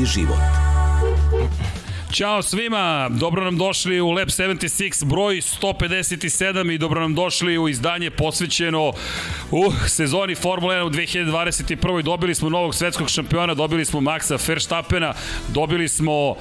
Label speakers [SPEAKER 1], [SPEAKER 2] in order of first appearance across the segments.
[SPEAKER 1] Bolji život.
[SPEAKER 2] Ćao svima, dobro nam došli u Lab 76 broj 157 i dobro nam došli u izdanje posvećeno u sezoni Formula 1 u 2021. Dobili smo novog svetskog šampiona, dobili smo Maxa Verstappena, dobili smo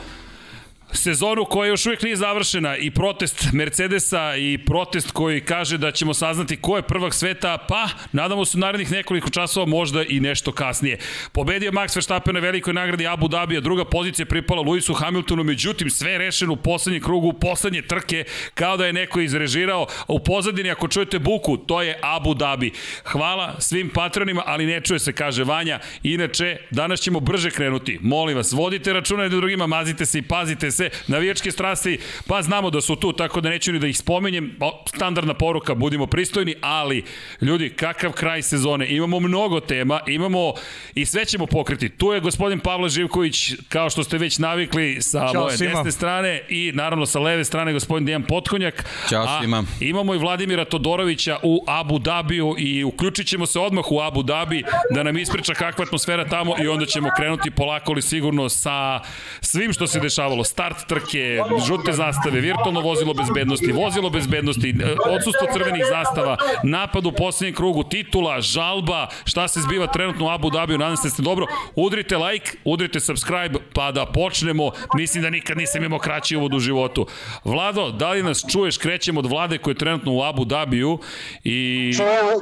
[SPEAKER 2] sezonu koja još uvijek nije završena i protest Mercedesa i protest koji kaže da ćemo saznati ko je prvak sveta, pa nadamo se u narednih nekoliko časova možda i nešto kasnije. Pobedio Max Verstappen na velikoj nagradi Abu Dhabi, druga pozicija pripala Lewisu Hamiltonu, međutim sve je rešeno u poslednjem krugu, u poslednje trke, kao da je neko izrežirao. U pozadini, ako čujete buku, to je Abu Dhabi. Hvala svim patronima, ali ne čuje se, kaže Vanja. Inače, danas ćemo brže krenuti. Molim vas, vodite računa jednim drugima, mazite se i pazite se se, navijačke strasti, pa znamo da su tu, tako da neću ni da ih spomenjem, standardna poruka, budimo pristojni, ali ljudi, kakav kraj sezone, imamo mnogo tema, imamo i sve ćemo pokriti. Tu je gospodin Pavle Živković, kao što ste već navikli sa Ćao moje svima. desne strane i naravno sa leve strane gospodin Dejan Potkonjak.
[SPEAKER 3] Ćao a svima.
[SPEAKER 2] Imamo i Vladimira Todorovića u Abu Dhabiju i uključit ćemo se odmah u Abu Dhabi da nam ispriča kakva atmosfera tamo i onda ćemo krenuti polako ali sigurno sa svim što se dešavalo. Start start trke, žute zastave, virtualno vozilo bezbednosti, vozilo bezbednosti, e, odsustvo crvenih zastava, napad u poslednjem krugu, titula, žalba, šta se zbiva trenutno u Abu Dhabiju, nadam se da ste dobro. Udrite like, udrite subscribe, pa da počnemo. Mislim da nikad nisam imao kraći uvod u životu. Vlado, da li nas čuješ? Krećemo od Vlade koji je trenutno u Abu Dhabiju i...
[SPEAKER 4] Čujemo,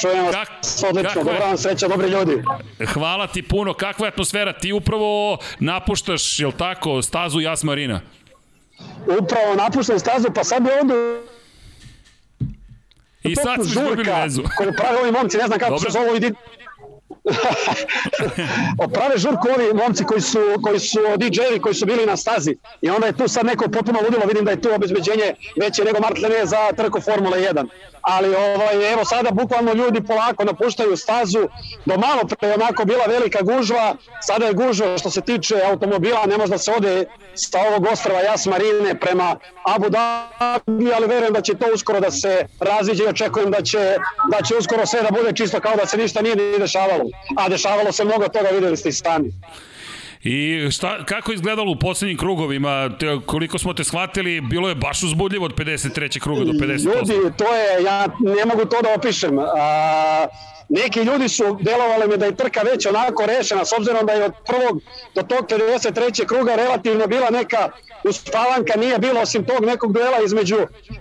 [SPEAKER 4] čujemo Kak, odlično, dobro vam sreća, dobri ljudi.
[SPEAKER 2] Hvala ti puno, kakva je atmosfera? Ti upravo napuštaš, jel tako, stazu ja Gas Marina.
[SPEAKER 4] Upravo napuštam stazu, pa sad bi ovdje
[SPEAKER 2] I sad smo izgubili vezu.
[SPEAKER 4] Koju prave ovi momci, ne znam kako Dobre. se zove, vidi, Prave žurku ovi momci koji su, koji su DJ-evi koji su bili na stazi. I onda je tu sad neko potpuno ludilo, vidim da je tu obezbeđenje veće nego Martlene za trku Formule 1 ali ovaj, evo sada bukvalno ljudi polako napuštaju stazu, do malo pre onako bila velika gužva, sada je gužva što se tiče automobila, ne može da se ode sa ovog ostrava Jas Marine prema Abu Dhabi, ali verujem da će to uskoro da se raziđe i očekujem da će, da će uskoro sve da bude čisto kao da se ništa nije ni dešavalo, a dešavalo se mnogo toga, videli ste i sami.
[SPEAKER 2] I šta, kako je izgledalo u poslednjim krugovima? Te, koliko smo te shvatili, bilo je baš uzbudljivo od 53. kruga do 50%.
[SPEAKER 4] Ljudi, to je, ja ne mogu to da opišem. A, neki ljudi su delovali mi da je trka već onako rešena, s obzirom da je od prvog do tog 53. kruga relativno bila neka uspavanka, nije bilo osim tog nekog duela između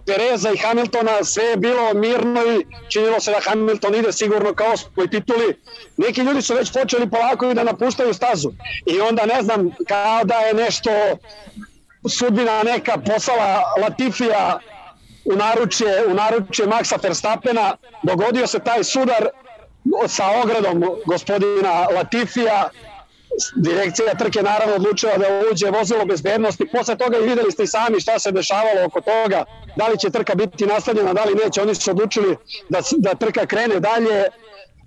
[SPEAKER 4] Tereza i Hamiltona, sve je bilo mirno i činilo se da Hamilton ide sigurno kao svoj tituli. Neki ljudi su već počeli polako i da napuštaju stazu i onda ne znam, kao da je nešto sudbina neka poslala Latifija u naručje, u naručje Maxa Verstappena, dogodio se taj sudar sa ogradom gospodina Latifija, direkcija trke naravno odlučila da uđe vozilo bezbednosti, posle toga i videli ste i sami šta se dešavalo oko toga, da li će trka biti nastavljena, da li neće, oni su odlučili da, da trka krene dalje,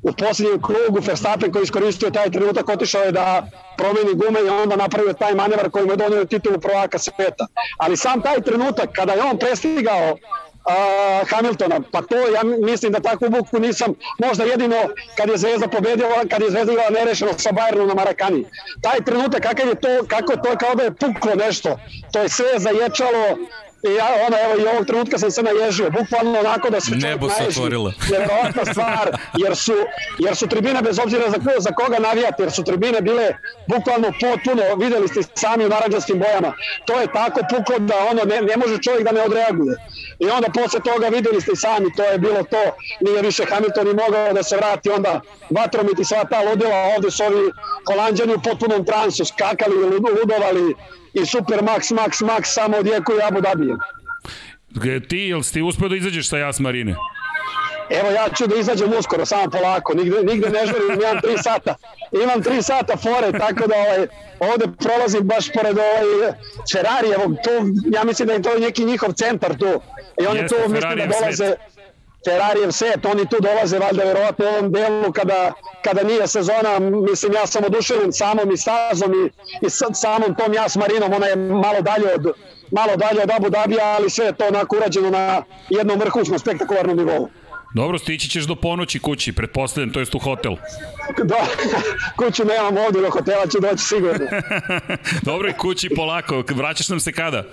[SPEAKER 4] u posljednjem krugu Verstappen koji iskoristio taj trenutak otišao je da promeni gume i onda napravio taj manevar koji mu je donio titulu prvaka sveta. Ali sam taj trenutak kada je on prestigao uh, Hamiltona. Pa to ja mislim da takvu buku nisam možda jedino kad je Zvezda pobedila, kad je Zvezda igrala nerešeno sa Bayernom na Marakani. Taj trenutak kakav je to, kako to kao da je puklo nešto. To je sve zaječalo I ja, ona, evo, i ovog trenutka sam se naježio, bukvalno onako da se čovjek
[SPEAKER 3] Nebo se otvorilo.
[SPEAKER 4] Nevjerovatna stvar, jer su, jer su tribine, bez obzira za, za koga navijate, jer su tribine bile bukvalno potpuno, videli ste sami u naranđastim bojama. To je tako puklo da ono, ne, ne može čovjek da ne odreaguje. I onda posle toga videli ste sami, to je bilo to, nije više Hamilton i mogao da se vrati onda vatromit i sva ta ludila, ovde su ovi holandjani u potpunom transu, skakali, ludovali, i Super Max, Max, Max samo odjekuje Abu Dhabi.
[SPEAKER 2] Ti, jel si ti uspio da izađeš sa jas Marine?
[SPEAKER 4] Evo ja ću da izađem uskoro, samo polako, nigde, nigde ne želim, imam 3 sata, imam 3 sata fore, tako da ovaj, ovde prolazim baš pored ovaj Ferrarijevog, to, ja mislim da je to neki njihov centar tu, i oni Jeste, tu mislim da dolaze, svet Ferrarijev set, oni tu dolaze valjda verovatno u ovom delu kada, kada nije sezona, mislim ja sam oduševljen samom i stazom i, i samom tom jas Marinom, ona je malo dalje od, malo dalje od Abu Dhabija, ali sve je to onako urađeno na jednom vrhunskom spektakularnom nivou.
[SPEAKER 2] Dobro, stići ćeš do ponoći kući, pretpostavljam, to jest u hotel.
[SPEAKER 4] Da, kuću nemam ovde, do hotela ću doći sigurno.
[SPEAKER 2] Dobro, i kući polako, vraćaš nam se kada?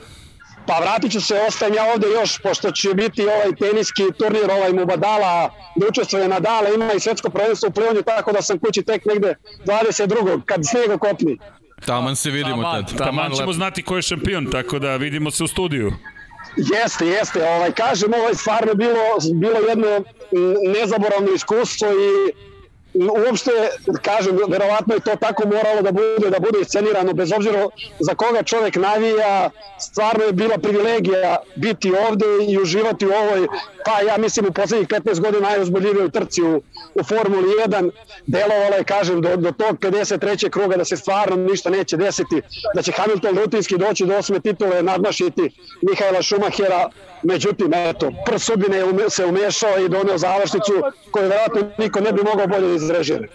[SPEAKER 4] Pa vratit ću se, ostajem ja ovde još, pošto će biti ovaj teniski turnir, ovaj Mubadala, da učestvuje Nadala, ima i svetsko prvenstvo u plivanju, tako da sam kući tek negde 22. kad snijeg okopni.
[SPEAKER 3] Taman se vidimo
[SPEAKER 2] taman,
[SPEAKER 3] tad.
[SPEAKER 2] Taman ćemo znati ko je šampion, tako da vidimo se u studiju.
[SPEAKER 4] Jeste, jeste. Ovaj, kažem, ovo je stvarno bilo, bilo jedno nezaboravno iskustvo i uopšte, kažem, verovatno je to tako moralo da bude, da bude iscenirano, bez obzira za koga čovek navija, stvarno je bila privilegija biti ovde i uživati u ovoj, pa ja mislim u poslednjih 15 godina najozboljivijoj trci u, u Formuli 1, delovalo je, kažem, do, do tog 53. kruga da se stvarno ništa neće desiti, da će Hamilton rutinski doći do osme titule, nadmašiti Mihajla Šumahera, međutim, eto, prst sudbine se umešao i donio završnicu koju verovatno niko ne bi mogao bolje da izrežira.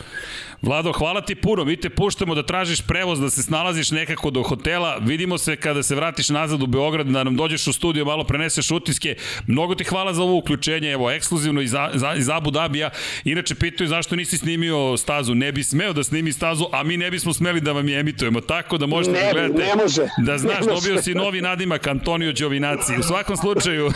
[SPEAKER 2] Vlado, hvala ti puno. Mi te puštamo da tražiš prevoz, da se snalaziš nekako do hotela. Vidimo se kada se vratiš nazad u Beograd, da nam dođeš u studio, malo preneseš utiske. Mnogo ti hvala za ovo uključenje, evo, ekskluzivno iz, iz Abu Dabija. Inače, pitaju zašto nisi snimio stazu. Ne bi smeo da snimi stazu, a mi ne bismo smeli da vam je emitujemo. Tako da možete
[SPEAKER 4] ne,
[SPEAKER 2] da gledate.
[SPEAKER 4] Ne može.
[SPEAKER 2] Da znaš,
[SPEAKER 4] ne
[SPEAKER 2] dobio si novi nadimak Antonio Đovinaci. U svakom slučaju,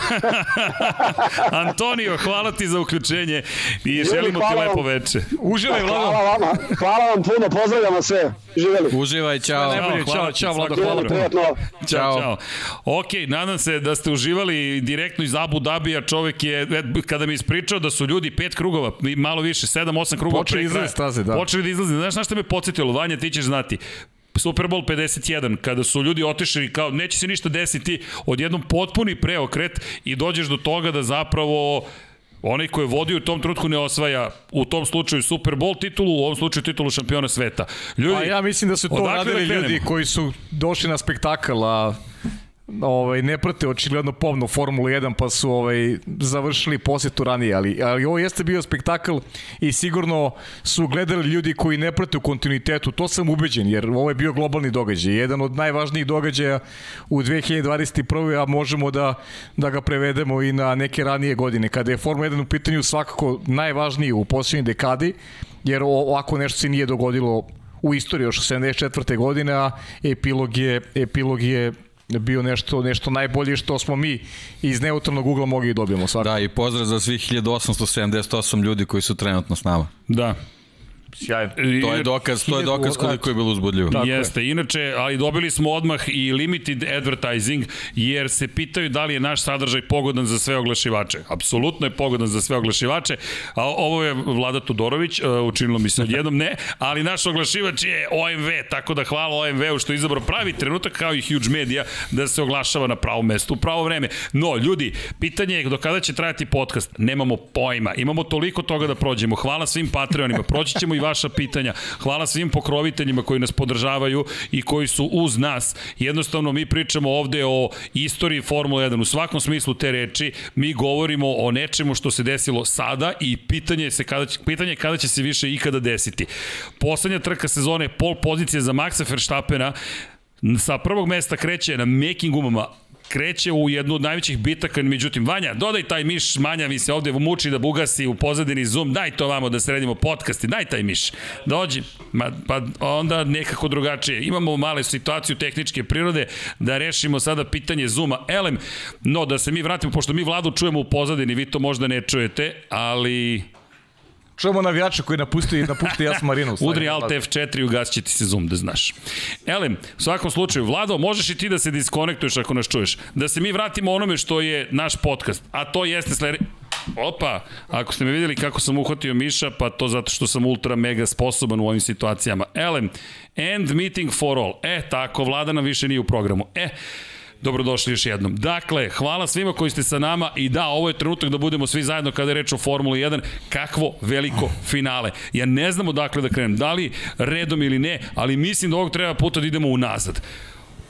[SPEAKER 2] Antonio, hvala ti za uključenje i želimo ti lepo veče.
[SPEAKER 3] Uživaj, Vlado.
[SPEAKER 4] Hvala vama. Hvala vam puno, pozdravljam vas sve. Živeli.
[SPEAKER 3] Uživaj, čao.
[SPEAKER 2] Najbolje, čao, čao, Vlado, hvala.
[SPEAKER 4] Prijatno.
[SPEAKER 2] Ćao, čao. Ok, nadam se da ste uživali direktno iz Abu Dabija. Čovek je, kada mi ispričao da su ljudi pet krugova, malo više, sedam, osam krugova
[SPEAKER 3] Počeli izlazi staze, da.
[SPEAKER 2] Počeli da izlazi. Znaš na šta me podsjetilo? Vanja, ti ćeš znati. Super Bowl 51, kada su ljudi otišli kao neće se ništa desiti, odjednom potpuni preokret i dođeš do toga da zapravo Onaj ko je vodio u tom trenutku ne osvaja u tom slučaju Super Bowl titulu, u ovom slučaju titulu šampiona sveta.
[SPEAKER 3] Ljudi, pa ja mislim da su to radili da ljudi koji su došli na spektakl, a ovaj, ne prate očigledno pomno Formulu 1 pa su ovaj, završili posetu ranije, ali, ali ovo jeste bio spektakl i sigurno su gledali ljudi koji ne prate u kontinuitetu, to sam ubeđen, jer ovo je bio globalni događaj, jedan od najvažnijih događaja u 2021. a možemo da, da ga prevedemo i na neke ranije godine, kada je Formula 1 u pitanju svakako najvažniji u posljednjoj dekadi, jer ovako nešto se nije dogodilo u istoriji još 74. godine, a epilog je, epilog je bio nešto, nešto najbolje što smo mi iz neutralnog ugla mogli da dobijemo svakako.
[SPEAKER 5] Da, i pozdrav za svih 1878 ljudi koji su trenutno s nama.
[SPEAKER 2] Da,
[SPEAKER 3] Sjajno.
[SPEAKER 5] To je dokaz, to je dokaz koliko je bilo uzbudljivo.
[SPEAKER 2] Tako Jeste, je. inače, ali dobili smo odmah i limited advertising, jer se pitaju da li je naš sadržaj pogodan za sve oglašivače. Apsolutno je pogodan za sve oglašivače, a ovo je Vlada Todorović, uh, učinilo mi se odjednom ne, ali naš oglašivač je OMV, tako da hvala OMV-u što je izabrao pravi trenutak kao i Huge Media da se oglašava na pravo mesto u pravo vreme. No, ljudi, pitanje je do kada će trajati podcast? Nemamo pojma. Imamo toliko toga da prođemo. Hvala svim Patreonima. Proći ćemo i vaša pitanja. Hvala svim pokroviteljima koji nas podržavaju i koji su uz nas. Jednostavno mi pričamo ovde o istoriji Formule 1 u svakom smislu te reči. Mi govorimo o nečemu što se desilo sada i pitanje se kada će, pitanje je kada će se više ikada desiti. Poslednja trka sezone pol pozicije za Maxa Verstappena sa prvog mesta kreće na making gumama kreće u jednu od najvećih bitaka, međutim, Vanja, dodaj taj miš, Manja mi se ovde muči da bugasi u pozadini Zoom, daj to vamo da sredimo podcasti, daj taj miš, dođi, ma, pa onda nekako drugačije. Imamo male situaciju tehničke prirode da rešimo sada pitanje Zooma. Elem, no, da se mi vratimo, pošto mi vladu čujemo u pozadini, vi to možda ne čujete, ali
[SPEAKER 3] Čujemo navijača koji napusti, napusti Jas Marinu.
[SPEAKER 2] Udri Alt F4 i ugasit ti se zoom, da znaš. Elem, u svakom slučaju, Vlado, možeš i ti da se diskonektuješ ako nas čuješ. Da se mi vratimo onome što je naš podcast, a to jeste sledi... Opa, ako ste me videli kako sam uhvatio Miša, pa to zato što sam ultra mega sposoban u ovim situacijama. Elem, end meeting for all. E, tako, Vlada nam više nije u programu. E, Dobrodošli još jednom. Dakle, hvala svima koji ste sa nama i da, ovo je trenutak da budemo svi zajedno kada je reč o Formuli 1. Kakvo veliko finale. Ja ne znam odakle da krenem, da li redom ili ne, ali mislim da ovog treba puta da idemo unazad.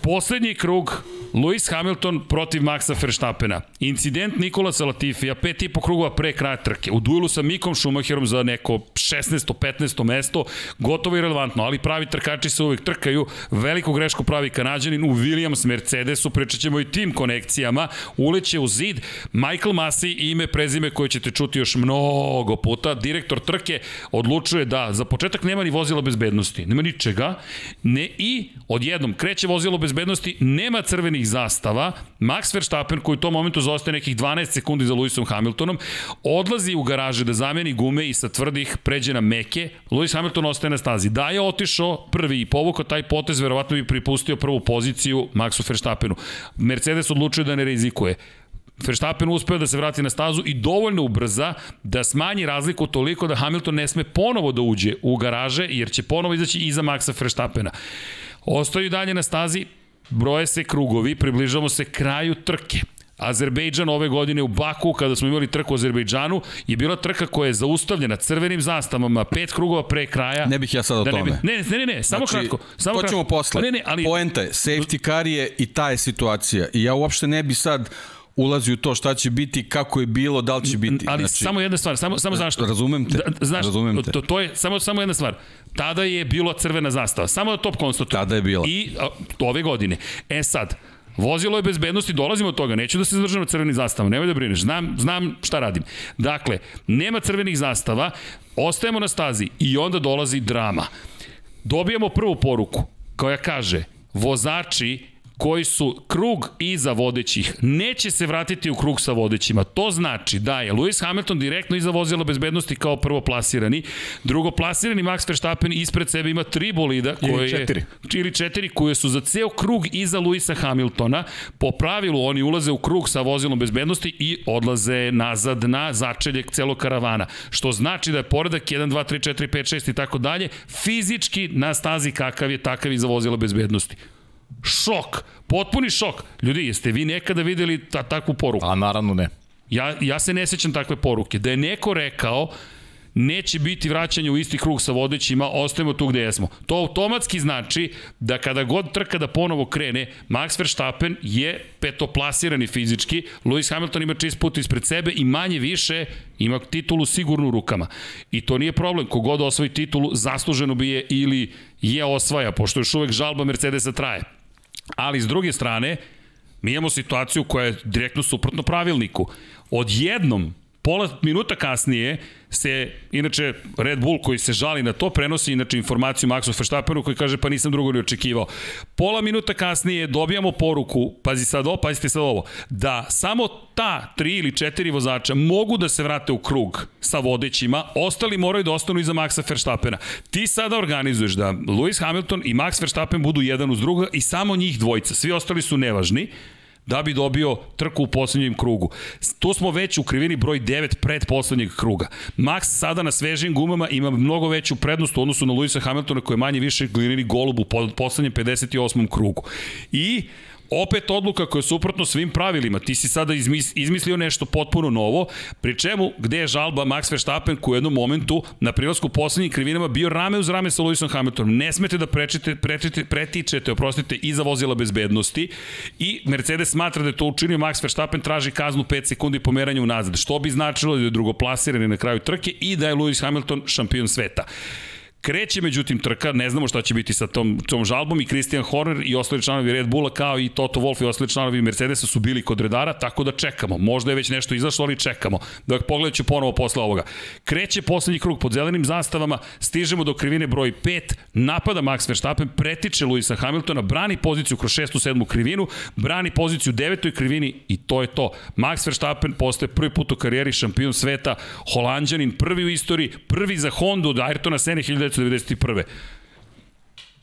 [SPEAKER 2] Poslednji krug Lewis Hamilton protiv Maxa Verstappena. Incident Nikola Latifija, pet i po krugova pre kraja trke. U duelu sa Mikom Schumacherom za neko 16. 15. mesto, gotovo i relevantno, ali pravi trkači se uvek trkaju. Veliku grešku pravi Kanadjanin u Williams Mercedesu, pričat ćemo i tim konekcijama. Uleće u zid Michael Masi ime prezime koje ćete čuti još mnogo puta. Direktor trke odlučuje da za početak nema ni vozila bezbednosti, nema ničega, ne i odjednom kreće vozilo bezbednosti, nema crveni crvenih zastava, Max Verstappen koji u tom momentu zostaje nekih 12 sekundi za Lewisom Hamiltonom, odlazi u garaže da zameni gume i sa tvrdih pređe na meke, Lewis Hamilton ostaje na stazi. Da je otišao prvi i povukao taj potez, verovatno bi pripustio prvu poziciju Maxu Verstappenu. Mercedes odlučuje da ne rizikuje. Verstappen uspeo da se vrati na stazu i dovoljno ubrza da smanji razliku toliko da Hamilton ne sme ponovo da uđe u garaže jer će ponovo izaći iza Maxa Verstappena. Ostaju dalje na stazi, broje se krugovi, približamo se kraju trke. Azerbejdžan ove godine u Baku, kada smo imali trku u Azerbejdžanu, je bila trka koja je zaustavljena crvenim zastavama, pet krugova pre kraja.
[SPEAKER 5] Ne bih ja sad o
[SPEAKER 2] da
[SPEAKER 5] tome.
[SPEAKER 2] Ne, ne, ne, ne, samo znači, kratko. Samo
[SPEAKER 5] to ćemo
[SPEAKER 2] kratko.
[SPEAKER 5] posle.
[SPEAKER 2] Ne, ne, ali...
[SPEAKER 5] Poenta je, safety car je i ta je situacija. I ja uopšte ne bi sad ulazi u to šta će biti, kako je bilo, da li će biti.
[SPEAKER 2] Ali znači, samo jedna stvar, samo, samo zašto?
[SPEAKER 5] Razumem te,
[SPEAKER 2] da, znaš,
[SPEAKER 5] razumem te.
[SPEAKER 2] To, to je samo, samo jedna stvar. Tada je bilo crvena zastava, samo da top konstatujem.
[SPEAKER 5] Tada je bila.
[SPEAKER 2] I a, ove godine. E sad, Vozilo je bezbednosti, dolazimo od toga, neću da se zadržam na crvenih zastava, nemoj da brineš, znam, znam šta radim. Dakle, nema crvenih zastava, ostajemo na stazi i onda dolazi drama. Dobijamo prvu poruku koja kaže, vozači koji su krug iza vodećih neće se vratiti u krug sa vodećima. To znači da je Lewis Hamilton direktno iza vozila bezbednosti kao prvo plasirani, drugo plasirani Max Verstappen ispred sebe ima tri bolida koje ili četiri. Je, ili četiri koje su za ceo krug iza Lewisa Hamiltona. Po pravilu oni ulaze u krug sa vozilom bezbednosti i odlaze nazad na začeljek celog karavana. Što znači da je poredak 1, 2, 3, 4, 5, 6 i tako dalje fizički na stazi kakav je takav i za vozila bezbednosti. Šok, potpuni šok. Ljudi, jeste vi nekada videli ta, takvu poruku?
[SPEAKER 3] A naravno ne.
[SPEAKER 2] Ja, ja se ne sećam takve poruke. Da je neko rekao neće biti vraćanje u isti krug sa vodećima, ostajemo tu gde jesmo. To automatski znači da kada god trka da ponovo krene, Max Verstappen je petoplasirani fizički, Lewis Hamilton ima čist put ispred sebe i manje više ima titulu sigurno u rukama. I to nije problem, kogod osvoji titulu, zasluženo bi je ili je osvaja, pošto još uvek žalba Mercedesa traje. Ali s druge strane, mi imamo situaciju koja je direktno suprotno pravilniku. Odjednom, pola minuta kasnije, se, inače, Red Bull koji se žali na to, prenosi inače informaciju Maxu Verstappenu koji kaže pa nisam drugo ni očekivao. Pola minuta kasnije dobijamo poruku, pazi sad ovo, pazite sad ovo, da samo ta tri ili četiri vozača mogu da se vrate u krug sa vodećima, ostali moraju da ostanu iza Maxa Verstappena. Ti sada organizuješ da Lewis Hamilton i Max Verstappen budu jedan uz druga i samo njih dvojica, svi ostali su nevažni da bi dobio trku u poslednjem krugu. Tu smo već u krivini broj 9 pred poslednjeg kruga. Max sada na svežim gumama ima mnogo veću prednost u odnosu na Luisa Hamiltona koji je manje više glinini golub u poslednjem 58. krugu. I opet odluka koja je suprotno svim pravilima. Ti si sada izmislio nešto potpuno novo, pri čemu gde je žalba Max Verstappen koji u jednom momentu na prilasku poslednjim krivinama bio rame uz rame sa Lewisom Hamiltonom. Ne smete da prečete, prečete, pretičete, oprostite, iza vozila bezbednosti i Mercedes smatra da je to učinio Max Verstappen traži kaznu 5 sekundi pomeranja unazad, što bi značilo da je drugoplasirani na kraju trke i da je Lewis Hamilton šampion sveta. Kreće međutim trka, ne znamo šta će biti sa tom, tom žalbom i Christian Horner i ostali članovi Red Bulla kao i Toto Wolff i ostali članovi Mercedesa su bili kod redara, tako da čekamo. Možda je već nešto izašlo, ali čekamo. Dok pogledat ću ponovo posle ovoga. Kreće poslednji krug pod zelenim zastavama, stižemo do krivine broj 5, napada Max Verstappen, pretiče Luisa Hamiltona, brani poziciju kroz šestu, sedmu krivinu, brani poziciju u devetoj krivini i to je to. Max Verstappen postaje prvi put u karijeri šampion sveta, holandjanin, prvi u istoriji, prvi za Honda od Ayrtona Sene 1991.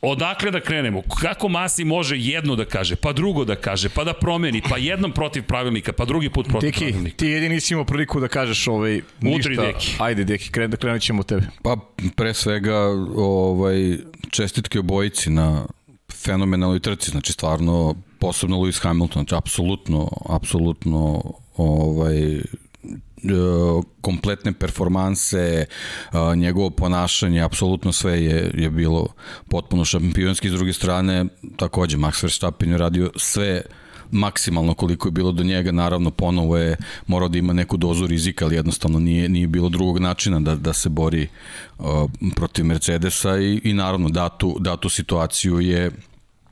[SPEAKER 2] Odakle da krenemo? Kako Masi može jedno da kaže, pa drugo da kaže, pa da promeni, pa jednom protiv pravilnika, pa drugi put protiv
[SPEAKER 3] Deki,
[SPEAKER 2] pravilnika?
[SPEAKER 3] ti jedini nisi imao priliku da kažeš ovaj, ništa.
[SPEAKER 2] Utri, Deki.
[SPEAKER 3] Ajde, Deki, kren, da krenut ćemo od tebe.
[SPEAKER 5] Pa pre svega ovaj, čestitke obojici na fenomenalnoj trci, znači stvarno posebno Lewis Hamilton, znači apsolutno, apsolutno ovaj, kompletne performanse, e, njegovo ponašanje, apsolutno sve je, je bilo potpuno šampionski. S druge strane, takođe, Max Verstappen je radio sve maksimalno koliko je bilo do njega, naravno ponovo je morao da ima neku dozu rizika, ali jednostavno nije, nije bilo drugog načina da, da se bori uh, protiv Mercedesa i, i naravno datu, datu situaciju je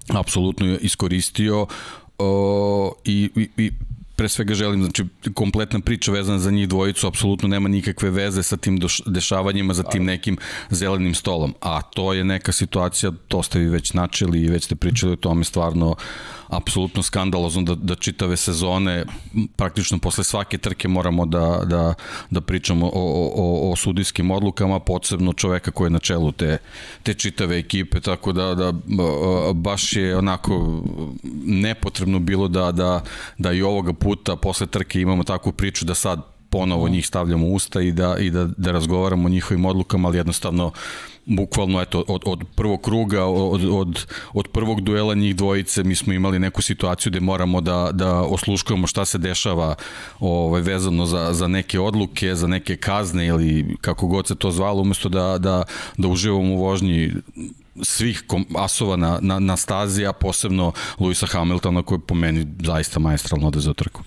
[SPEAKER 5] apsolutno iskoristio uh, i, i, i pre svega želim, znači kompletna priča vezana za njih dvojicu apsolutno nema nikakve veze sa tim dešavanjima za tim nekim zelenim stolom, a to je neka situacija, to ste vi već načeli i već ste pričali o tome stvarno apsolutno skandalozno da, da čitave sezone. Praktično posle svake trke moramo da, da, da pričamo o, o, o sudijskim odlukama, posebno čoveka koji je na čelu te, te čitave ekipe, tako da, da baš je onako nepotrebno bilo da, da, da i ovoga puta posle trke imamo takvu priču da sad ponovo njih stavljamo u usta i da, i da, da razgovaramo o njihovim odlukama, ali jednostavno bukvalno eto, od, od prvog kruga, od, od, od prvog duela njih dvojice mi smo imali neku situaciju gde moramo da, da osluškujemo šta se dešava ovaj, vezano za, za neke odluke, za neke kazne ili kako god se to zvalo, umesto da, da, da uživamo u vožnji svih asova na, na, na stazi, a posebno Luisa Hamiltona koji po meni zaista majestralno ode za trku.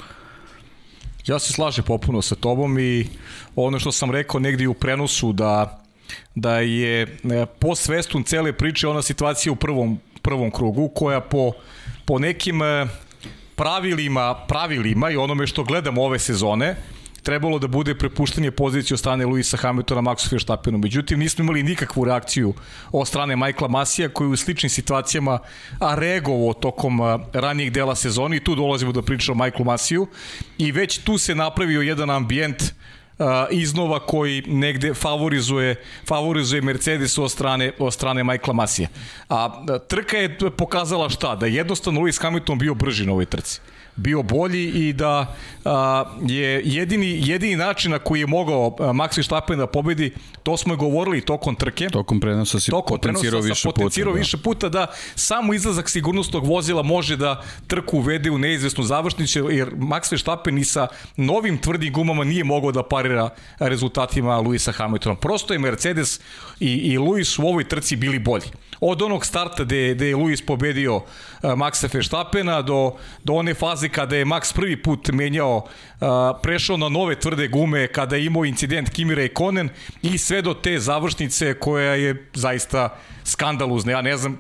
[SPEAKER 3] Ja se slažem popuno sa tobom i ono što sam rekao negdje u prenosu da da je e, po svestun cele priče ona situacija u prvom, prvom krugu koja po, po nekim e, pravilima, pravilima i onome što gledamo ove sezone trebalo da bude prepuštanje pozicije od strane Luisa Hamiltona Maxu Verstappenu. Međutim, nismo imali nikakvu reakciju od strane Michaela Masija koji u sličnim situacijama reagovao tokom ranijih dela sezoni i tu dolazimo da pričamo o Michaelu Masiju i već tu se napravio jedan ambijent iznova koji negde favorizuje favorizuje Mercedes od strane od strane Michaela Masija. A trka je pokazala šta? Da jednostavno Lewis Hamilton bio brži na ovoj trci bio bolji i da a, je jedini, jedini način na koji je mogao Max Verstappen da pobedi, to smo je govorili tokom trke.
[SPEAKER 5] Tokom prenosa si tokom potencirao više puta. Potencirao
[SPEAKER 3] da. više puta da samo izlazak sigurnosnog vozila može da trku uvede u neizvesnu završnicu, jer Max Verstappen i sa novim tvrdim gumama nije mogao da parira rezultatima Luisa Hamiltona. Prosto je Mercedes i, i Luis u ovoj trci bili bolji. Od onog starta gde, gde je Luis pobedio Maxa Verstappena do, do one faze kada je Max prvi put menjao, prešao na nove tvrde gume, kada je imao incident Kimi Raikkonen i sve do te završnice koja je zaista skandaluzna. Ja ne znam,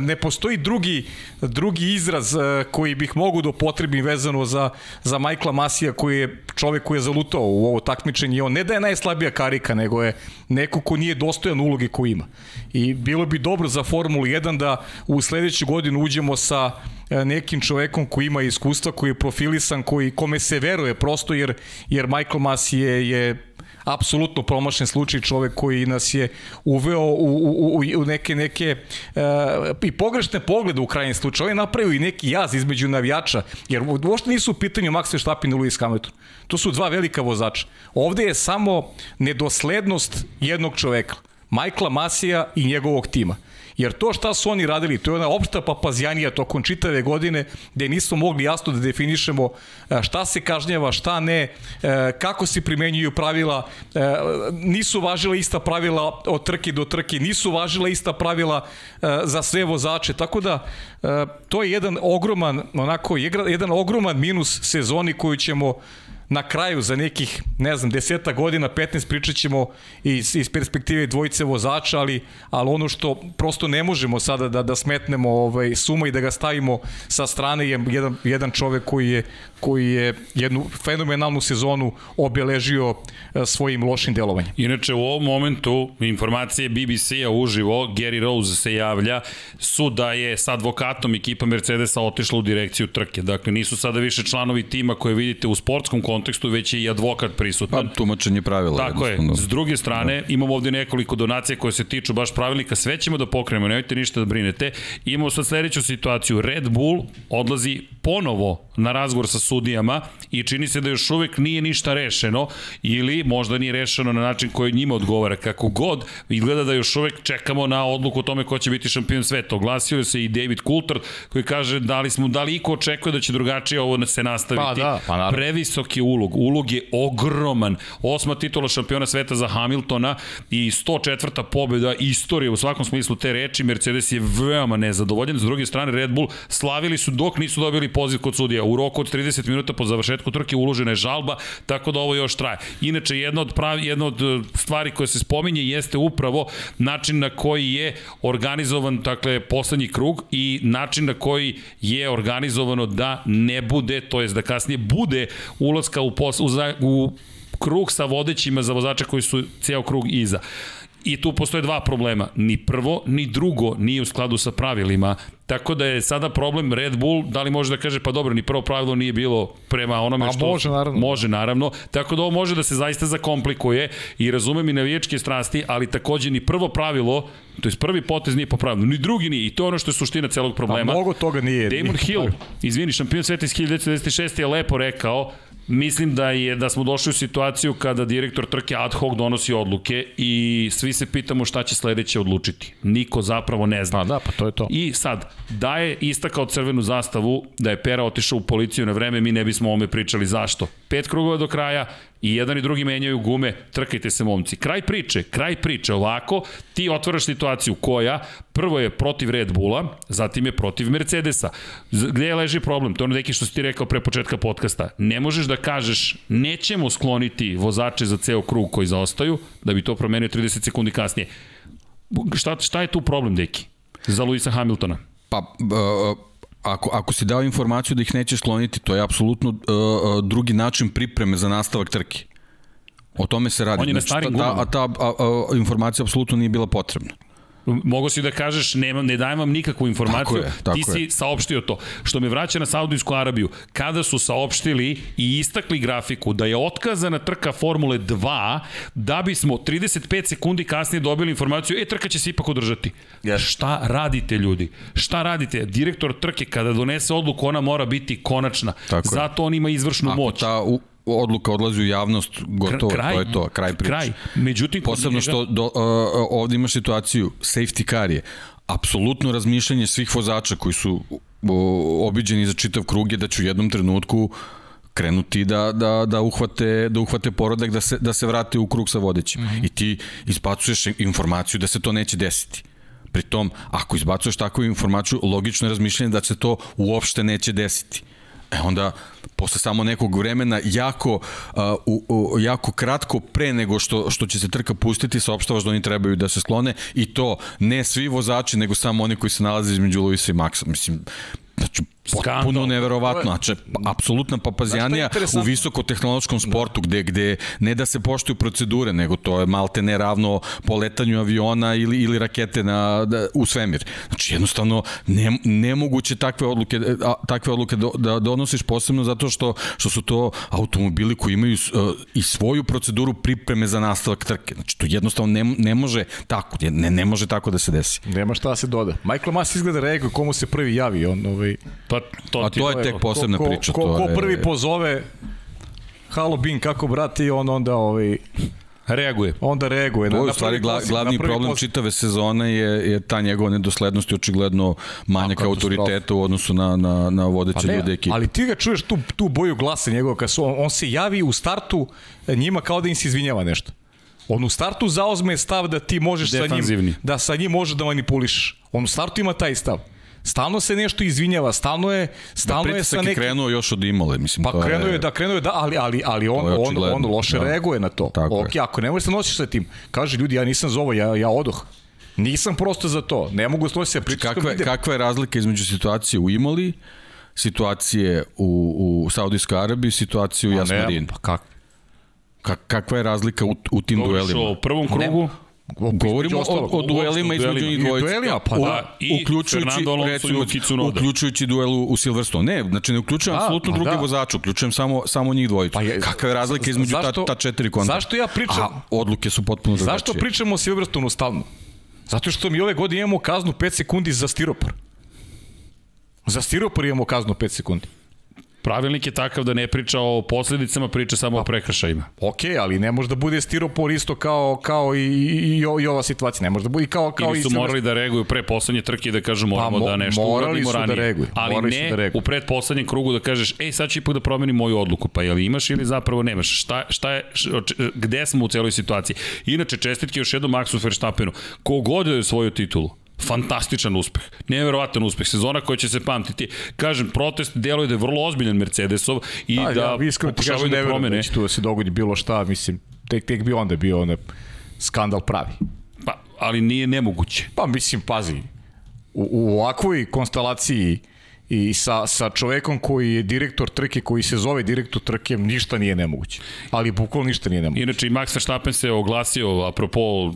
[SPEAKER 3] ne postoji drugi, drugi izraz koji bih mogu da upotrebim vezano za, za Michaela Masija koji je čovek koji je zalutao u ovo takmičenje. On ne da je najslabija karika, nego je neko ko nije dostojan uloge koju ima. I bilo bi dobro za Formulu 1 da u sledeću godinu uđemo sa e, nekim čovekom koji ima iskustva, koji je profilisan, koji kome se veruje prosto jer jer Michael Masi je, je apsolutno promašen slučaj čovek koji nas je uveo u, u, u, u neke neke uh, i pogrešne poglede u krajnjem slučaju. On je napravio i neki jaz između navijača, jer uopšte nisu u pitanju Max Verstappen i Lewis Hamilton. To su dva velika vozača. Ovde je samo nedoslednost jednog čoveka. Majkla Masija i njegovog tima. Jer to šta su oni radili, to je ona opšta papazjanija tokom čitave godine, gde nismo mogli jasno da definišemo e, šta se kažnjava, šta ne, e, kako se primenjuju pravila, e, nisu važila ista pravila od trke do trke, nisu važila ista pravila za sve vozače, tako da to je jedan ogroman, onako, jedan ogroman minus sezoni koju ćemo na kraju za nekih, ne znam, deseta godina, 15 pričat ćemo iz, iz perspektive dvojice vozača, ali, ali ono što prosto ne možemo sada da, da smetnemo ovaj, suma i da ga stavimo sa strane je jedan, jedan čovek koji je, koji je jednu fenomenalnu sezonu obeležio e, svojim lošim delovanjem.
[SPEAKER 2] Inače, u ovom momentu informacije BBC-a uživo, Gary Rose se javlja, su da je sa advokatom ekipa Mercedesa otišla u direkciju trke. Dakle, nisu sada više članovi tima koje vidite u sportskom kontekstu, već je i advokat prisutan.
[SPEAKER 5] Pa, tumačenje pravila.
[SPEAKER 2] Tako je. S druge strane, da. imamo ovde nekoliko donacija koje se tiču baš pravilnika. Sve ćemo da pokrenemo, nemojte ništa da brinete. Imamo sad sledeću situaciju. Red Bull odlazi ponovo na razgovor sa sudijama i čini se da još uvek nije ništa rešeno ili možda nije rešeno na način koji njima odgovara. Kako god, izgleda da još uvek čekamo na odluku o tome ko će biti šampion sveta. Oglasio se i David Coulthard koji kaže da li smo, da li iko očekuje da će drugačije ovo se nastaviti. Pa da, pa naravno. Previsok je ulog. Ulog je ogroman. Osma titula šampiona sveta za Hamiltona i 104. pobjeda istorije u svakom smislu te reči. Mercedes je veoma nezadovoljen. S druge strane, Red Bull slavili su dok nisu dobili poziv kod sudija. U roku od 30 minuta po završetku trke uložena je žalba, tako da ovo još traje. Inače, jedna od, pravi, jedna od e, stvari koje se spominje jeste upravo način na koji je organizovan, dakle, poslednji krug i način na koji je organizovano da ne bude, to jest da kasnije bude ulaska u, pos, u, u krug sa vodećima za vozača koji su ceo krug iza. I tu postoje dva problema. Ni prvo, ni drugo nije u skladu sa pravilima. Tako da je sada problem Red Bull, da li može da kaže pa dobro, ni prvo pravilo nije bilo prema onome
[SPEAKER 3] A,
[SPEAKER 2] što...
[SPEAKER 3] može naravno.
[SPEAKER 2] Može naravno. Tako da ovo može da se zaista zakomplikuje i razumem i navijačke strasti, ali takođe ni prvo pravilo, to je prvi potez nije po pravilu, ni drugi nije. I to je ono što je suština celog problema.
[SPEAKER 3] A mnogo toga nije.
[SPEAKER 2] Damon Hill, izvini, šampion sveta iz 1996. je lepo rekao Mislim da je da smo došli u situaciju kada direktor trke ad hoc donosi odluke i svi se pitamo šta će sledeće odlučiti. Niko zapravo ne zna.
[SPEAKER 3] Pa da, pa to je to.
[SPEAKER 2] I sad, da je istakao crvenu zastavu, da je Pera otišao u policiju na vreme, mi ne bismo o ome pričali zašto. Pet krugova do kraja, i jedan i drugi menjaju gume, trkajte se momci. Kraj priče, kraj priče, ovako ti otvaraš situaciju koja prvo je protiv Red Bulla, zatim je protiv Mercedesa. Gde je leži problem? To je ono neki što si ti rekao pre početka podcasta. Ne možeš da kažeš nećemo skloniti vozače za ceo krug koji zaostaju, da bi to promenio 30 sekundi kasnije. Šta, šta je tu problem, deki? Za Luisa Hamiltona?
[SPEAKER 5] Pa, uh, ako, ako si dao informaciju da ih neće skloniti, to je apsolutno uh, drugi način pripreme za nastavak trke. O tome se radi.
[SPEAKER 2] On je na starim znači,
[SPEAKER 5] ta, a ta a, a, informacija apsolutno nije bila potrebna.
[SPEAKER 2] Mogu si da kažeš, nema, ne dajem vam nikakvu informaciju, tako je, tako ti si je. saopštio to. Što me vraća na Saudijsku Arabiju, kada su saopštili i istakli grafiku da je otkazana trka Formule 2, da bismo 35 sekundi kasnije dobili informaciju, e, trka će se ipak održati. Yes. Šta radite, ljudi? Šta radite? Direktor trke, kada donese odluku, ona mora biti konačna. Tako Zato on ima izvršnu
[SPEAKER 5] Ako
[SPEAKER 2] moć.
[SPEAKER 5] Ta u, odluka odlazi u javnost, gotovo, kraj, to je to, kraj priče. Kraj.
[SPEAKER 2] Međutim,
[SPEAKER 5] Posebno njega... što do, uh, ovde imaš situaciju, safety car je, apsolutno razmišljanje svih vozača koji su uh, obiđeni za čitav krug je da će u jednom trenutku krenuti da, da, da, uhvate, da uhvate porodak, da se, da se vrate u krug sa vodećim. Mm -hmm. I ti izbacuješ informaciju da se to neće desiti. Pritom, ako izbacuješ takvu informaciju, logično je razmišljanje da se to uopšte neće desiti. E onda, posle samo nekog vremena, jako, uh, u, u, jako kratko pre nego što, što će se trka pustiti, saopštavaš da oni trebaju da se sklone i to ne svi vozači, nego samo oni koji se nalaze između Luisa i Maxa. Mislim, Znači, potpuno neverovatno. Znači, apsolutna papazijanija u visokotehnološkom sportu, gde, gde ne da se poštuju procedure, nego to je malte ne ravno poletanju aviona ili, ili rakete na, da, u svemir. Znači, jednostavno, ne, nemoguće takve odluke, a, takve odluke do, da donosiš posebno zato što, što su to automobili koji imaju uh, i svoju proceduru pripreme za nastavak trke. Znači, to jednostavno ne, ne može tako, ne, ne može tako da se desi.
[SPEAKER 3] Nema šta da se doda. Michael Mas izgleda reaguje komu se prvi javi, on ovaj
[SPEAKER 5] Pa to, A to je tek posebna
[SPEAKER 3] ko,
[SPEAKER 5] priča.
[SPEAKER 3] Ko, ko, ko prvi pozove Halo Bin, kako brati, on onda ovaj,
[SPEAKER 2] reaguje.
[SPEAKER 3] Onda reaguje.
[SPEAKER 5] To je u stvari gla, glavni problem posled... čitave sezone je, je ta njegova nedoslednost i očigledno manjak autoriteta u odnosu na, na, na vodeće pa ljude ekipe.
[SPEAKER 3] Ali ti ga čuješ tu, tu boju glasa njegova, kad su, on, on se javi u startu njima kao da im se izvinjava nešto. On u startu zaozme stav da ti možeš sa njim, da sa njim može da manipuliš. On u startu ima taj stav. Stalno se nešto izvinjava, stalno je stalno da, je sa nekim
[SPEAKER 5] krenuo još od Imole, mislim
[SPEAKER 3] pa to krenuo je da krenuo je da, ali ali ali on on on loše da. reaguje na to. Okej, ako ne možeš se nosiš sa tim, kaže ljudi ja nisam za ovo, ja ja odoh. Nisam prosto za to. Ne mogu složiti se
[SPEAKER 5] pričati. Kakva, je, kakva je razlika između situacije u Imoli, situacije u, u Saudijskoj Arabiji, situacije u Jasmarin? Pa
[SPEAKER 3] kak?
[SPEAKER 5] Ka, kakva je razlika u, u tim Došlo duelima?
[SPEAKER 2] U prvom krugu? Ne,
[SPEAKER 5] Govorimo o, o duelima između njih dvojice. Duelima,
[SPEAKER 2] pa da. I uključujući, recimo,
[SPEAKER 5] uključujući duelu u Silverstone. Ne, znači ne uključujem apsolutno druge da. vozače, uključujem samo, samo njih dvojicu. Pa je, Kakva je razlika između zašto, ta, ta četiri konta?
[SPEAKER 3] Zašto ja pričam? A,
[SPEAKER 5] odluke su potpuno drugačije.
[SPEAKER 3] Zašto pričamo o Silverstone stalno? Zato što mi ove godine imamo kaznu 5 sekundi za stiropor. Za stiropor imamo kaznu 5 sekundi.
[SPEAKER 2] Pravilnik je takav da ne priča o posledicama, priča samo o prekršajima.
[SPEAKER 3] Ok, ali ne može da bude stiropor isto kao, kao i, i, i, ova situacija. Ne može da bude kao, kao
[SPEAKER 2] Ili su
[SPEAKER 3] i
[SPEAKER 2] morali da reaguju pre poslednje trke da kažu moramo pa, mo, da nešto uradimo
[SPEAKER 3] da
[SPEAKER 2] ranije.
[SPEAKER 3] Da reaguju,
[SPEAKER 2] ali ne da reaguju. u predposlednjem krugu da kažeš, ej sad ću ipak da promenim moju odluku, pa jel imaš ili zapravo nemaš? Šta, šta je, gde smo u celoj situaciji? Inače, čestitke još jednom Maxu Verstappenu. Kogod je svoju titulu, fantastičan uspeh. Neverovatan uspeh. Sezona koja će se pamtiti. Kažem, protest deluje da je vrlo ozbiljan Mercedesov i da, da
[SPEAKER 3] ja, iskreno kažem, da promene. Da će tu da se dogodi bilo šta, mislim, tek, tek bi onda bio onaj skandal pravi.
[SPEAKER 2] Pa, ali nije nemoguće.
[SPEAKER 3] Pa mislim, pazi, u, u ovakvoj konstelaciji i sa, sa čovekom koji je direktor trke, koji se zove direktor trke, ništa nije nemoguće. Ali bukvalno ništa nije nemoguće.
[SPEAKER 2] Inače, i Max Verstappen se oglasio, apropo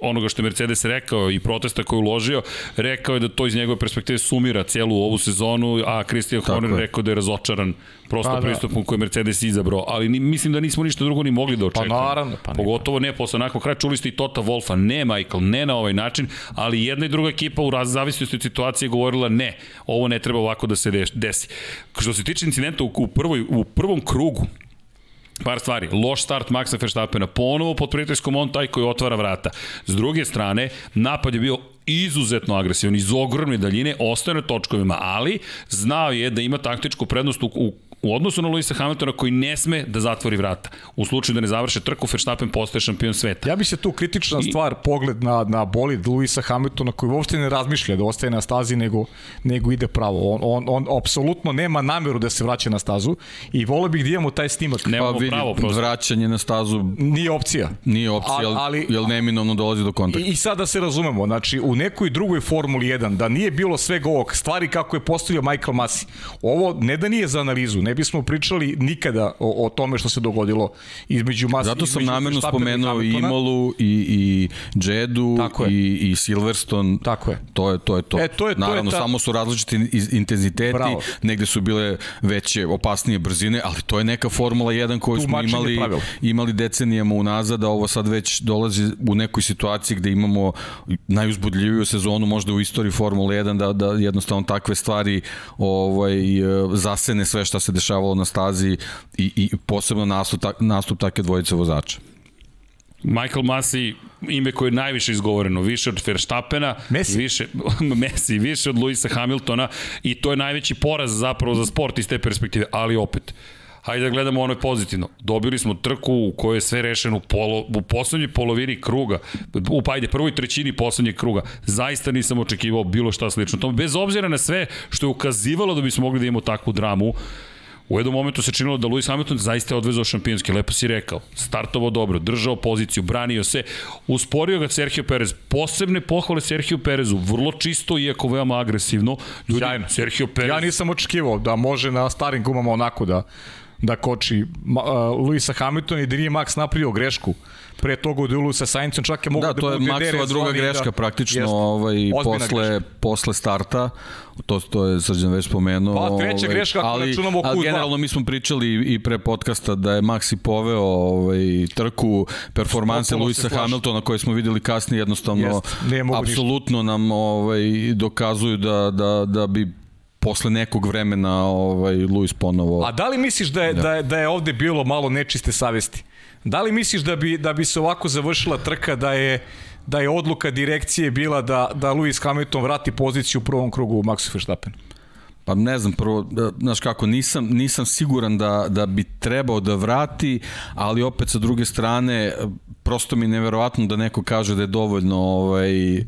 [SPEAKER 2] onoga što je Mercedes rekao i protesta koji je uložio, rekao je da to iz njegove perspektive sumira celu ovu sezonu, a Christian Horner je. rekao da je razočaran prosto pa, da. pristupom koji je Mercedes izabrao, ali ni, mislim da nismo ništa drugo ni mogli da pa očekujemo.
[SPEAKER 3] Pa naravno. Pa
[SPEAKER 2] Pogotovo ne posle onako kraja, čuli ste i Tota Wolfa, ne Michael, ne na ovaj način, ali jedna i druga ekipa u zavisnosti od situacije govorila ne, ovo ne treba ovako da se desi. Što se tiče incidenta u, u, prvoj, u prvom krugu, Par stvari, loš start Maxa Verstappena, ponovo pod pritiskom on taj koji otvara vrata. S druge strane, napad je bio izuzetno agresivan, iz ogromne daljine, ostaje na točkovima, ali znao je da ima taktičku prednost u, u u odnosu na Luisa Hamiltona koji ne sme da zatvori vrata. U slučaju da ne završe trku, Verstappen postaje šampion sveta.
[SPEAKER 3] Ja bi se tu kritična I... stvar, pogled na, na bolid Luisa Hamiltona koji uopšte ne razmišlja da ostaje na stazi nego, nego ide pravo. On, on, on apsolutno nema nameru da se vraća na stazu i vole bih da imamo taj snimak.
[SPEAKER 5] Nemamo pa, vidi, pravo prosto. Vraćanje na stazu
[SPEAKER 3] nije opcija.
[SPEAKER 5] Nije opcija, ali, ali jel neminovno dolazi do kontakta.
[SPEAKER 3] I, I sad da se razumemo, znači u nekoj drugoj Formuli 1, da nije bilo svega ovog, stvari kako je postavio Michael Masi, ovo ne da nije za analizu, ne bismo pričali nikada o, o tome što se dogodilo između Masi.
[SPEAKER 5] Zato sam namerno spomenuo i Imolu i, i Jedu i, i Silverstone.
[SPEAKER 3] Tako je.
[SPEAKER 5] To je to. Je to. E, to je, Naravno, to je ta... samo su različiti intenziteti, Bravo. negde su bile veće, opasnije brzine, ali to je neka Formula 1 koju tu smo imali, imali decenijama unazad, a ovo sad već dolazi u nekoj situaciji gde imamo najuzbudljiviju sezonu možda u istoriji Formule 1 da, da jednostavno takve stvari ovaj, zasene sve šta se dešavalo na stazi i, i posebno nastup, nastup takve dvojice vozača.
[SPEAKER 2] Michael Masi, ime koje je najviše izgovoreno, više od Verstappena,
[SPEAKER 3] Messi.
[SPEAKER 2] više, Messi, više od Luisa Hamiltona i to je najveći poraz zapravo za sport iz te perspektive, ali opet, hajde da gledamo ono pozitivno. Dobili smo trku u kojoj je sve rešeno u, polo, u poslednjoj polovini kruga, u pa ajde, prvoj trećini poslednjeg kruga. Zaista nisam očekivao bilo šta slično. To, bez obzira na sve što je ukazivalo da bismo mogli da imamo takvu dramu, U jednom momentu se činilo da Lewis Hamilton zaista je odvezao šampionski, lepo si rekao, startovao dobro, držao poziciju, branio se, usporio ga Sergio Perez, posebne pohvale Sergio Perezu, vrlo čisto, iako veoma agresivno.
[SPEAKER 3] Ljudi, Sjajno. Sergio Perez... Ja nisam očekivao da može na starim gumama onako da da koči uh, Luisa Hamilton i da nije Max napravio grešku pre toga u duelu sa Saincom čak je mogu da,
[SPEAKER 5] da to je Maxova druga greška da, praktično jest, ovaj, posle, greška. posle starta. To, to je Srđan već spomenuo
[SPEAKER 3] pa treća ovaj, greška ako ali, računamo
[SPEAKER 5] ali generalno mi smo pričali i pre podcasta da je Maxi poveo ovaj, trku performanse Luisa Hamiltona koje smo videli kasnije jednostavno apsolutno nam ovaj, dokazuju da, da, da bi posle nekog vremena ovaj Luis ponovo
[SPEAKER 3] A da li misliš da je da, da je, da je ovde bilo malo nečiste savesti? Da li misliš da bi da bi se ovako završila trka da je da je odluka direkcije bila da da Lewis Hamilton vrati poziciju u prvom krugu Maxu Verstappen?
[SPEAKER 5] Pa ne znam, prvo, znaš kako, nisam, nisam siguran da, da bi trebao da vrati, ali opet sa druge strane, prosto mi je neverovatno da neko kaže da je dovoljno ovaj,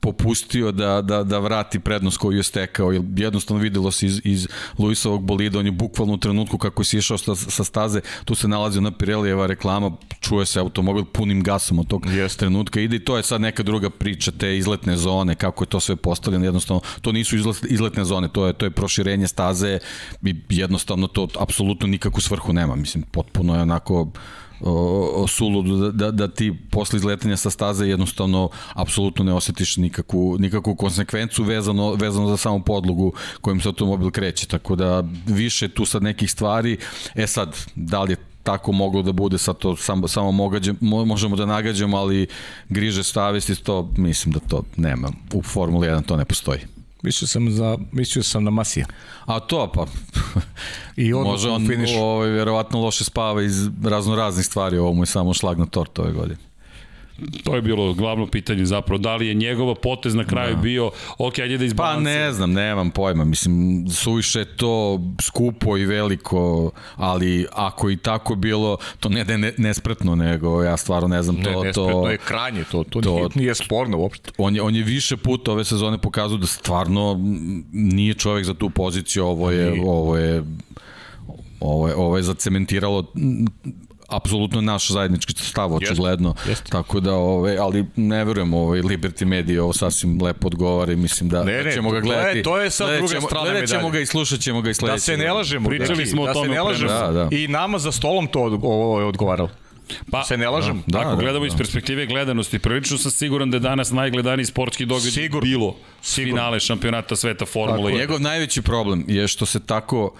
[SPEAKER 5] popustio da, da, da vrati prednost koju je stekao. Jednostavno videlo se iz, iz Luisovog bolida, on je bukvalno u trenutku kako si išao sa, sa staze, tu se nalazi na Pirelijeva reklama, čuje se automobil punim gasom od tog yes. trenutka. Ide i to je sad neka druga priča, te izletne zone, kako je to sve postavljeno, jednostavno to nisu izletne zone, to je, to je proširenje staze i jednostavno to apsolutno nikakvu svrhu nema. Mislim, potpuno je onako o, suludu da, da, da ti posle izletanja sa staze jednostavno apsolutno ne osetiš nikakvu, nikakvu konsekvencu vezano, vezano za samu podlogu kojim se automobil kreće, tako da više tu sad nekih stvari, e sad, da li je tako moglo da bude, sad to samo, samo mogađe, možemo da nagađamo, ali griže stavesti, to mislim da to nema. U Formuli 1 to ne postoji.
[SPEAKER 3] Mislio sam, za, mislio sam na Masija.
[SPEAKER 5] A to pa,
[SPEAKER 3] I
[SPEAKER 5] može on ovaj, verovatno loše spava iz razno raznih stvari, ovo mu je samo šlag na tort ove godine.
[SPEAKER 2] To je bilo glavno pitanje zapravo, da li je njegova potez na kraju da. bio, ok, ajde da izbalance.
[SPEAKER 5] Pa ne znam, nemam pojma, mislim, suviše to skupo i veliko, ali ako i tako bilo, to ne da je ne, nespretno, nego ja stvarno ne znam, to...
[SPEAKER 3] Ne, nespretno to, je kranje, to, to, to nije, nije sporno uopšte.
[SPEAKER 5] On je, on je više puta ove sezone pokazao da stvarno nije čovek za tu poziciju, ovo je, ovo je ovo je, ovo je zacementiralo apsolutno naš zajednički stav, očigledno. Jest, jest. Tako da, ove, ali ne verujem, ovaj Liberty Media ovo sasvim lepo odgovara i mislim da,
[SPEAKER 3] ne,
[SPEAKER 5] da ćemo ga gledati. To
[SPEAKER 3] je, to je sad druga ćemo, strana
[SPEAKER 5] Gledat ćemo ga i slušat ćemo ga i sledeće.
[SPEAKER 3] Da se ne lažemo.
[SPEAKER 2] Pričali smo
[SPEAKER 3] da
[SPEAKER 2] o tome. Da se ne
[SPEAKER 3] lažemo. Da, da. I nama za stolom to ovo je odgovaralo. Pa, se ne lažem.
[SPEAKER 2] Da, ako da, gledamo da, iz perspektive gledanosti, prilično sam siguran da je danas najgledaniji sportski događaj Sigur. bilo Sigur. finale šampionata sveta Formula 1.
[SPEAKER 5] Njegov najveći problem je što se tako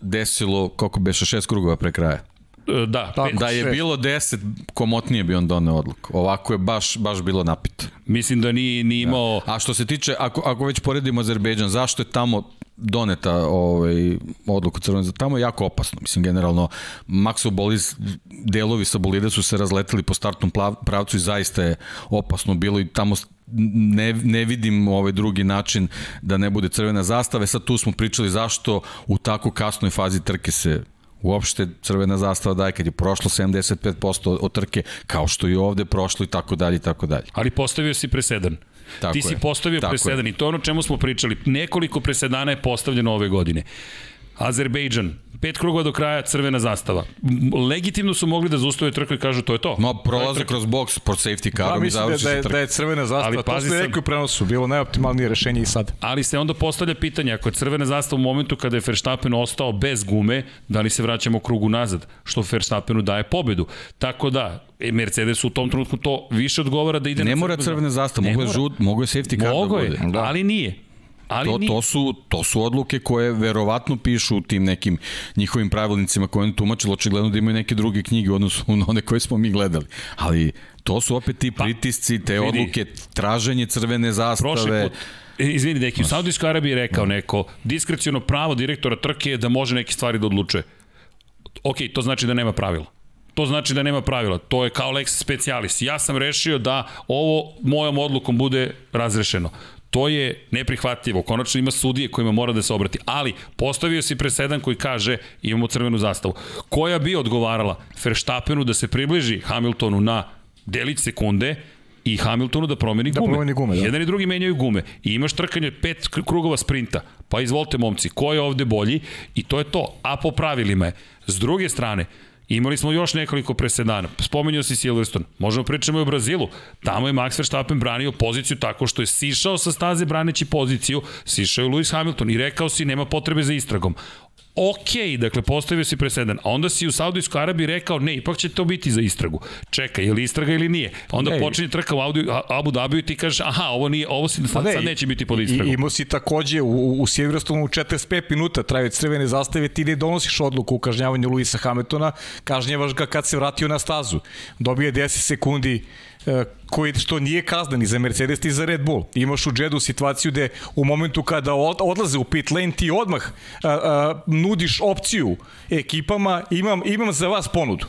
[SPEAKER 5] desilo, koliko beše, šest krugova pre kraja.
[SPEAKER 2] E, da,
[SPEAKER 5] Tako, da je šest. bilo 10, komotnije bi on doneo odluku. Ovako je baš, baš bilo napito.
[SPEAKER 2] Mislim da nije, nije da. imao...
[SPEAKER 5] Da. A što se tiče, ako, ako već poredimo Azerbejdžan, zašto je tamo doneta ovaj, odluku crvene, tamo je jako opasno. Mislim, generalno, Maxo Bolis, delovi sa bolide su se razleteli po startnom pravcu i zaista je opasno bilo i tamo ne, ne vidim ovaj drugi način da ne bude crvena zastave. Sad tu smo pričali zašto u tako kasnoj fazi trke se uopšte crvena zastava daje kad je prošlo 75% od trke, kao što i ovde prošlo i tako dalje i tako dalje.
[SPEAKER 2] Ali postavio si presedan. Tako Ti je. si postavio tako presedan je. i to ono čemu smo pričali. Nekoliko presedana je postavljeno ove godine. Azerbejdžan, pet krugova do kraja, crvena zastava. Legitimno su mogli da zaustave trku i kažu to je to.
[SPEAKER 5] No, prolaze kroz boks pod safety carom da,
[SPEAKER 3] i završi da, da, da je crvena zastava, ali, to ste rekli u prenosu, bilo najoptimalnije rešenje i sad.
[SPEAKER 2] Ali se onda postavlja pitanje, ako je crvena zastava u momentu kada je Verstappen ostao bez gume, da li se vraćamo krugu nazad, što Verstappenu daje pobedu. Tako da, e, Mercedes u tom trenutku to više odgovara da ide
[SPEAKER 5] ne na mora crvena zastava, mogu je, žut, mogu je safety car
[SPEAKER 2] mogo da bude. Je, da. ali nije. Ali
[SPEAKER 5] to, to, su, to su odluke koje verovatno pišu u tim nekim njihovim pravilnicima koje on tumačilo, očigledno da imaju neke druge knjige u odnosu na one koje smo mi gledali. Ali to su opet ti pa, pritisci, te vidi, odluke, traženje crvene zastave. Put,
[SPEAKER 2] e, Izvini, neki, u Saudijskoj Arabiji je rekao da. neko, diskrecijno pravo direktora trke je da može neke stvari da odlučuje. Ok, to znači da nema pravila to znači da nema pravila. To je kao lex specialis. Ja sam rešio da ovo mojom odlukom bude razrešeno. To je neprihvatljivo. Konačno ima sudije kojima mora da se obrati. Ali postavio si presedan koji kaže imamo crvenu zastavu. Koja bi odgovarala Verstappenu da se približi Hamiltonu na delić sekunde i Hamiltonu da promeni
[SPEAKER 3] da
[SPEAKER 2] gume.
[SPEAKER 3] Promeni gume da.
[SPEAKER 2] Jedan i drugi menjaju gume. I imaš trkanje pet krugova sprinta. Pa izvolite momci, ko je ovde bolji? I to je to. A po pravilima je. S druge strane, Imali smo još nekoliko presedana. Spomenuo si Silverstone. Možemo pričamo i o Brazilu. Tamo je Max Verstappen branio poziciju tako što je sišao sa staze braneći poziciju, sišao je Lewis Hamilton i rekao si nema potrebe za istragom ok, dakle postavio si presedan, a onda si u Saudijskoj Arabiji rekao, ne, ipak će to biti za istragu. Čekaj, je li istraga ili nije? Onda ne, počinje trka u Audi, Abu Dhabi i ti kažeš, aha, ovo, nije, ovo si, sad, ne, sad neće biti pod istragom.
[SPEAKER 3] I, imao si takođe u, u Silverstonu u 45 minuta traju crvene zastave, ti ne donosiš odluku u kažnjavanju Luisa Hamiltona, kažnjavaš ga kad se vratio na stazu. Dobije 10 sekundi koji što nije kazna ni za Mercedes ni za Red Bull. Imaš u Jedu situaciju gde u momentu kada odlaze u pit lane ti odmah a, a, nudiš opciju ekipama imam, imam za vas ponudu.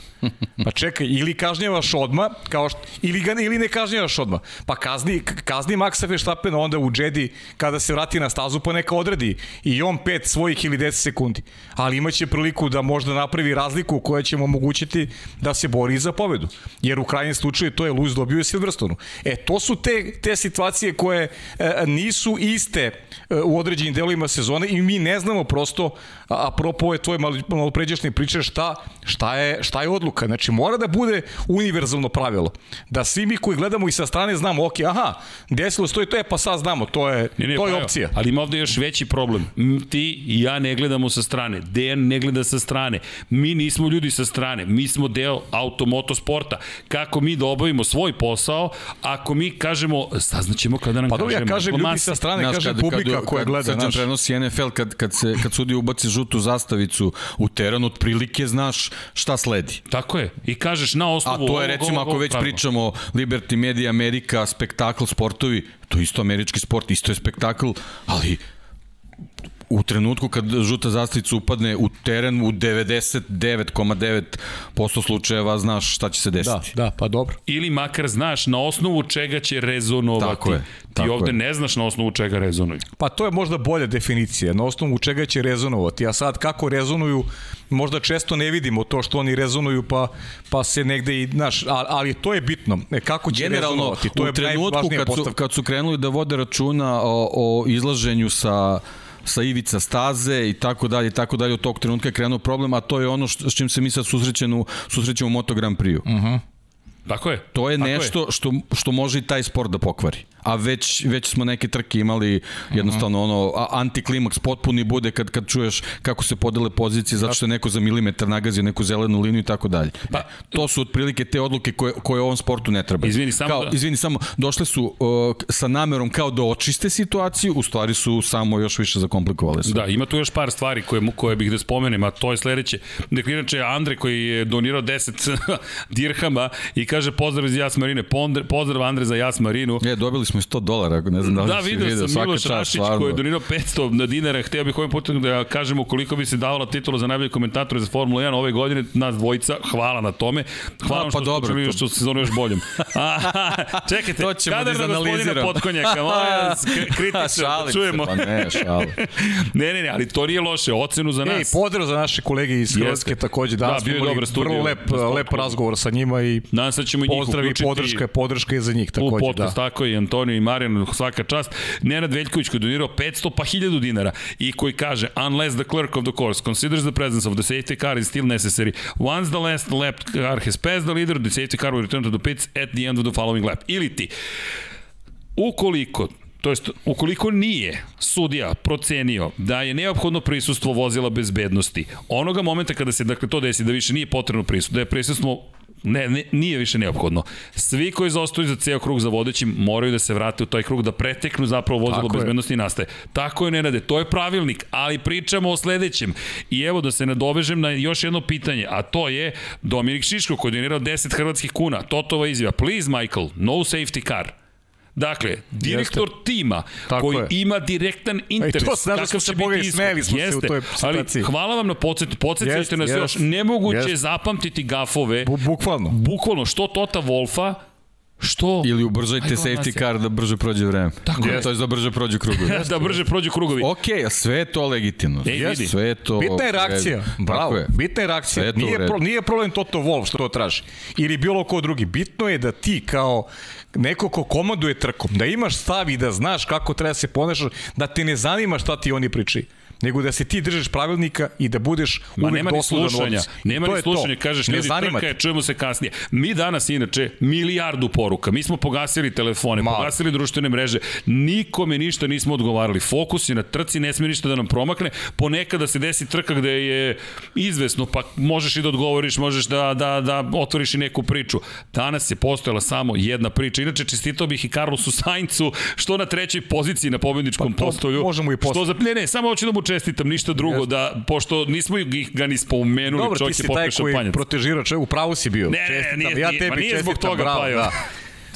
[SPEAKER 3] Pa čekaj, ili kažnjavaš odma, kao što, ili, ga, ili ne kažnjavaš odma. Pa kazni, kazni Maxa Verstappena onda u Jedi kada se vrati na stazu pa neka odredi i on 5 svojih ili 10 sekundi. Ali imaće priliku da možda napravi razliku koja će mu omogućiti da se bori za pobedu. Jer u krajnjem slučaju to je Lewis dobio je Silverstonu. E, to su te, te situacije koje e, nisu iste e, u određenim delovima sezone i mi ne znamo prosto, apropo je tvoje malo, malo pređašnje priče, šta, šta, je, šta je odluka. Znači, mora da bude univerzalno pravilo. Da svi mi koji gledamo i sa strane znamo, ok, aha, desilo stoji to je, pa sad znamo, to je, ne, ne, to je pa opcija.
[SPEAKER 2] Ali ima ovde još veći problem. Ti i ja ne gledamo sa strane, Dejan ne gleda sa strane, mi nismo ljudi sa strane, mi smo deo automotosporta. Kako mi da obavimo svoj posao, ako mi kažemo, saznaćemo kada nam
[SPEAKER 3] pa,
[SPEAKER 2] kažemo.
[SPEAKER 3] Pa ja kažem, ljudi sa strane, kaže publika kad, koja gleda.
[SPEAKER 5] Kad prenosi NFL, kad, kad, se, kad sudi ubaci žutu zastavicu u teren, otprilike znaš šta sledi.
[SPEAKER 2] Tako je. I kažeš na osnovu
[SPEAKER 5] A to je recimo, ako već pričamo Liberty Media Amerika, spektakl, sportovi, to je isto američki sport, isto je spektakl, ali u trenutku kad žuta zastavica upadne u teren u 99,9% slučajeva znaš šta će se desiti.
[SPEAKER 3] Da, da, pa dobro.
[SPEAKER 2] Ili makar znaš na osnovu čega će rezonovati.
[SPEAKER 5] Tako je.
[SPEAKER 2] Ti ovde je. ne znaš na osnovu čega rezonuju.
[SPEAKER 3] Pa to je možda bolja definicija, na osnovu čega će rezonovati. A sad kako rezonuju, možda često ne vidimo to što oni rezonuju, pa, pa se negde i, znaš, ali to je bitno. E, kako će
[SPEAKER 5] Generalno,
[SPEAKER 3] rezonovati? To
[SPEAKER 5] u
[SPEAKER 3] je
[SPEAKER 5] trenutku kad su, kad su krenuli da vode računa o, o izlaženju sa sa ivica staze i tako dalje i tako dalje od tog trenutka je krenuo problem, a to je ono što, s čim se mi sad susrećemo, susrećemo u Moto Grand Prix-u. Uh
[SPEAKER 3] mhm.
[SPEAKER 5] -huh.
[SPEAKER 2] Tako je.
[SPEAKER 5] To je
[SPEAKER 2] tako
[SPEAKER 5] nešto
[SPEAKER 2] je.
[SPEAKER 5] što, što može i taj sport da pokvari a već, već smo neke trke imali jednostavno ono antiklimaks potpuni bude kad, kad čuješ kako se podele pozicije zato što je neko za milimetar nagazio neku zelenu liniju i tako dalje. Pa, to su otprilike te odluke koje, koje ovom sportu ne treba.
[SPEAKER 2] Izvini samo,
[SPEAKER 5] kao,
[SPEAKER 2] da...
[SPEAKER 5] izvini samo, došle su uh, sa namerom kao da očiste situaciju, u stvari su samo još više zakomplikovale su.
[SPEAKER 2] Da, ima tu još par stvari koje, koje bih da spomenem, a to je sledeće. Dakle, inače, Andre koji je donirao 10 dirhama i kaže pozdrav iz Jasmarine, pozdrav Andre za Jasmarinu.
[SPEAKER 5] Je, dobili smo 100 dolara, ne znam da li
[SPEAKER 2] da,
[SPEAKER 5] si
[SPEAKER 2] vidio
[SPEAKER 5] vidio,
[SPEAKER 2] sam Miloš Rašić koji je donirao 500 na dinara, hteo bih ovim putem da kažemo koliko bi se davala titula za najbolji komentator za Formula 1 ove godine, nas dvojica, hvala na tome. Hvala
[SPEAKER 5] pa
[SPEAKER 2] što
[SPEAKER 5] dobro,
[SPEAKER 2] smo što se sezonu još boljom. A, čekajte,
[SPEAKER 5] to ćemo
[SPEAKER 2] kadar
[SPEAKER 5] da
[SPEAKER 2] na gospodina Potkonjaka, kritično, da čujemo.
[SPEAKER 5] Se, pa ne, šale.
[SPEAKER 2] ne, ne, ne, ali to nije loše, ocenu za nas.
[SPEAKER 3] Ej, pozdrav za naše kolege iz Hrvatske takođe, danas da, bio dobar. Vrlo lep, lep razgovor sa njima i
[SPEAKER 2] ćemo njih
[SPEAKER 3] pozdrav i podrška, podrška je za njih takođe.
[SPEAKER 2] U podcast, da. tako i Antonio i Marijan, svaka čast. Nenad Veljković koji je donirao 500 pa 1000 dinara i koji kaže unless the clerk of the course considers the presence of the safety car is still necessary. Once the last lap car has passed the leader, the safety car will return to the pits at the end of the following lap. Ili ti, ukoliko to jest ukoliko nije sudija procenio da je neophodno prisustvo vozila bezbednosti, onoga momenta kada se dakle to desi da više nije potrebno prisustvo, da je prisustvo Ne, ne, nije više neophodno. Svi koji zaostaju za ceo krug za vodećim moraju da se vrate u taj krug, da preteknu zapravo vozilo bezbednosti i nastaje. Tako je, Nenade, to je pravilnik, ali pričamo o sledećem. I evo da se nadovežem na još jedno pitanje, a to je Dominik Šiško donirao 10 hrvatskih kuna. Totova izjava, please Michael, no safety car. Dakle, direktor Jeste. tima Tako koji je. ima direktan interes.
[SPEAKER 3] E, to znaš da se boga i smeli smo Jeste. se u toj situaciji.
[SPEAKER 2] Ali hvala vam na podsjetu. Podsjetite nas još. Nemoguće jest. zapamtiti gafove.
[SPEAKER 3] Bu, bukvalno.
[SPEAKER 2] Bukvalno. Što Tota Wolfa, Što?
[SPEAKER 5] Ili ubrzajte safety car da brže prođe vreme. Tako je. To je da brže prođu krugovi.
[SPEAKER 2] da brže prođu krugovi.
[SPEAKER 5] Ok, sve je to legitimno.
[SPEAKER 2] Ej, vidi.
[SPEAKER 5] Sve je to...
[SPEAKER 3] Bitna je reakcija. Bravo. Je. Bitna je reakcija. Je nije, pro, nije problem Toto Wolf što to traži. Ili bilo ko drugi. Bitno je da ti kao neko ko komanduje trkom, da imaš stav i da znaš kako treba da se ponašaš, da te ne zanima šta ti oni pričaju nego da se ti držiš pravilnika i da budeš Ma, uvek dosledan slušanja,
[SPEAKER 2] Nema ni slušanja, kažeš, ljudi, trka je, čujemo se kasnije. Mi danas, inače, milijardu poruka, mi smo pogasili telefone, Mal. pogasili društvene mreže, nikome ništa nismo odgovarali. Fokus je na trci, ne smije ništa da nam promakne, ponekad da se desi trka gde je izvesno, pa možeš i da odgovoriš, možeš da, da, da otvoriš i neku priču. Danas je postojala samo jedna priča. Inače, čestitao bih i Carlosu Saincu, što na trećoj poziciji na pobedničkom pa, postolju.
[SPEAKER 3] Možemo i
[SPEAKER 2] postolju. Što za, ne, ne, samo hoću da mu čestitam, ništa drugo, da, pošto nismo ih ga ni spomenuli,
[SPEAKER 3] Dobro, čovjek je popio šampanjac. Dobro, ti si taj koji protežirao, čovjek, upravo si bio.
[SPEAKER 2] Ne, čestitam. nije, ja tebi nije zbog toga
[SPEAKER 3] bravo,
[SPEAKER 2] paju.
[SPEAKER 3] Da.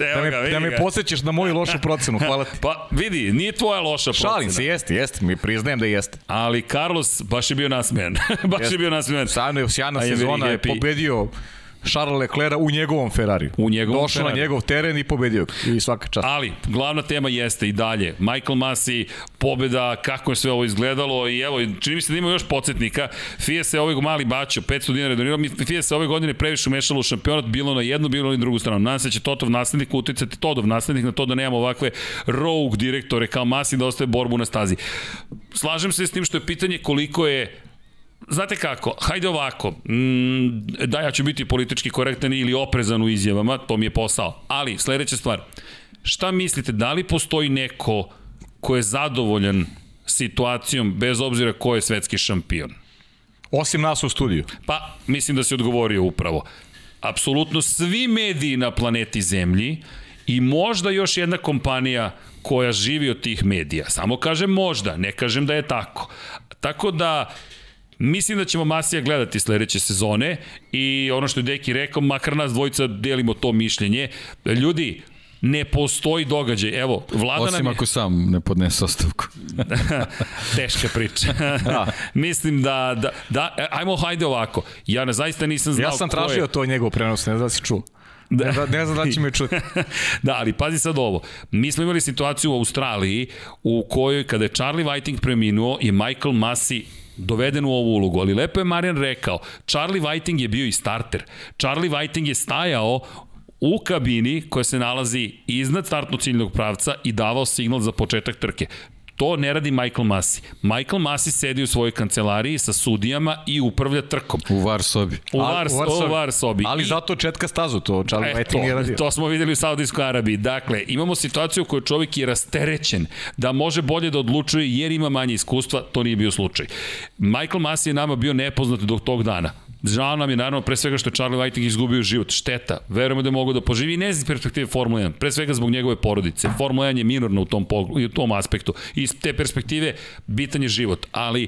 [SPEAKER 3] Evo da me, ga, da me posjećaš na moju lošu procenu, hvala ti.
[SPEAKER 2] Pa vidi, nije tvoja loša procena.
[SPEAKER 3] Šalim se, jeste, jeste, mi priznajem da jeste.
[SPEAKER 2] Ali Carlos baš je bio nasmejan. baš jeste. je bio nasmejan.
[SPEAKER 3] Sajno je sjajna sezona, je pobedio Charles Leclerc u njegovom Ferrari.
[SPEAKER 2] U njegovom
[SPEAKER 3] Došao
[SPEAKER 2] Ferrari.
[SPEAKER 3] na njegov teren i pobedio. I svaka čast.
[SPEAKER 2] Ali, glavna tema jeste i dalje. Michael Masi, pobeda, kako je sve ovo izgledalo i evo, čini mi se da ima još podsjetnika. FIA se ovaj mali bačio, 500 dinara donirao. FIA se ove godine previše umešalo u šampionat, bilo na jednu, bilo na drugu stranu. Nadam se da će Totov naslednik uticati Todov naslednik na to da nemamo ovakve rogue direktore kao Masi da ostaje borbu na stazi. Slažem se s tim što je pitanje koliko je Znate kako, hajde ovako, mm, da ja ću biti politički korektan ili oprezan u izjavama, to mi je posao. Ali, sledeća stvar, šta mislite, da li postoji neko ko je zadovoljan situacijom bez obzira ko je svetski šampion?
[SPEAKER 3] Osim nas u studiju.
[SPEAKER 2] Pa, mislim da si odgovorio upravo. apsolutno svi mediji na planeti Zemlji i možda još jedna kompanija koja živi od tih medija. Samo kažem možda, ne kažem da je tako. Tako da, Mislim da ćemo Masija gledati sledeće sezone i ono što je Deki rekao, makar nas dvojica delimo to mišljenje. Ljudi, ne postoji događaj. Evo, vlada
[SPEAKER 5] Osim
[SPEAKER 2] nam je...
[SPEAKER 5] ako sam ne podnese ostavku.
[SPEAKER 2] Teška priča. da. Mislim da, da, da, e, ajmo hajde ovako. Ja ne, zaista nisam znao
[SPEAKER 3] Ja sam tražio je... to njegov prenos, ne znam da si čuo. Da. Ne, ne znam da će me čuti.
[SPEAKER 2] da, ali pazi sad ovo. Mi smo imali situaciju u Australiji u kojoj kada je Charlie Whiting preminuo i Michael Massey doveden u ovu ulogu, ali lepo je Marijan rekao, Charlie Whiting je bio i starter. Charlie Whiting je stajao u kabini koja se nalazi iznad startnog ciljnog pravca i davao signal za početak trke. To ne radi Michael Masi. Michael Masi sedi u svojoj kancelariji sa sudijama i upravlja trkom.
[SPEAKER 5] U var sobi.
[SPEAKER 2] U var, u var, sobi. U var sobi.
[SPEAKER 3] Ali I, zato četka stazu, to Charlie e, radio.
[SPEAKER 2] To smo videli u Saudijskoj Arabiji. Dakle, imamo situaciju u kojoj čovjek je rasterećen, da može bolje da odlučuje jer ima manje iskustva, to nije bio slučaj. Michael Masi je nama bio nepoznat do tog dana. Žao nam je naravno pre svega što je Charlie Whiting izgubio život. Šteta. Verujemo da je mogu da poživi i ne iz perspektive Formula 1. Pre svega zbog njegove porodice. Formula 1 je minorna u tom, u tom aspektu. I iz te perspektive bitan je život. Ali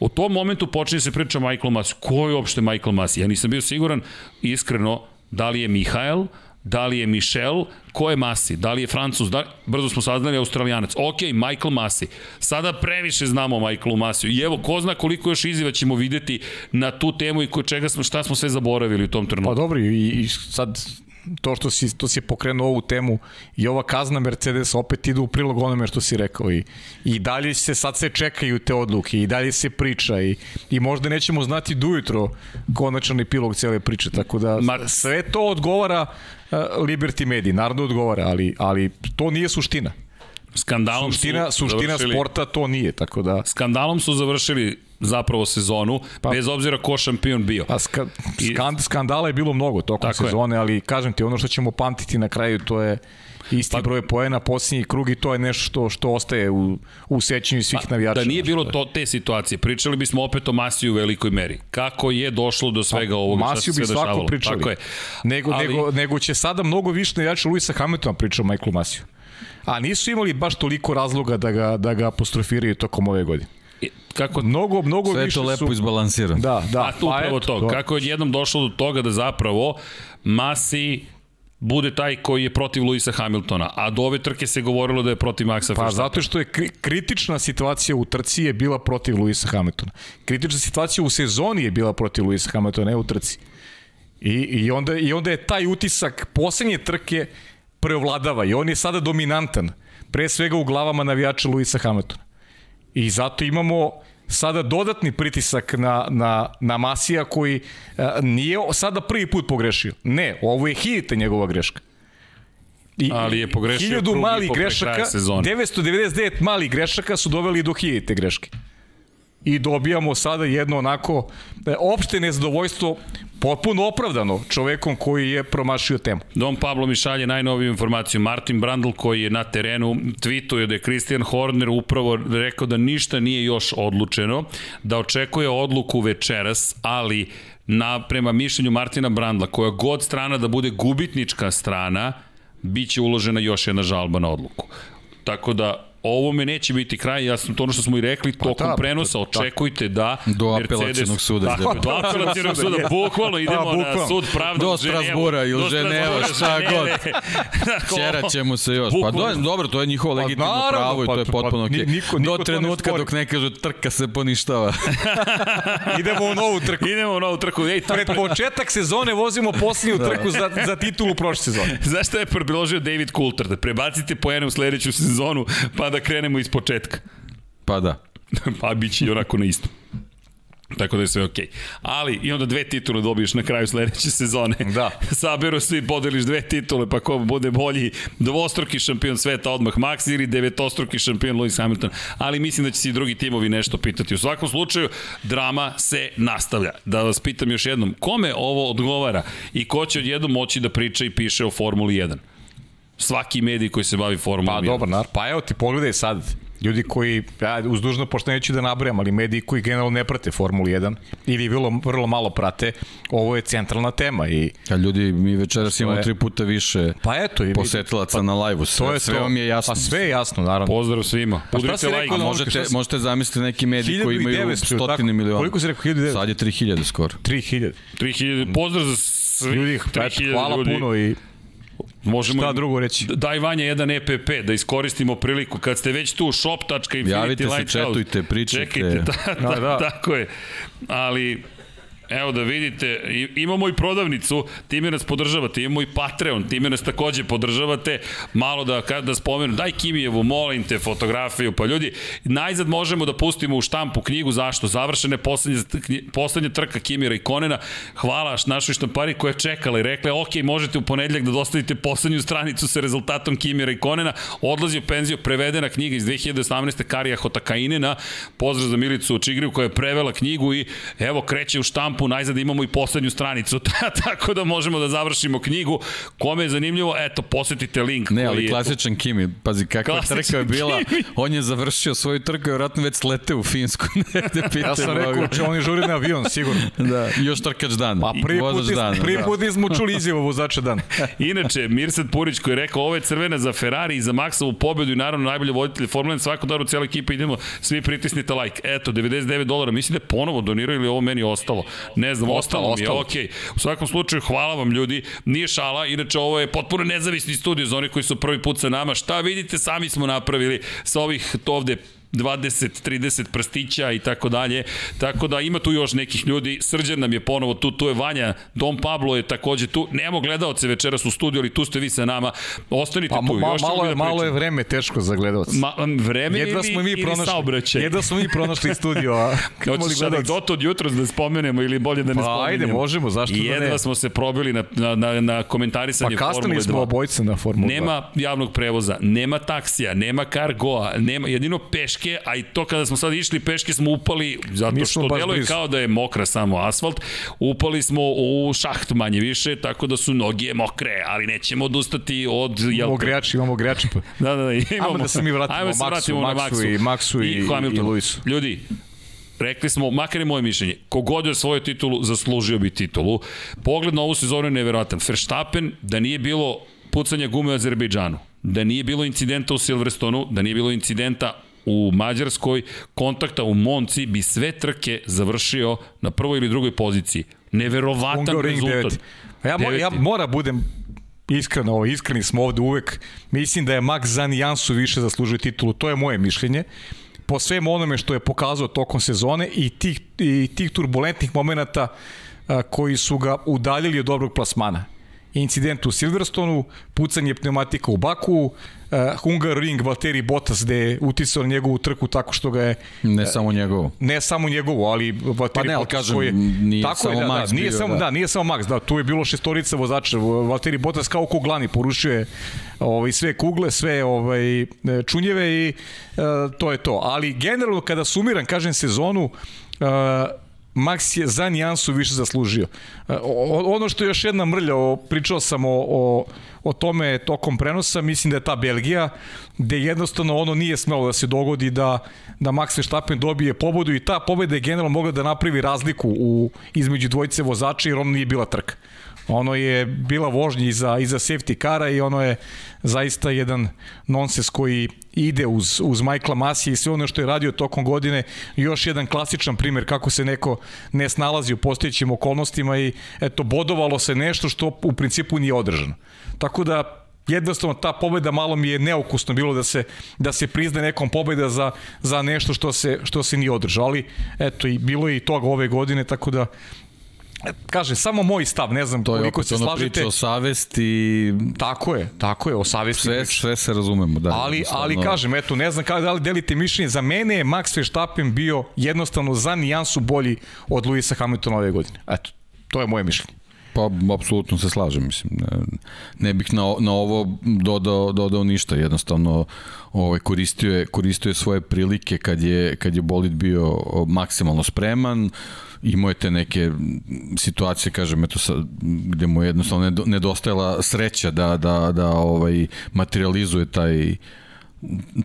[SPEAKER 2] u tom momentu počinje se priča Michael Masi. Ko je uopšte Michael Masi? Ja nisam bio siguran, iskreno, da li je Mihael, da li je Michel, ko je Masi, da li je Francus, da, brzo smo saznali Australijanac. Ok, Michael Masi. Sada previše znamo o Michaelu Masiju i evo, ko zna koliko još izziva ćemo videti na tu temu i ko čega smo, šta smo sve zaboravili u tom trenutku.
[SPEAKER 3] Pa dobro, i, i sad to što si, to si pokrenuo ovu temu i ova kazna Mercedes opet ide u prilog onome što si rekao i, i dalje se sad se čekaju te odluke i dalje se priča i, i možda nećemo znati do jutro konačan epilog cele priče, tako da Ma... sve to odgovara Liberty Media, naravno odgovara, ali, ali to nije suština.
[SPEAKER 2] Skandalom
[SPEAKER 3] suština,
[SPEAKER 2] su
[SPEAKER 3] suština završili, sporta to nije, tako da...
[SPEAKER 2] Skandalom su završili zapravo sezonu, pa, bez obzira ko šampion bio.
[SPEAKER 3] Pa ska, skand, skandala je bilo mnogo tokom sezone, je. ali kažem ti, ono što ćemo pamtiti na kraju to je isti pa, broj poena, posljednji krug i to je nešto što, što ostaje u, u sećanju svih pa, navijača.
[SPEAKER 2] Da nije bilo to te situacije, pričali bismo opet o Masiju u velikoj meri. Kako je došlo do svega pa, ovoga
[SPEAKER 3] Masiju bi svako pričali. Tako je. Nego, ali, nego, nego će sada mnogo više navijača Luisa Hamiltona pričao Michaelu Masiju. A nisu imali baš toliko razloga da ga, da ga apostrofiraju tokom ove godine
[SPEAKER 2] kako
[SPEAKER 3] mnogo mnogo
[SPEAKER 5] Sve
[SPEAKER 3] više
[SPEAKER 5] to lepo su... izbalansirano.
[SPEAKER 3] Da, da.
[SPEAKER 2] A tu pa upravo to. to. Kako je jednom došlo do toga da zapravo Masi bude taj koji je protiv Luisa Hamiltona, a do ove trke se govorilo da je protiv Maxa.
[SPEAKER 3] Pa zato što je kri kritična situacija u trci je bila protiv Luisa Hamiltona. Kritična situacija u sezoni je bila protiv Luisa Hamiltona, ne u trci. I, i, onda, I onda je taj utisak poslednje trke preovladava i on je sada dominantan, pre svega u glavama navijača Luisa Hamiltona. I zato imamo sada dodatni pritisak na, na, na Masija koji a, e, nije sada prvi put pogrešio. Ne, ovo je hiljite njegova greška.
[SPEAKER 2] I, Ali je pogrešio hiljadu malih grešaka,
[SPEAKER 3] 999 malih grešaka su doveli do hiljite greške i dobijamo sada jedno onako e, opšte nezadovoljstvo potpuno opravdano čovekom koji je promašio temu.
[SPEAKER 2] Don Pablo mi šalje najnoviju informaciju. Martin Brandl koji je na terenu tweetuje da je Christian Horner upravo rekao da ništa nije još odlučeno, da očekuje odluku večeras, ali na, prema mišljenju Martina Brandla, koja god strana da bude gubitnička strana, biće uložena još jedna žalba na odluku. Tako da ovo me neće biti kraj, ja sam to ono što smo i rekli, pa tokom da, prenosa, očekujte da
[SPEAKER 5] do apelacionog suda.
[SPEAKER 2] Da, do apelacionog suda, bukvalno idemo da, na sud pravde
[SPEAKER 5] do Strasbura ili Ženeva, šta god. Čera ćemo se još. Pa do, dobro, to je njihovo pa legitimno pa, pravo i to je pa, potpuno okej. Okay. Niko, niko do trenutka dok ne kažu trka se poništava.
[SPEAKER 3] idemo u novu trku.
[SPEAKER 2] Idemo u novu trku. Ej,
[SPEAKER 3] Pred početak sezone vozimo posljednju da. trku za, za titulu prošle sezone.
[SPEAKER 2] Znaš šta je predložio David Coulter? Da prebacite po jednom sledeću sezonu, pa da krenemo iz početka.
[SPEAKER 5] Pa da.
[SPEAKER 2] pa bit će i onako na isto. Tako da je sve okej. Okay. Ali i onda dve titule dobiješ na kraju sledeće sezone.
[SPEAKER 3] Da.
[SPEAKER 2] Saberu svi, podeliš dve titule, pa ko bude bolji dvostruki šampion sveta odmah Max ili devetostruki šampion Lewis Hamilton. Ali mislim da će se i drugi timovi nešto pitati. U svakom slučaju, drama se nastavlja. Da vas pitam još jednom, kome ovo odgovara i ko će odjednom moći da priča i piše o Formuli 1? Svaki medij koji se bavi Formulom
[SPEAKER 3] Pa dobro, nar, pa evo ti pogledaj sad. ljudi koji, ja, uz dužno pošto neću da nabrajam, ali mediji koji generalno ne prate Formulu 1 ili vrlo, vrlo malo prate, ovo je centralna tema. I,
[SPEAKER 5] A ljudi, mi večeras imamo
[SPEAKER 3] je...
[SPEAKER 5] tri puta više
[SPEAKER 3] pa eto, i,
[SPEAKER 5] posetilaca pa, na live-u. Sve, to je sve to. vam je jasno.
[SPEAKER 3] Pa sve je jasno, naravno.
[SPEAKER 2] Pozdrav svima.
[SPEAKER 3] Pa šta si rekao?
[SPEAKER 5] Da možete, možete zamisliti neki mediji koji imaju stotine miliona.
[SPEAKER 3] Koliko si rekao? 1900?
[SPEAKER 5] Sad je 3000 skoro.
[SPEAKER 3] 3000.
[SPEAKER 2] 3000. Pozdrav za svih
[SPEAKER 3] ljudi, 3000 hvala ljudi. puno i
[SPEAKER 2] Možemo
[SPEAKER 3] Šta drugo reći?
[SPEAKER 2] Daj Vanja jedan EPP, da iskoristimo priliku. Kad ste već tu, shop.infinity
[SPEAKER 5] Javite se, četujte, pričajte.
[SPEAKER 2] Čekajte, da, da, da, tako je. Ali, Evo da vidite, imamo i prodavnicu, time nas podržavate, imamo i Patreon, time nas takođe podržavate, malo da, da spomenu, daj Kimijevu, molim te, fotografiju, pa ljudi, najzad možemo da pustimo u štampu knjigu, zašto? Završene poslednje, poslednje trka Kimira i Konena, hvala našoj štampari koja je čekala i rekla, ok, možete u ponedljak da dostavite poslednju stranicu sa rezultatom Kimira i Konena, odlazi u penziju, prevedena knjiga iz 2018. Karija Hotakainena, pozdrav za Milicu Čigriju koja je prevela knjigu i evo kreće u štampu štampu, najzad imamo i poslednju stranicu, tako da možemo da završimo knjigu. Kome je zanimljivo, eto, posetite link.
[SPEAKER 5] Ne, ali klasičan Kimi, pazi kakva klasičan trka je bila, Kimi. on je završio svoju trku i vratno već slete u Finsku.
[SPEAKER 3] ja sam rekao, će oni žuri na avion, sigurno.
[SPEAKER 5] da. I još trkač dan.
[SPEAKER 3] Pa prvi put, dan, prvi da. put nismo čuli izjavu vozača dan.
[SPEAKER 2] Inače, Mirsad Purić koji je rekao, ovo je crvena za Ferrari i za Maxovu pobedu i naravno najbolje voditelj Formule 1, svako daru cijela ekipa, idemo, svi pritisnite like. Eto, 99 dolara, mislim da je ponovo donirao ili ovo meni ostalo. Ne znam, ostalo, ostalo mi je, okej. Okay. U svakom slučaju, hvala vam ljudi, nije šala, inače ovo je potpuno nezavisni studio za oni koji su prvi put sa nama. Šta vidite, sami smo napravili sa ovih ovde 20, 30 prstića i tako dalje. Tako da ima tu još nekih ljudi. Srđan nam je ponovo tu, tu je Vanja, Dom Pablo je takođe tu. Nemo gledalce večeras u studiju, ali tu ste vi sa nama. Ostanite
[SPEAKER 3] pa,
[SPEAKER 2] tu.
[SPEAKER 3] Ma, još malo, je, da malo je vreme teško za gledalce.
[SPEAKER 2] Ma, vreme jedva ili, smo mi ili pronašli, saobraćaj.
[SPEAKER 3] Jedva smo mi pronašli studio. A
[SPEAKER 2] Hoćeš anegdotu od jutra da spomenemo ili bolje da ne pa, spomenemo?
[SPEAKER 3] ajde, možemo, zašto
[SPEAKER 2] jedva
[SPEAKER 3] da ne?
[SPEAKER 2] smo se probili na, na, na, na komentarisanje
[SPEAKER 3] pa, Formule 2. Pa kasnili smo obojce na Formule 2.
[SPEAKER 2] Nema javnog prevoza, nema taksija, nema kargoa, nema, jedino peške peške, a i to kada smo sad išli peške smo upali, zato što deluje blizu. kao da je mokra samo asfalt, upali smo u šaht manje više, tako da su noge mokre, ali nećemo odustati od...
[SPEAKER 3] Jel... Imamo grejači, imamo grejači. Pa.
[SPEAKER 2] da, da, da, imamo. Ajmo
[SPEAKER 3] da se mi vratimo, Ajmo da se vratimo Maxu, na Maxu, i, Maxu i, i, i, i Luisu.
[SPEAKER 2] Ljudi, rekli smo, makar je moje mišljenje, kogod je svoju titulu, zaslužio bi titulu. Pogled na ovu sezonu je neverovatan. Verstappen, da nije bilo pucanja gume u Azerbejdžanu, da nije bilo incidenta u Silverstonu, da nije bilo incidenta u Mađarskoj, kontakta u Monci bi sve trke završio na prvoj ili drugoj poziciji. Neverovatan rezultat.
[SPEAKER 3] Pa ja, mo, ja mora budem iskreno, iskreni smo ovde uvek. Mislim da je Max Zani Jansu više zaslužuje titulu, to je moje mišljenje. Po svemu onome što je pokazao tokom sezone i tih, i tih turbulentnih momenta a, koji su ga udaljili od dobrog plasmana incident u Silverstonu, pucanje pneumatika u Baku, Hungar Ring, Valtteri Bottas gde je uticao na njegovu trku tako što ga je...
[SPEAKER 5] Ne samo njegovo.
[SPEAKER 3] Ne samo njegovo, ali Valtteri
[SPEAKER 5] pa ne, ali
[SPEAKER 3] Bottas
[SPEAKER 5] kažem, je, nije tako samo je, da, Max
[SPEAKER 3] da, nije bio, samo, da. da. nije samo Max, da, tu je bilo šestorica vozača, Valtteri Bottas kao kuglani porušio je ovaj, sve kugle, sve ovaj, čunjeve i uh, to je to. Ali generalno kada sumiram, kažem, sezonu, uh, Max je za nijansu više zaslužio. E, ono što je još jedna mrlja, pričao sam o, o, o tome tokom prenosa, mislim da je ta Belgija, gde jednostavno ono nije smelo da se dogodi da, da Max Verstappen dobije pobedu i ta pobeda je generalno mogla da napravi razliku u, između dvojice vozača jer ono nije bila trka. Ono je bila vožnja iza, iza safety kara i ono je zaista jedan nonsens koji ide uz, uz Michaela Masija i sve ono što je radio tokom godine. Još jedan klasičan primer kako se neko ne snalazi u postojećim okolnostima i eto, bodovalo se nešto što u principu nije održano. Tako da jednostavno ta pobeda malo mi je neukusno bilo da se da se prizna nekom pobeda za za nešto što se što se nije održalo ali eto i bilo je i toga ove godine tako da kaže samo moj stav, ne znam to koliko se slažete. To je opet priča
[SPEAKER 5] o savesti.
[SPEAKER 3] Tako je, tako je, o savesti.
[SPEAKER 5] Sve, priča. sve se razumemo, da.
[SPEAKER 3] Ali, ali kažem, eto, ne znam kada da li delite mišljenje, za mene je Max Verstappen bio jednostavno za nijansu bolji od Luisa Hamiltona ove godine. Eto, to je moje mišljenje.
[SPEAKER 5] Pa, apsolutno se slažem, mislim. Ne, ne bih na, na ovo dodao, dodao ništa, jednostavno ovaj, koristio, je, koristio je svoje prilike kad je, kad je bolid bio maksimalno spreman, imao je te neke situacije, kažem, eto, sa, gde mu je jednostavno nedostajala sreća da, da, da ovaj, materializuje taj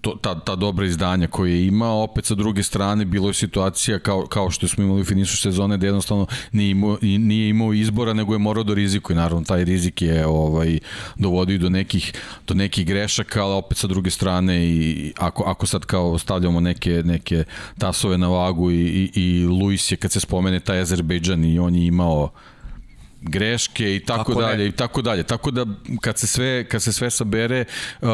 [SPEAKER 5] to, ta, ta dobra izdanja koje je imao, opet sa druge strane bilo je situacija kao, kao što smo imali u finišu sezone da jednostavno nije imao, nije imao izbora nego je morao do da riziku i naravno taj rizik je ovaj, dovodio do nekih, do nekih grešaka, ali opet sa druge strane i ako, ako sad kao stavljamo neke, neke tasove na vagu i, i, i Luis je kad se spomene taj Azerbejdžan i on je imao greške i tako, tako dalje ne. i tako dalje. Tako da kad se sve kad se sve sabere uh,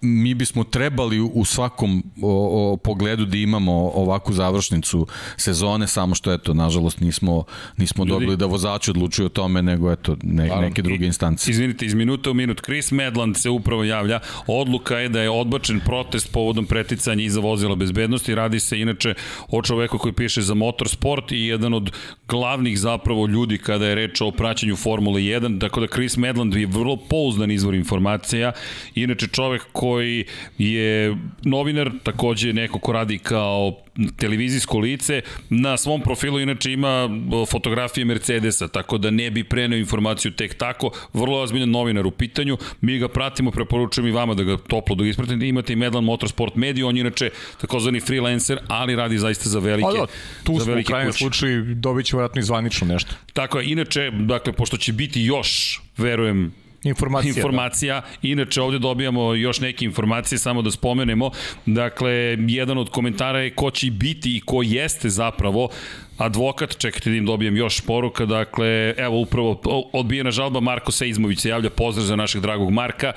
[SPEAKER 5] mi bismo trebali u svakom o, o, pogledu da imamo ovakvu završnicu sezone samo što eto nažalost nismo nismo Ljudi. dobili da vozači odlučuju o tome nego eto ne, neke druge instance.
[SPEAKER 2] Izvinite, iz minuta u minut Chris Medland se upravo javlja. Odluka je da je odbačen protest povodom preticanja iza vozila bezbednosti. Radi se inače o čoveku koji piše za motorsport i jedan od glavnih zapravo ljudi kada je reč o praćenju Formule 1, tako da Chris Medland je vrlo pouzdan izvor informacija, inače čovek koji je novinar, takođe neko ko radi kao televizijsko lice, na svom profilu inače ima fotografije Mercedesa, tako da ne bi preneo informaciju tek tako, vrlo ozbiljan novinar u pitanju, mi ga pratimo, preporučujem i vama da ga toplo da ispratite, imate i Medland Motorsport Media, on je inače takozvani freelancer, ali radi zaista za velike,
[SPEAKER 3] da, tu za velike kuće. Smo u slučaju, dobit će vratno i zvanično nešto.
[SPEAKER 2] Tako je, inače, dakle, pošto će biti još, verujem,
[SPEAKER 3] Informacija.
[SPEAKER 2] Informacija. Da. Inače, ovde dobijamo još neke informacije, samo da spomenemo. Dakle, jedan od komentara je ko će biti i ko jeste zapravo advokat, čekajte da im dobijem još poruka, dakle, evo upravo odbijena žalba, Marko Seizmović se javlja, pozdrav za našeg dragog Marka,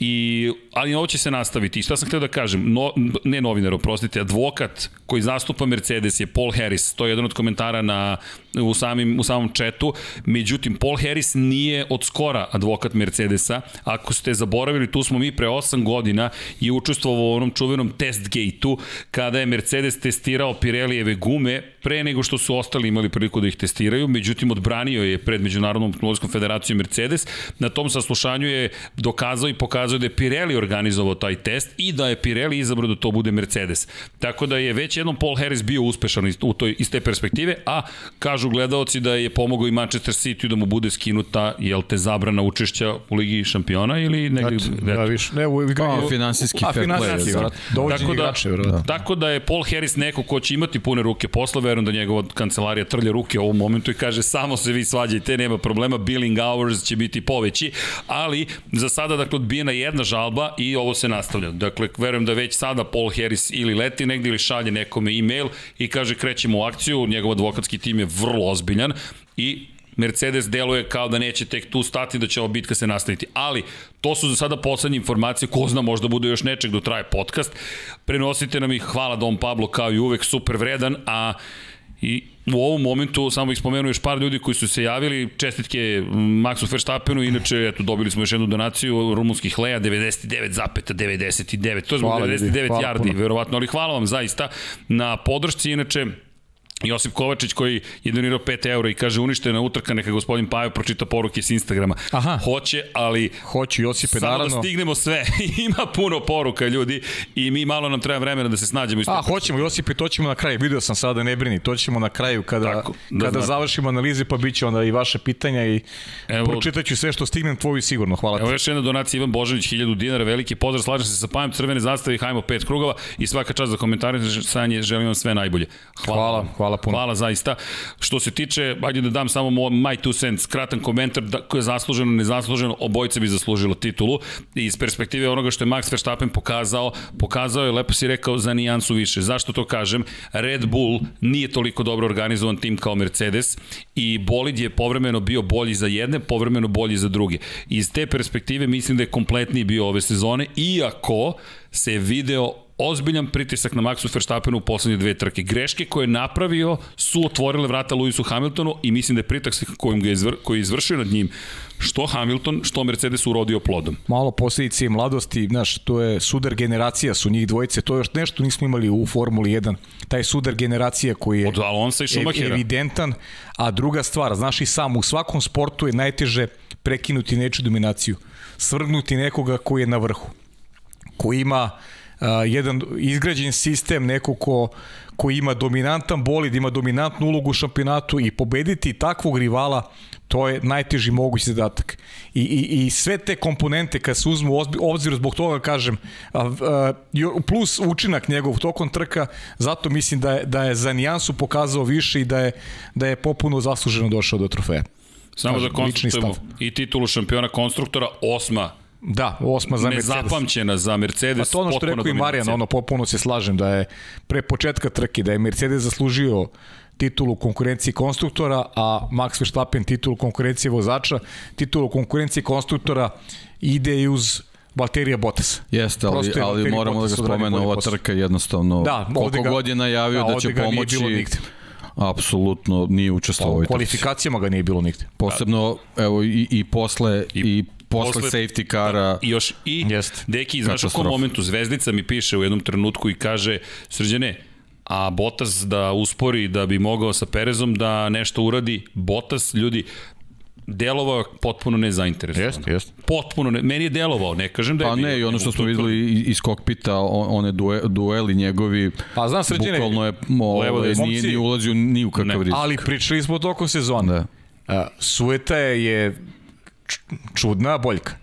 [SPEAKER 2] I, ali ovo će se nastaviti. I šta sam htio da kažem? No, ne novinar, oprostite, advokat koji zastupa Mercedes je Paul Harris. To je jedan od komentara na, u, samim, u samom četu. Međutim, Paul Harris nije od skora advokat Mercedesa. Ako ste zaboravili, tu smo mi pre 8 godina i učestvovao u onom čuvenom test gate-u kada je Mercedes testirao Pirelijeve gume pre nego što su ostali imali priliku da ih testiraju. Međutim, odbranio je pred Međunarodnom automobilskom federacijom Mercedes. Na tom saslušanju je dokazao i pokazao da je Pirelli organizovao taj test i da je Pirelli izabrao da to bude Mercedes. Tako da je već jednom Paul Harris bio uspešan u toj, iz te perspektive, a kažu gledaoci da je pomogao i Manchester City da mu bude skinuta, jel te zabrana učešća u Ligi šampiona ili negde...
[SPEAKER 3] Znači, da, više, ne, u
[SPEAKER 5] igraju... Pa, finansijski fair play.
[SPEAKER 3] Tako da, igrače,
[SPEAKER 2] tako da je Paul Harris neko ko će imati pune ruke posla, verujem da njegova kancelarija trlja ruke u ovom momentu i kaže samo se vi svađajte, nema problema, billing hours će biti poveći, ali za sada, dakle, odbijena jedna žalba i ovo se nastavlja. Dakle, verujem da već sada Paul Harris ili leti negdje ili šalje nekome e-mail i kaže krećemo u akciju, njegov advokatski tim je vrlo ozbiljan i Mercedes deluje kao da neće tek tu stati, da će ova bitka se nastaviti. Ali, to su za sada poslednje informacije, ko zna, možda bude još nečeg do traje podcast. Prenosite nam ih, hvala Dom Pablo, kao i uvek, super vredan, a i u ovom momentu samo bih spomenuo još par ljudi koji su se javili, čestitke Maxu Verstappenu, inače eto, dobili smo još jednu donaciju rumunskih leja, 99,99, to je zbog 99 yardi, verovatno, ali hvala vam zaista na podršci, inače Josip Kovačić koji je donirao 5 eura i kaže uništena utrka, neka gospodin Pajo pročita poruke s Instagrama. Aha. Hoće, ali...
[SPEAKER 3] Hoće, Josipe,
[SPEAKER 2] samo
[SPEAKER 3] naravno.
[SPEAKER 2] Samo da stignemo sve. Ima puno poruka, ljudi, i mi malo nam treba vremena da se snađemo.
[SPEAKER 3] A, hoćemo, Josipe, to ćemo na kraju. Video sam sada, ne brini, to ćemo na kraju kada, Tako, da kada završimo analize, pa bit će onda i vaše pitanja i Evo, pročitaću sve što stignem tvoju sigurno. Hvala
[SPEAKER 2] ti. Evo još jedna donacija Ivan Božanić, 1000 dinara, veliki pozdrav, slažem se sa Pajem, crvene zastave, hajmo pet krugova i svaka čast za komentare, sanje, želim vam sve najbolje.
[SPEAKER 3] Hvala, hvala, hvala puno.
[SPEAKER 2] Hvala zaista. Što se tiče, ajde da dam samo my two cents, kratan komentar, da, koje je zasluženo, nezasluženo, obojice bi zaslužilo titulu. I iz perspektive onoga što je Max Verstappen pokazao, pokazao je, lepo si rekao, za nijansu više. Zašto to kažem? Red Bull nije toliko dobro organizovan tim kao Mercedes i bolid je povremeno bio bolji za jedne, povremeno bolji za druge. Iz te perspektive mislim da je kompletniji bio ove sezone, iako se video ozbiljan pritisak na Maxu Verstappenu u poslednje dve trke. Greške koje je napravio su otvorile vrata Lewisu Hamiltonu i mislim da je pritisak kojim ga izvr, koji je izvršio nad njim što Hamilton, što Mercedes urodio plodom.
[SPEAKER 3] Malo posljedice mladosti, znaš, to je suder generacija, su njih dvojice, to je još nešto nismo imali u Formuli 1, taj suder generacija koji je
[SPEAKER 2] Od Alonsa i Schumachera.
[SPEAKER 3] evidentan, a druga stvar, znaš i sam, u svakom sportu je najteže prekinuti neču dominaciju, svrgnuti nekoga koji je na vrhu, koji ima uh, jedan izgrađen sistem, neko ko, ko ima dominantan bolid, ima dominantnu ulogu u šampionatu i pobediti takvog rivala, To je najteži mogući zadatak. I, i, i sve te komponente kad se uzmu obzir zbog toga kažem a, a, plus učinak njegov tokom trka, zato mislim da je, da je za nijansu pokazao više i da je, da je popuno zasluženo došao do trofeja.
[SPEAKER 2] Samo da konstatujemo i titulu šampiona konstruktora, osma
[SPEAKER 3] Da, osma za Mercedes.
[SPEAKER 2] Nezapamćena za Mercedes.
[SPEAKER 3] Pa to ono što rekao i Marijan, ono popuno se slažem da je pre početka trke da je Mercedes zaslužio titulu konkurenciji konstruktora, a Max Verstappen titulu konkurencije vozača. Titulu konkurencije konstruktora ide i uz Valterija Bottas.
[SPEAKER 5] Jeste, ali, ali moramo da ga spomenu, ova trka jednostavno, da, koliko ga, god je najavio da, da će pomoći, apsolutno nije učestvovao u ovoj
[SPEAKER 3] trci. kvalifikacijama ga nije bilo nigde.
[SPEAKER 5] Posebno, evo, i, i posle, i, i posle, posle safety kara. Da,
[SPEAKER 2] I još i, Jest. deki, znaš u kom momentu, Zvezdica mi piše u jednom trenutku i kaže, srđene, a Botas da uspori da bi mogao sa Perezom da nešto uradi, Botas, ljudi, delovao potpuno nezainteresovan.
[SPEAKER 3] Jeste, jeste.
[SPEAKER 2] Potpuno ne, meni je delovao, ne kažem da je
[SPEAKER 5] Pa ne, i ono što smo videli iz kokpita, one due, dueli njegovi,
[SPEAKER 3] pa znam sređene,
[SPEAKER 5] bukvalno je, ovaj, nije, nije ulazio ni u kakav rizik.
[SPEAKER 3] Ali pričali smo tokom sezona. Da. Uh, Sueta je Чудная болька.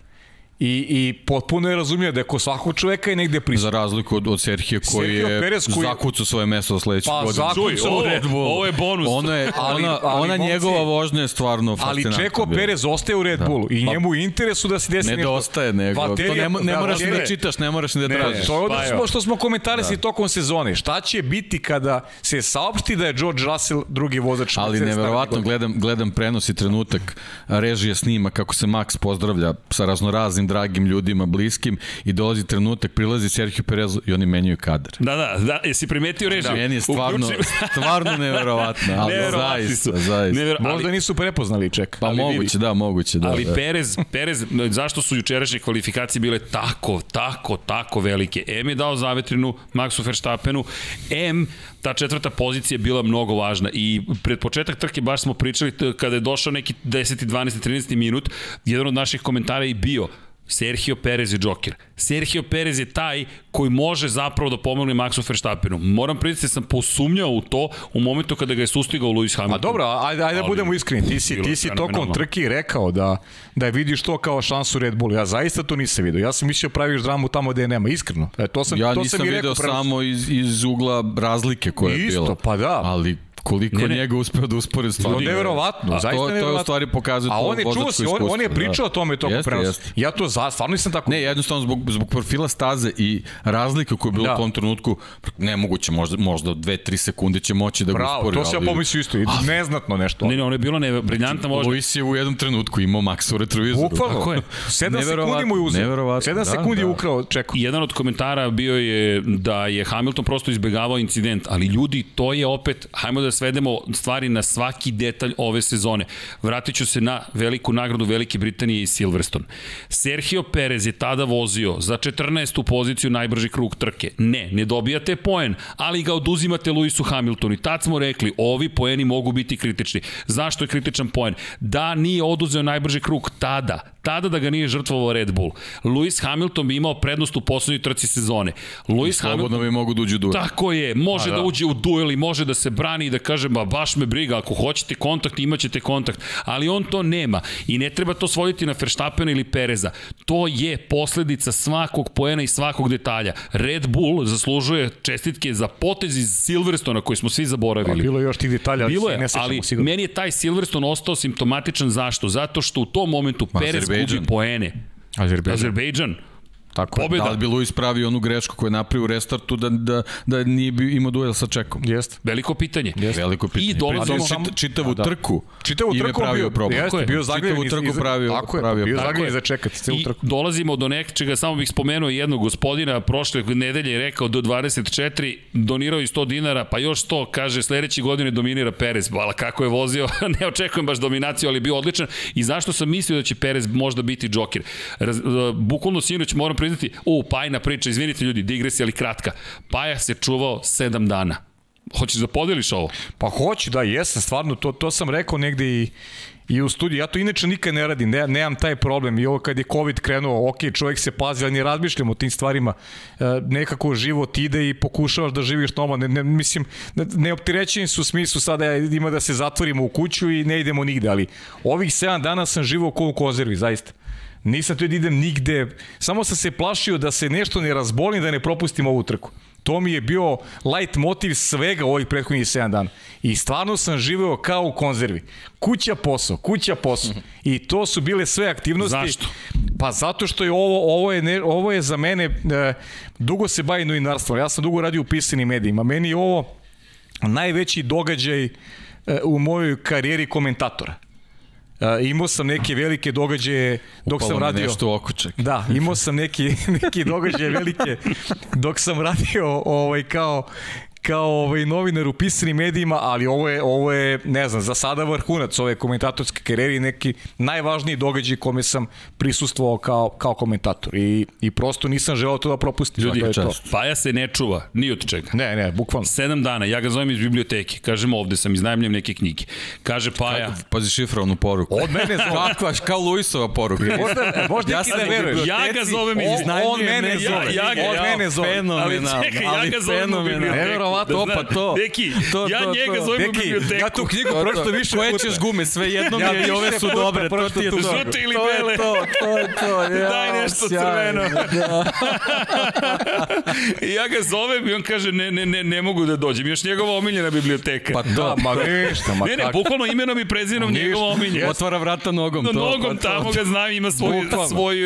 [SPEAKER 3] I, i potpuno je razumio da je ko svakog čoveka je negde prisutan.
[SPEAKER 5] Za razliku od, od Serhije koji Sergio je Perez koji... zakucao svoje mesto sledeće pa, godine.
[SPEAKER 2] Pa zakucao Red Bull. Ovo je bonus.
[SPEAKER 5] Ona, je, ali, ona, ali, ona momci, njegova vožnja je stvarno fascinantna.
[SPEAKER 3] Ali Čeko Perez ostaje u Red da. Bullu i pa, njemu je interesu da se desi
[SPEAKER 5] ne
[SPEAKER 3] nešto.
[SPEAKER 5] Ne dostaje nego. Vaterija, to ne, ne moraš ni da čitaš, ne moraš ni da tražiš.
[SPEAKER 3] To je ono što, što smo komentarisali da. tokom sezone. Šta će biti kada se saopšti da je George Russell drugi vozač?
[SPEAKER 5] Ali neverovatno gledam, gledam prenos i trenutak režija snima kako se Max pozdravlja sa raznoraznim dragim ljudima bliskim i dolazi trenutak, prilazi Sergio Perez i oni menjaju kadar.
[SPEAKER 2] Da, da, da, jesi primetio režim? Da,
[SPEAKER 5] meni je stvarno, stvarno neverovatno, ali zaista, zaista. Nevero,
[SPEAKER 3] ali, Možda nisu prepoznali ček.
[SPEAKER 5] Pa
[SPEAKER 3] ali
[SPEAKER 5] moguće, vidi. da, moguće, da.
[SPEAKER 2] Ali
[SPEAKER 5] da.
[SPEAKER 2] Perez, Perez, zašto su jučerašnje kvalifikacije bile tako, tako, tako velike? M je dao zavetrinu Maxu Verstappenu, M ta četvrta pozicija je bila mnogo važna i pred početak trke baš smo pričali kada je došao neki 10. 12. 13. minut, jedan od naših komentara je bio Sergio Perez je džoker. Sergio Perez je taj koji može zapravo da pomogne Maxu Verstappenu. Moram priznati da sam posumnjao u to u momentu kada ga je sustigao Lewis Hamilton.
[SPEAKER 3] A dobro, ajde, ajde da budemo iskreni. Ti si, ti si tokom trke rekao da, da je vidiš to kao šansu Red Bull. Ja zaista to nisam vidio. Ja sam mislio da praviš dramu tamo gde je nema, iskreno. E, to sam,
[SPEAKER 5] ja
[SPEAKER 3] to
[SPEAKER 5] nisam
[SPEAKER 3] sam
[SPEAKER 5] video samo iz, iz ugla razlike koja je bila.
[SPEAKER 3] Isto, pa da.
[SPEAKER 5] Ali koliko ne, ne. njega uspeo da uspore.
[SPEAKER 3] To je neverovatno, zaista
[SPEAKER 5] to,
[SPEAKER 3] neverovatno.
[SPEAKER 5] To je u stvari pokazuje
[SPEAKER 3] to on je čuo se, on, on je pričao da. o tome tokom jeste, prenosa. Jeste. Ja to za, stvarno nisam tako...
[SPEAKER 5] Ne, jednostavno zbog, zbog profila staze i razlike koja je bila da. u tom trenutku, nemoguće, možda, možda 2-3 sekunde će moći da
[SPEAKER 3] Bravo,
[SPEAKER 5] ga uspori.
[SPEAKER 3] Bravo, to se ja pomislio isto, ali, neznatno nešto.
[SPEAKER 2] Ne, ne, ono je bilo ne, briljantna možda.
[SPEAKER 5] Luis je u jednom trenutku imao Max u retrovizoru.
[SPEAKER 3] Bukvalno, Tako je. 7 sekundi mu je uzeo. 7 da, sekundi je da. ukrao čeku.
[SPEAKER 2] Jedan od komentara bio je da je Hamilton prosto izbegavao incident, ali ljudi, to je opet, hajmo da svedemo stvar stvari na svaki detalj ove sezone. Vratit ću se na veliku nagradu Velike Britanije i Silverstone. Sergio Perez je tada vozio za 14. poziciju najbrži krug trke. Ne, ne dobijate poen, ali ga oduzimate Lewisu Hamiltonu. I tad smo rekli, ovi poeni mogu biti kritični. Zašto je kritičan poen? Da nije oduzeo najbrži krug tada, tada da ga nije žrtvovao Red Bull. Lewis Hamilton bi imao prednost u poslednjoj trci sezone.
[SPEAKER 5] Lewis Hamilton bi mogu da uđe u duel.
[SPEAKER 2] Tako je, može da. da uđe u duel i može da se brani i da kaže, ba baš me briga, ako hoćete kontakt, imaćete kontakt. Ali on to nema i ne treba to svoditi na Verstappena ili Pereza. To je posledica svakog poena i svakog detalja. Red Bull zaslužuje čestitke za potez iz Silverstona koji smo svi zaboravili.
[SPEAKER 3] Pa, bilo je još tih detalja,
[SPEAKER 2] bilo je, ne ali sigurno. meni je taj Silverstone ostao simptomatičan zašto? Zato što u tom momentu Perez gubi poene.
[SPEAKER 3] Azerbejdžan.
[SPEAKER 2] Azerbejdžan
[SPEAKER 5] Tako Pobjeda. Da li bi Luis pravio onu grešku koju je napravio u restartu da, da, da nije bi imao duel sa Čekom?
[SPEAKER 3] Jeste.
[SPEAKER 2] Veliko pitanje.
[SPEAKER 5] Jest. Veliko pitanje.
[SPEAKER 2] I dolazimo...
[SPEAKER 5] Čit, čitavu da. trku.
[SPEAKER 3] Čitavu trku
[SPEAKER 5] pravio
[SPEAKER 3] bio,
[SPEAKER 5] problem.
[SPEAKER 3] Jeste, bio
[SPEAKER 5] zagljen. Čitavu trku pravio,
[SPEAKER 3] tako je,
[SPEAKER 5] pravio
[SPEAKER 3] bio zagljen za čekati celu trku.
[SPEAKER 2] I dolazimo do nečega, samo bih spomenuo jednog gospodina, prošle nedelje je rekao do 24, donirao i 100 dinara, pa još 100, kaže, sledeće godine dominira Perez. Vala, kako je vozio, ne očekujem baš dominaciju, ali bio odličan. I zašto sam mislio da će Perez možda biti džokir? Raz, bukvalno sinoć moram priznati, u, pa Pajna priča, izvinite ljudi, digresija ali kratka. Paja se čuvao 7 dana. Hoćeš da podeliš ovo?
[SPEAKER 3] Pa hoću, da, jesam, stvarno, to, to sam rekao negde i, i u studiju. Ja to inače nikad ne radim, ne, nemam taj problem. I ovo kad je COVID krenuo, ok, čovjek se pazi, ali ne razmišljam o tim stvarima. E, nekako život ide i pokušavaš da živiš normalno. Ne, ne, mislim, ne opterećeni su u smislu sada ima da se zatvorimo u kuću i ne idemo nigde, ali ovih 7 dana sam živao ko u konzervi, zaista. Nisam tu da idem nigde, samo sam se plašio da se nešto ne razbolim, da ne propustim ovu trku. To mi je bio light motiv svega ovih prethodnih 7 dana. I stvarno sam živeo kao u konzervi. Kuća posao, kuća posao. I to su bile sve aktivnosti.
[SPEAKER 2] Zašto?
[SPEAKER 3] Pa zato što je ovo, ovo, je, ne, ovo je za mene, e, dugo se bavi novinarstvom. Ja sam dugo radio u pisanim medijima. Meni je ovo najveći događaj e, u mojoj karijeri komentatora. Uh, imao sam neke velike događaje dok
[SPEAKER 5] Upalo
[SPEAKER 3] sam radio...
[SPEAKER 5] nešto ček.
[SPEAKER 3] Da, imao sam neki, neki događaje velike dok sam radio ovaj, kao, kao ovaj novinar u pisanim medijima, ali ovo je, ovo je, ne znam, za sada vrhunac ove komentatorske karijere i neki najvažniji događaj kome sam prisustvovao kao, kao komentator i, i prosto nisam želeo to da propustim.
[SPEAKER 2] Ljudi,
[SPEAKER 3] to je to.
[SPEAKER 2] Paja se ne čuva, ni od čega.
[SPEAKER 3] Ne, ne, bukvalno.
[SPEAKER 2] Sedam dana, ja ga zovem iz biblioteke, kažem ovde sam, iznajemljem neke knjige. Kaže Paja,
[SPEAKER 5] Kako, pazi šifrovanu poruku.
[SPEAKER 3] Od mene zove.
[SPEAKER 5] Kakva, kao Luisova poruka.
[SPEAKER 3] Možda, možda
[SPEAKER 5] Ja
[SPEAKER 3] ja
[SPEAKER 5] sam
[SPEAKER 3] ne veruješ.
[SPEAKER 2] ja ga zovem iz
[SPEAKER 3] On, on mene
[SPEAKER 2] ja,
[SPEAKER 3] zove.
[SPEAKER 2] ja, ga,
[SPEAKER 3] on
[SPEAKER 2] ja,
[SPEAKER 3] mene zove.
[SPEAKER 2] ali
[SPEAKER 5] Fenomenalno,
[SPEAKER 2] čekaj, ja
[SPEAKER 5] ali
[SPEAKER 2] ga zovem u biblioteku.
[SPEAKER 3] Neverovatno,
[SPEAKER 2] Da
[SPEAKER 5] to pa.
[SPEAKER 2] Deki,
[SPEAKER 5] To,
[SPEAKER 2] ja
[SPEAKER 5] to,
[SPEAKER 2] njega
[SPEAKER 5] to.
[SPEAKER 2] zovem u
[SPEAKER 3] Deki,
[SPEAKER 2] biblioteku.
[SPEAKER 3] ja tu knjigu pročito više
[SPEAKER 5] Koje ćeš gume, sve jedno
[SPEAKER 3] Ja
[SPEAKER 5] mi je i ove su dobre, to ti je to.
[SPEAKER 2] Žute ili
[SPEAKER 5] To je
[SPEAKER 2] bele?
[SPEAKER 5] to, to je to. Ja,
[SPEAKER 2] Daj nešto
[SPEAKER 5] sjajno.
[SPEAKER 2] crveno. I ja ga zovem i on kaže ne, ne, ne, ne mogu da dođem. Još njegova omiljena biblioteka.
[SPEAKER 5] Pa
[SPEAKER 3] Da,
[SPEAKER 5] to,
[SPEAKER 3] ma ništa, ma
[SPEAKER 2] ne, ne, bukvalno imenom i prezimenom
[SPEAKER 3] Ništa.
[SPEAKER 2] njegova omiljena.
[SPEAKER 5] otvara vrata nogom.
[SPEAKER 2] Na
[SPEAKER 5] to,
[SPEAKER 2] nogom
[SPEAKER 5] pa
[SPEAKER 2] tamo ga znam, ima svoj, svoj,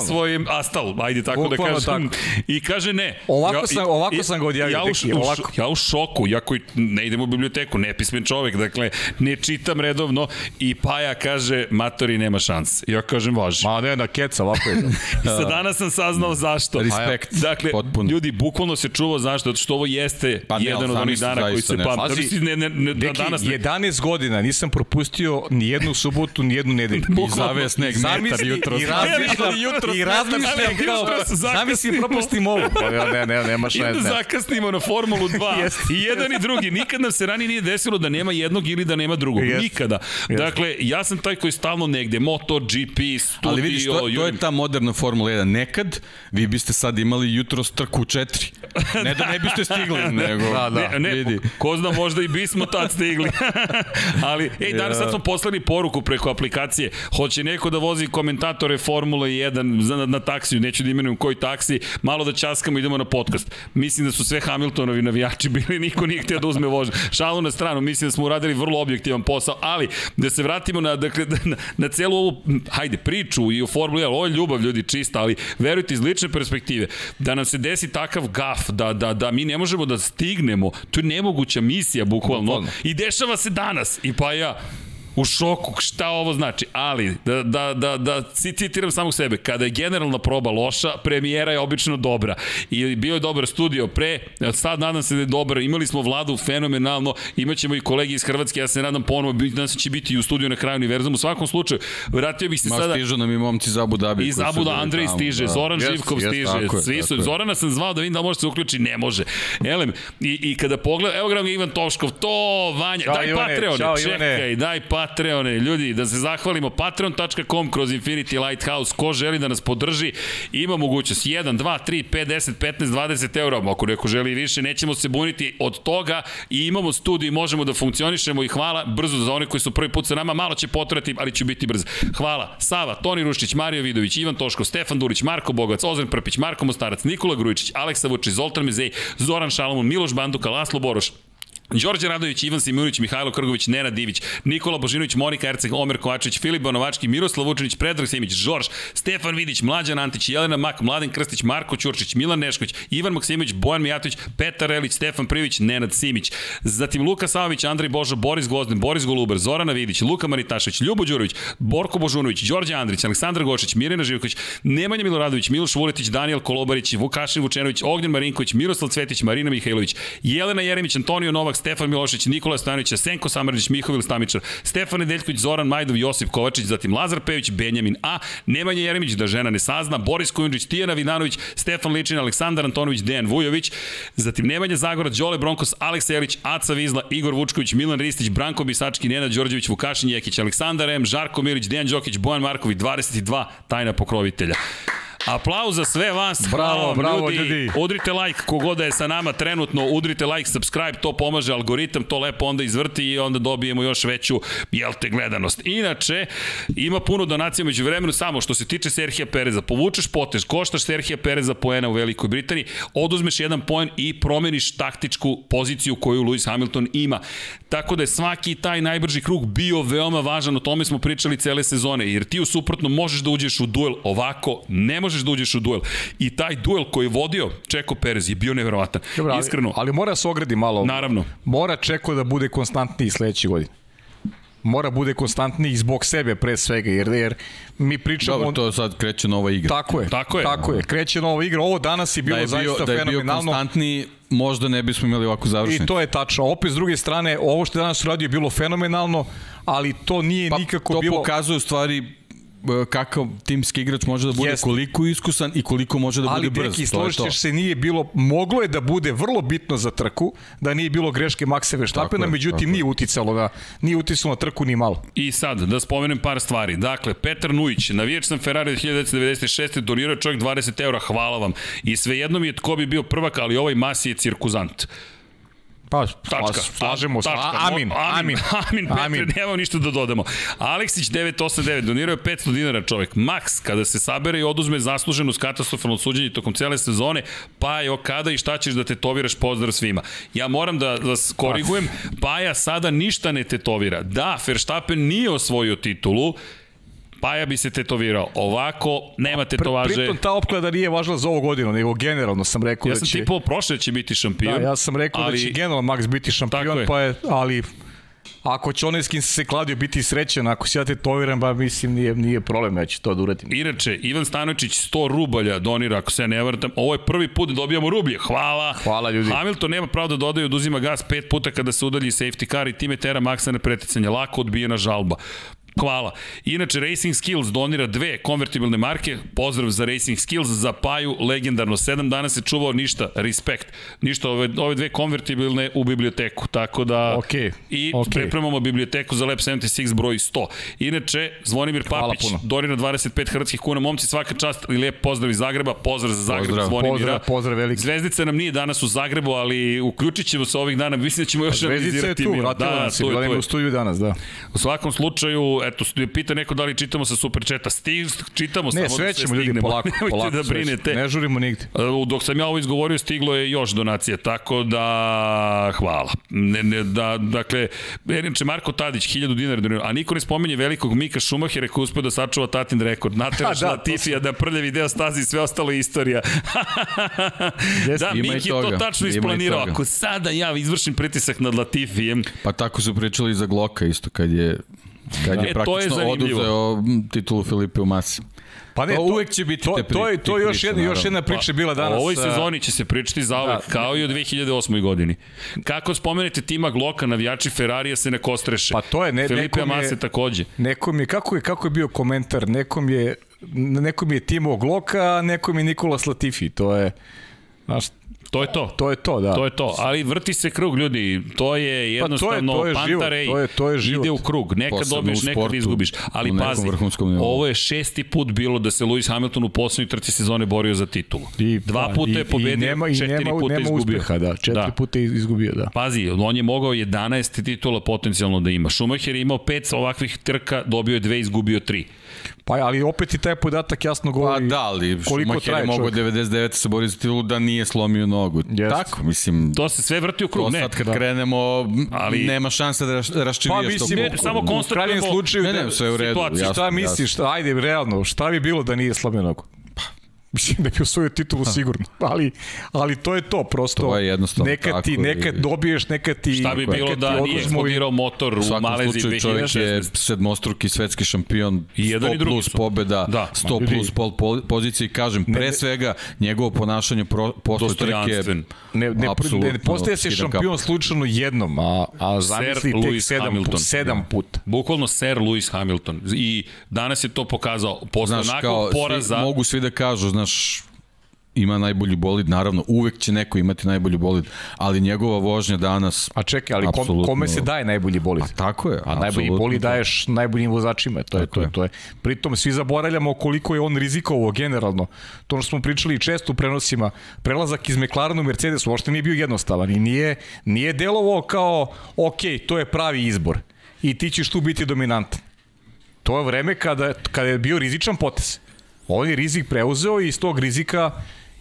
[SPEAKER 2] svoj astal, ajde tako da kažem. I kaže ne.
[SPEAKER 3] Ovako sam- ovako sam ga odjavio,
[SPEAKER 2] ja
[SPEAKER 3] ovako.
[SPEAKER 2] ja u šoku, ja koji ne idem u biblioteku, nepismen čovek, dakle, ne čitam redovno i Paja kaže, matori nema šans. Ja kažem, važi.
[SPEAKER 3] Ma ne, na keca, ovako je.
[SPEAKER 2] I sa danas sam saznao zašto.
[SPEAKER 5] Respekt,
[SPEAKER 2] Dakle,
[SPEAKER 5] potpuno.
[SPEAKER 2] ljudi, bukvalno se čuva zašto, zato što ovo jeste
[SPEAKER 5] Pa ne,
[SPEAKER 2] jedan od onih dana koji se
[SPEAKER 5] ne.
[SPEAKER 2] pamti. Da
[SPEAKER 3] Pazi,
[SPEAKER 2] ne, ne, ne, da
[SPEAKER 3] Deki,
[SPEAKER 2] danas ne.
[SPEAKER 3] 11 godina nisam propustio ni jednu subotu, ni jednu nedelju.
[SPEAKER 5] I zaveo sneg metar jutro.
[SPEAKER 3] i razmišljam, i razmišljam kao, zamisli propustim ovo. Pa ja, ne, ne, nema
[SPEAKER 2] I
[SPEAKER 3] šta.
[SPEAKER 2] da
[SPEAKER 3] Ne.
[SPEAKER 2] zakasnimo na Formulu 2.
[SPEAKER 3] Jeste.
[SPEAKER 2] I jedan i drugi. Nikad nam se ranije nije desilo da nema jednog ili da nema drugog.
[SPEAKER 3] Jeste.
[SPEAKER 2] Nikada. Dakle, ja sam taj koji stalno negde, MotoGP, studio,
[SPEAKER 5] Ali vidiš, to, to je ta moderna Formula 1. Nekad vi biste sad imali jutro trku u četiri. Ne da ne biste stigli, nego...
[SPEAKER 3] Da, da.
[SPEAKER 2] Ne,
[SPEAKER 5] vidi.
[SPEAKER 2] ko zna, možda i bismo tad stigli. Ali, ej, danas sad smo poslali poruku preko aplikacije. Hoće neko da vozi komentatore Formule 1 za, na, na taksiju, neću da imenujem koji taksi, malo da časkamo, idemo na podcast. Mislim da su sve Hamiltonovi navijači bili, niko nije htio da uzme vožnju. Šalu na stranu, mislim da smo uradili vrlo objektivan posao, ali da se vratimo na, dakle, na, na celu ovu, hajde, priču i o Formuli 1, ovo je ljubav ljudi čista, ali verujte iz lične perspektive, da nam se desi takav gaf, da, da, da mi ne možemo da stignemo, to je nemoguća misija, bukvalno.
[SPEAKER 3] Bukvalno.
[SPEAKER 2] I dešava se danas. I pa ja, u šoku, šta ovo znači? Ali, da, da, da, da citiram samog sebe, kada je generalna proba loša, premijera je obično dobra. I bio je dobar studio pre, sad nadam se da je dobar, imali smo vladu fenomenalno, imaćemo i kolegi iz Hrvatske, ja se nadam ponovo, nas će biti i u studiju na kraju univerzuma. U svakom slučaju, vratio bih se
[SPEAKER 5] Ma
[SPEAKER 2] sada...
[SPEAKER 5] stižu nam i momci iz Abu Dhabi.
[SPEAKER 2] Iz Abu
[SPEAKER 5] bili
[SPEAKER 2] Andrej
[SPEAKER 5] tamo,
[SPEAKER 2] stiže,
[SPEAKER 5] da.
[SPEAKER 2] Zoran
[SPEAKER 3] Jest,
[SPEAKER 2] Živkov
[SPEAKER 3] jest,
[SPEAKER 2] stiže,
[SPEAKER 5] tako
[SPEAKER 2] svi su,
[SPEAKER 5] tako.
[SPEAKER 2] Zorana sam zvao da vidim da može se uključi, ne može. Elem, i, i kada pogleda, evo ga Ivan Toškov, to Vanja,
[SPEAKER 3] Ćao,
[SPEAKER 2] daj
[SPEAKER 3] Ivane, ćao,
[SPEAKER 2] čekaj,
[SPEAKER 3] Ivane.
[SPEAKER 2] daj Patreone, ljudi, da se zahvalimo, patreon.com kroz Infinity Lighthouse, ko želi da nas podrži, ima mogućnost, 1, 2, 3, 5, 10, 15, 20 eura, ako neko želi više, nećemo se buniti od toga. I imamo studiju i možemo da funkcionišemo. I hvala brzo za one koji su prvi put sa nama, malo će potrati, ali će biti brzo. Hvala, Sava, Toni Ruštić, Mario Vidović, Ivan Toško, Stefan Durić, Marko Bogac, Ozren Prpić, Marko Mostarac, Nikola Grujičić, Aleksa Vučić, Zoltan Mezej, Zoran Šalamun, Miloš Banduka, Laslo Boroš, Đorđe Radović, Ivan Simunić, Mihajlo Krgović, Nena Divić, Nikola Božinović, Monika Erceg, Omer Kovačević, Filip Banovački, Miroslav Vučinić, Predrag Simić, Žorž, Stefan Vidić, Mlađan Antić, Jelena Mak, Mladen Krstić, Marko Ćurčić, Milan Nešković, Ivan Maksimović, Bojan Mijatović, Petar Relić, Stefan Privić, Nenad Simić. Zatim Luka Savović, Andrej Božo, Boris Gvozden, Boris Golubar, Zorana Vidić, Luka Maritašević, Ljubo Đurović, Borko Božunović, Đorđe Andrić, Aleksandar Gošić, Mirjana Živković, Nemanja Miloradović, Miloš Vuletić, Daniel Kolobarić, Vukašin Vučenović, Ognjen Marinković, Miroslav Cvetić, Marina Mihajlović, Jelena Jeremić, Antonio Novak, Novak, Stefan Milošić, Nikola Stanović, Senko Samrđić, Mihovil Stamičar, Stefan Nedeljković, Zoran Majdov, Josip Kovačić, zatim Lazar Pević, Benjamin A, Nemanja Jeremić, da žena ne sazna, Boris Kujundžić, Tijana Vidanović, Stefan Ličin, Aleksandar Antonović, Dejan Vujović, zatim Nemanja Zagora, Đole Bronkos, Aleksa Jelić, Aca Vizla, Igor Vučković, Milan Ristić, Branko Bisački, Nenad Đorđević, Vukašin Jekić, Aleksandar M, Žarko Milić, Dejan Đokić, Bojan Marković, 22 tajna pokrovitelja. Aplauz za sve vas.
[SPEAKER 3] Bravo, Hvala bravo ljudi. ljudi.
[SPEAKER 2] Udrite like kogoda je sa nama trenutno, udrite like, subscribe, to pomaže algoritam, to lepo onda izvrti i onda dobijemo još veću, jel te, gledanost. Inače, ima puno donacija među vremenu, samo što se tiče Serhija Pereza, povučeš potez, koštaš Serhija Pereza poena u Velikoj Britaniji, oduzmeš jedan poen i promeniš taktičku poziciju koju Lewis Hamilton ima. Tako da je svaki taj najbrži krug bio veoma važan, o tome smo pričali cele sezone, jer ti u suprotno možeš da uđeš u duel ovako, ne možeš da uđeš u duel. I taj duel koji je vodio Čeko Perez je bio neverovatan. Dobro, ali, Iskreno.
[SPEAKER 3] Ali mora se ogradi malo.
[SPEAKER 2] Naravno.
[SPEAKER 3] Mora Čeko da bude konstantniji sledeće godine mora bude konstantniji zbog sebe pre svega, jer, jer mi pričamo...
[SPEAKER 5] Dobro, to sad kreće nova igra.
[SPEAKER 3] Tako je, tako je, tako je kreće nova igra. Ovo danas je bilo da je bio, zaista da je fenomenalno.
[SPEAKER 5] Da je bio konstantniji, možda ne bismo imali ovako završnicu.
[SPEAKER 3] I to je tačno. Opet, s druge strane, ovo što je danas uradio je bilo fenomenalno, ali to nije pa, nikako
[SPEAKER 5] to
[SPEAKER 3] bilo...
[SPEAKER 5] To pokazuje u stvari kakav timski igrač može da bude, Jeste. koliko iskusan i koliko može da
[SPEAKER 3] Ali,
[SPEAKER 5] bude brz.
[SPEAKER 3] Ali, deki, složiš se, nije bilo, moglo je da bude vrlo bitno za trku, da nije bilo greške Maxe Verstappena, međutim nije uticalo da, nije uticalo na trku ni malo.
[SPEAKER 2] I sad, da spomenem par stvari. Dakle, Petar Nujić, navijač sam Ferrari 1996. donirao čovjek 20 eura, hvala vam. I svejedno mi je tko bi bio prvak, ali ovaj Masi je cirkuzant.
[SPEAKER 3] Pa, tačka. Slažemo se. Amin, amin.
[SPEAKER 2] Amin, Petre, amin. nemamo ništa da dodamo. Aleksić 989, donirao je 500 dinara čovek. Max, kada se sabere i oduzme zasluženu s katastrofalno suđenje tokom cele sezone, pa je okada i šta ćeš da tetoviraš, pozdrav svima. Ja moram da vas korigujem, Paja sada ništa ne tetovira. Da, Verstappen nije osvojio titulu, Paja bi se tetovirao. Ovako, nema tetovaže.
[SPEAKER 3] Pritom ta opklada nije važila za ovu godinu, nego generalno sam rekao
[SPEAKER 2] ja da će... Ja sam tipao prošle da će biti šampion.
[SPEAKER 3] Da, ja sam rekao ali... da će generalno Max biti šampion, je. pa je, ali ako će onaj s kim se kladio biti srećan, ako se ja tetoviram, ba mislim nije, nije problem, ja ću to da uradim.
[SPEAKER 2] Inače, Ivan Stanočić 100 rubalja donira, ako se ne vrtam. Ovo je prvi put da dobijamo rublje. Hvala.
[SPEAKER 3] Hvala ljudi.
[SPEAKER 2] Hamilton nema pravo da dodaje oduzima gas pet puta kada se udalji safety car i time tera Maxa na preticanje. Lako odbijena žalba. Hvala. Inače, Racing Skills donira dve konvertibilne marke. Pozdrav za Racing Skills, za Paju, legendarno. Sedam dana se čuvao ništa, respekt. Ništa, ove, ove dve konvertibilne u biblioteku. Tako da...
[SPEAKER 3] Okay.
[SPEAKER 2] I okay. prepremamo biblioteku za Lab 76 broj 100. Inače, Zvonimir Papić donira 25 hrvatskih kuna. Momci, svaka čast i lijep pozdrav iz Zagreba. Pozdrav za Zagreb, pozdrav, Zvonimira.
[SPEAKER 3] Pozdrav, pozdrav veliki.
[SPEAKER 2] Zvezdica nam nije danas u Zagrebu, ali uključit ćemo se ovih dana. Mislim da ćemo još
[SPEAKER 3] Zvezdica je tu, vratila da, nam se, bila u studiju danas, da.
[SPEAKER 2] U svakom slučaju, eto, pita neko da li čitamo sa superčeta. Stig, čitamo
[SPEAKER 3] ne, samo sve da ćemo da ljudi polako, polako, da brinete. Ne žurimo nigde.
[SPEAKER 2] Dok sam ja ovo izgovorio, stiglo je još donacija, tako da hvala. Ne, ne, da, dakle, inače Marko Tadić, 1000 dinara a niko ne spomenje velikog Mika Šumahira koji uspio da sačuva tatin rekord. Nateraš da, Latifija da prljavi deo stazi sve ostalo je istorija. da, Miki je to tačno isplanirao. Ako sada ja izvršim pritisak nad Latifijem...
[SPEAKER 5] Pa tako su pričali za Gloka isto, kad je Kad je e, praktično je oduzeo titulu Filipe u masi.
[SPEAKER 3] Pa ne, to, to uvek će biti to, te pri, to, je, to je još jedna, još jedna priča pa, bila danas. U
[SPEAKER 2] ovoj sezoni će se pričati za uvek, da, kao i u 2008. godini. Kako spomenete tima Gloka, navijači Ferrarija se ne kostreše.
[SPEAKER 3] Pa to je, ne,
[SPEAKER 2] Filipe Mase takođe.
[SPEAKER 3] Nekom je, kako je, kako je bio komentar, nekom je, nekom je Timo Gloka, a nekom je Nikola Latifi, to je, znaš,
[SPEAKER 2] To je to.
[SPEAKER 3] To je to, da.
[SPEAKER 2] To je to, ali vrti se krug ljudi. To je jednostavno pa to je, to je Pantarej to je, to je život. ide u krug. Nekad Posebno dobiješ, sportu, nekad izgubiš. Ali pazi, ovo je šesti put bilo da se Lewis Hamilton u poslednjoj trci sezone borio za titulu. I, Dva pa, puta je pobedio, i nema, četiri nema, puta nema izgubio. Uspeha,
[SPEAKER 3] da, četiri da. puta je izgubio, da.
[SPEAKER 2] Pazi, on je mogao 11 titula potencijalno da ima. Schumacher je imao pet ovakvih trka, dobio je dve, izgubio tri.
[SPEAKER 3] Pa ali opet i taj podatak jasno govori
[SPEAKER 5] pa, da, ali koliko traje je mogao 99 se bori za titulu da nije slomio nogu. Jest. Tako, mislim...
[SPEAKER 2] To se sve vrti u krug,
[SPEAKER 5] ne. Sad kad da. krenemo, ali, nema šanse da raščivija
[SPEAKER 2] pa, mislim, ne, samo konstatujemo
[SPEAKER 3] slučaju ne, ne, sve u redu. Jasno, šta misliš, šta, ajde, realno, šta bi bilo da nije slomio nogu? Mislim da bi osvojio titulu sigurno, ali, ali to je to, prosto
[SPEAKER 5] to je jednostavno
[SPEAKER 3] nekad ti, nekad i... dobiješ, nekad ti...
[SPEAKER 2] Šta bi bilo da nije eksplodirao motor u, u Maleziji 2016?
[SPEAKER 5] čovjek je sedmostruki svetski šampion, I jedan 100 i drugi plus su. pobjeda, da. 100 plus pol pozicije i kažem, pre svega njegovo ponašanje pro, posle trke
[SPEAKER 3] ne, ne, ne, ne postaje se šampion slučajno jednom, a, a zamisli tek Lewis sedam, Hamilton. sedam puta.
[SPEAKER 2] Bukvalno Sir Lewis Hamilton. I danas je to pokazao. Posle znaš, onakvog poraza...
[SPEAKER 5] Svi, mogu svi da kažu, znaš, ima najbolji bolid, naravno, uvek će neko imati najbolji bolid, ali njegova vožnja danas...
[SPEAKER 3] A čekaj, ali kom, kome se daje najbolji bolid? A
[SPEAKER 5] tako je.
[SPEAKER 3] A najbolji bolid daješ najboljim vozačima, to je, to je, to je. Pritom svi zaboravljamo koliko je on rizikovao generalno. To što smo pričali često u prenosima, prelazak iz McLarena u Mercedes uopšte nije bio jednostavan i nije, nije delovao kao, ok, to je pravi izbor i ti ćeš tu biti dominantan. To je vreme kada, kada je bio rizičan potes. On je rizik preuzeo i iz tog rizika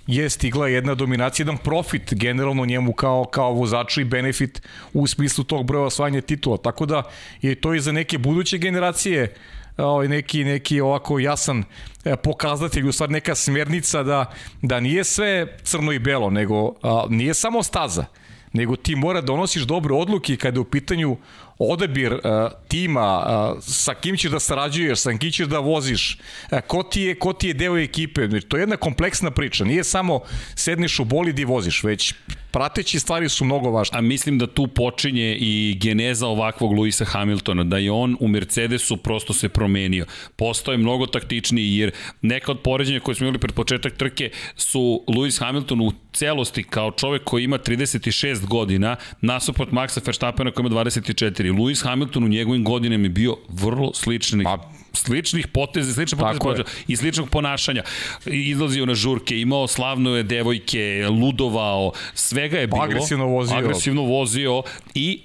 [SPEAKER 3] je stigla jedna dominacija, jedan profit generalno njemu kao, kao vozaču i benefit u smislu tog broja osvajanja titula. Tako da je to i za neke buduće generacije ovaj neki neki ovako jasan e, pokazatelj, u stvari neka smernica da da nije sve crno i belo, nego a, nije samo staza, nego ti mora da donosiš dobre odluke kada je u pitanju odabir uh, tima, uh, sa kim ćeš da sarađuješ, sa kim ćeš da voziš, uh, ko, ti je, ko ti je deo ekipe. To je jedna kompleksna priča. Nije samo sedniš u bolid i voziš, već prateći stvari su mnogo važne.
[SPEAKER 2] A mislim da tu počinje i geneza ovakvog Luisa Hamiltona, da je on u Mercedesu prosto se promenio. Postao je mnogo taktičniji, jer neka od poređenja koje smo imali pred početak trke su Luis Hamilton u celosti kao čovek koji ima 36 godina nasuprot Maxa Verstappena koji ima 24. Luis Hamilton u njegovim godinama je bio vrlo slični. Pa, sličnih poteza, sličnih poteza i sličnog ponašanja. Izlazio na žurke, imao slavne devojke, ludovao, svega je bilo.
[SPEAKER 3] Agresivno vozio.
[SPEAKER 2] Agresivno vozio i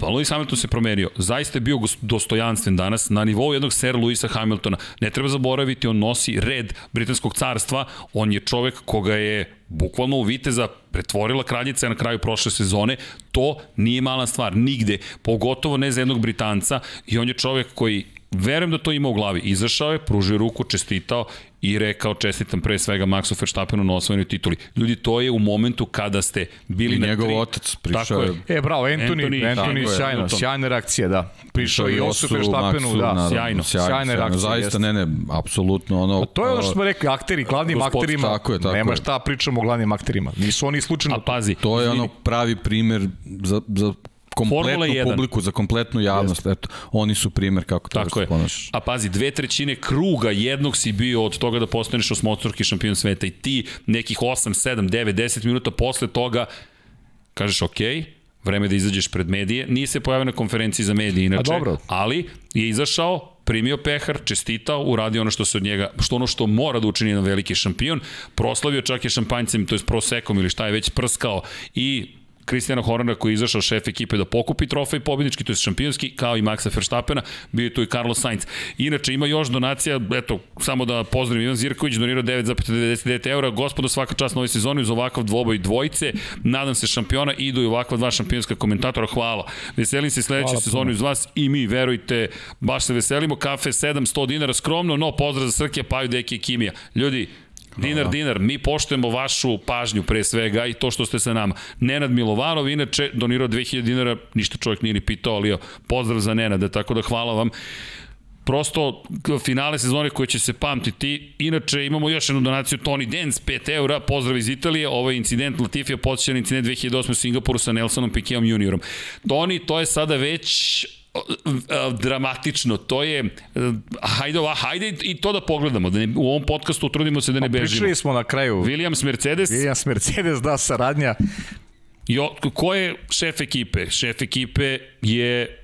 [SPEAKER 2] Pa Lewis Hamilton se promenio. Zaista je bio dostojanstven danas na nivou jednog Sir Louisa Hamiltona. Ne treba zaboraviti, on nosi red britanskog carstva. On je čovek koga je bukvalno u viteza pretvorila kraljica na kraju prošle sezone. To nije mala stvar, nigde. Pogotovo ne za jednog Britanca. I on je čovek koji Verujem da to ima u glavi. Izašao je, pružio ruku, čestitao i rekao čestitam pre svega Maxu Verstappenu na osvojenoj tituli. Ljudi, to je u momentu kada ste bili I na
[SPEAKER 5] njegov tri... otac prišao
[SPEAKER 3] je. E, bravo, Anthony, Anthony, Anthony sjajno, je. sjajna reakcija, da. Prišao i Osu Verstappenu, da.
[SPEAKER 5] Naravno, sjajno, sjajna, sjajna reakcija. Zaista, ne, ne, apsolutno ono... A
[SPEAKER 3] to je ono što smo rekli, akteri, glavnim Gospod, akterima, tako je, tako nema je. šta pričamo o glavnim akterima. Nisu oni slučajno...
[SPEAKER 2] A pazi,
[SPEAKER 5] to je ono pravi primer za, za kompletnu publiku, za kompletnu javnost. Jeste. Eto, oni su primer kako treba Tako se ponašaš.
[SPEAKER 2] A pazi, dve trećine kruga jednog si bio od toga da postaneš osmotorki šampion sveta i ti nekih 8, 7, 9, 10 minuta posle toga kažeš ok, vreme da izađeš pred medije. Nije se pojavio na konferenciji za medije inače, dobro. ali je izašao, primio pehar, čestitao, uradio ono što se od njega, što ono što mora da učini jedan veliki šampion, proslavio čak je šampanjcem, to je prosekom ili šta je već prskao i Kristijana Hornera koji je izašao šef ekipe da pokupi trofej pobjednički, to je šampionski, kao i Maxa Verstappena, bio je tu i Carlos Sainz. Inače, ima još donacija, eto, samo da pozdravim, Ivan Zirković donirao 9,99 eura, gospodo svaka čast na ovoj sezoni uz ovakav dvoboj dvojice, nadam se šampiona, idu i ovakva dva šampionska komentatora, hvala. Veselim se sledeće sezoni uz vas i mi, verujte, baš se veselimo, kafe 700 dinara skromno, no pozdrav za Srke, Paju, Deki i Kimija. Ljudi, Dinar, dinar, mi poštujemo vašu pažnju pre svega i to što ste sa nama. Nenad Milovanov, inače, donirao 2000 dinara, ništa čovjek nije ni pitao, ali pozdrav za Nenada, tako da hvala vam prosto finale sezone koje će se pamtiti. Inače, imamo još jednu donaciju Tony Dance, 5 eura, pozdrav iz Italije. Ovo je incident Latifija, podsjećan incident 2008. u Singapuru sa Nelsonom Piqueom juniorom. Tony, to je sada već dramatično, to je hajde, hajde i to da pogledamo, da ne, u ovom podcastu trudimo se da ne bežimo.
[SPEAKER 3] Pričali smo na kraju.
[SPEAKER 2] Williams Mercedes.
[SPEAKER 3] Williams Mercedes, da, saradnja.
[SPEAKER 2] Jo, ko je šef ekipe? Šef ekipe je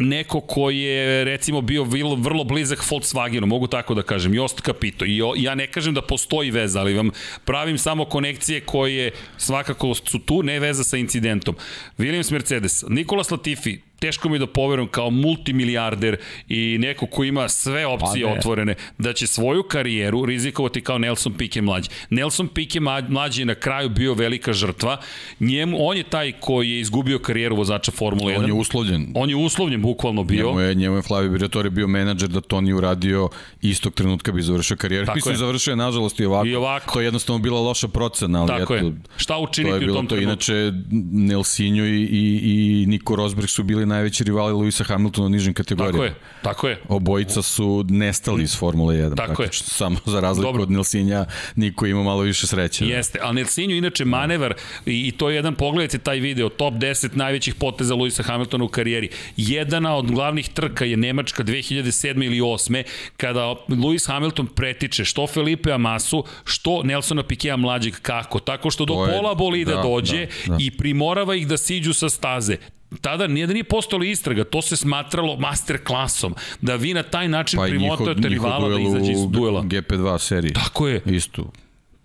[SPEAKER 2] neko ko je recimo bio vrlo, vrlo blizak Volkswagenu, mogu tako da kažem, Jost Capito. I ja ne kažem da postoji veza, ali vam pravim samo konekcije koje svakako su tu, ne veza sa incidentom. Williams Mercedes, Nikolas Latifi, teško mi da poverujem kao multimilijarder i neko ko ima sve opcije pa otvorene, da će svoju karijeru rizikovati kao Nelson Piquet mlađi. Nelson Piquet mlađi je na kraju bio velika žrtva. Njemu, on je taj koji je izgubio karijeru vozača Formule 1.
[SPEAKER 5] On je uslovljen.
[SPEAKER 2] On je uslovljen bukvalno bio.
[SPEAKER 5] Njemu je, njemu je Flavio Briatore bio menadžer da to nije uradio istog trenutka bi završio karijeru. Tako Mislim, je. završio je nažalost i ovako. I ovako. To je jednostavno bila loša procena, ali
[SPEAKER 2] Tako
[SPEAKER 5] eto,
[SPEAKER 2] je. Šta učiniti
[SPEAKER 5] to je bilo
[SPEAKER 2] u tom
[SPEAKER 5] to.
[SPEAKER 2] trenutku?
[SPEAKER 5] Inače, Nelsinho i, i, i Nico Rosberg su bili najveći rivali Luisa Hamiltona u nižim kategorijama.
[SPEAKER 2] Tako je, tako je.
[SPEAKER 5] Obojica su nestali iz Formule 1.
[SPEAKER 2] Tako je.
[SPEAKER 5] Samo za razliku Dobro. od Nelsinja, Niko ima malo više sreće.
[SPEAKER 2] Jeste, ali Nelsinju inače manevar i, i to je jedan, pogledajte taj video, top 10 najvećih poteza Luisa Hamiltona u karijeri. Jedana od glavnih trka je Nemačka 2007. ili 8. kada Lewis Hamilton pretiče što Felipe Amasu, što Nelsona Pikea mlađeg kako, tako što do pola bolida da, dođe da, da. i primorava ih da siđu sa staze tada nije da nije postala istraga, to se smatralo master klasom, da vi na taj način pa primotate rivala da izađe iz duela.
[SPEAKER 5] GP2 seriji.
[SPEAKER 2] Tako je.
[SPEAKER 5] Isto.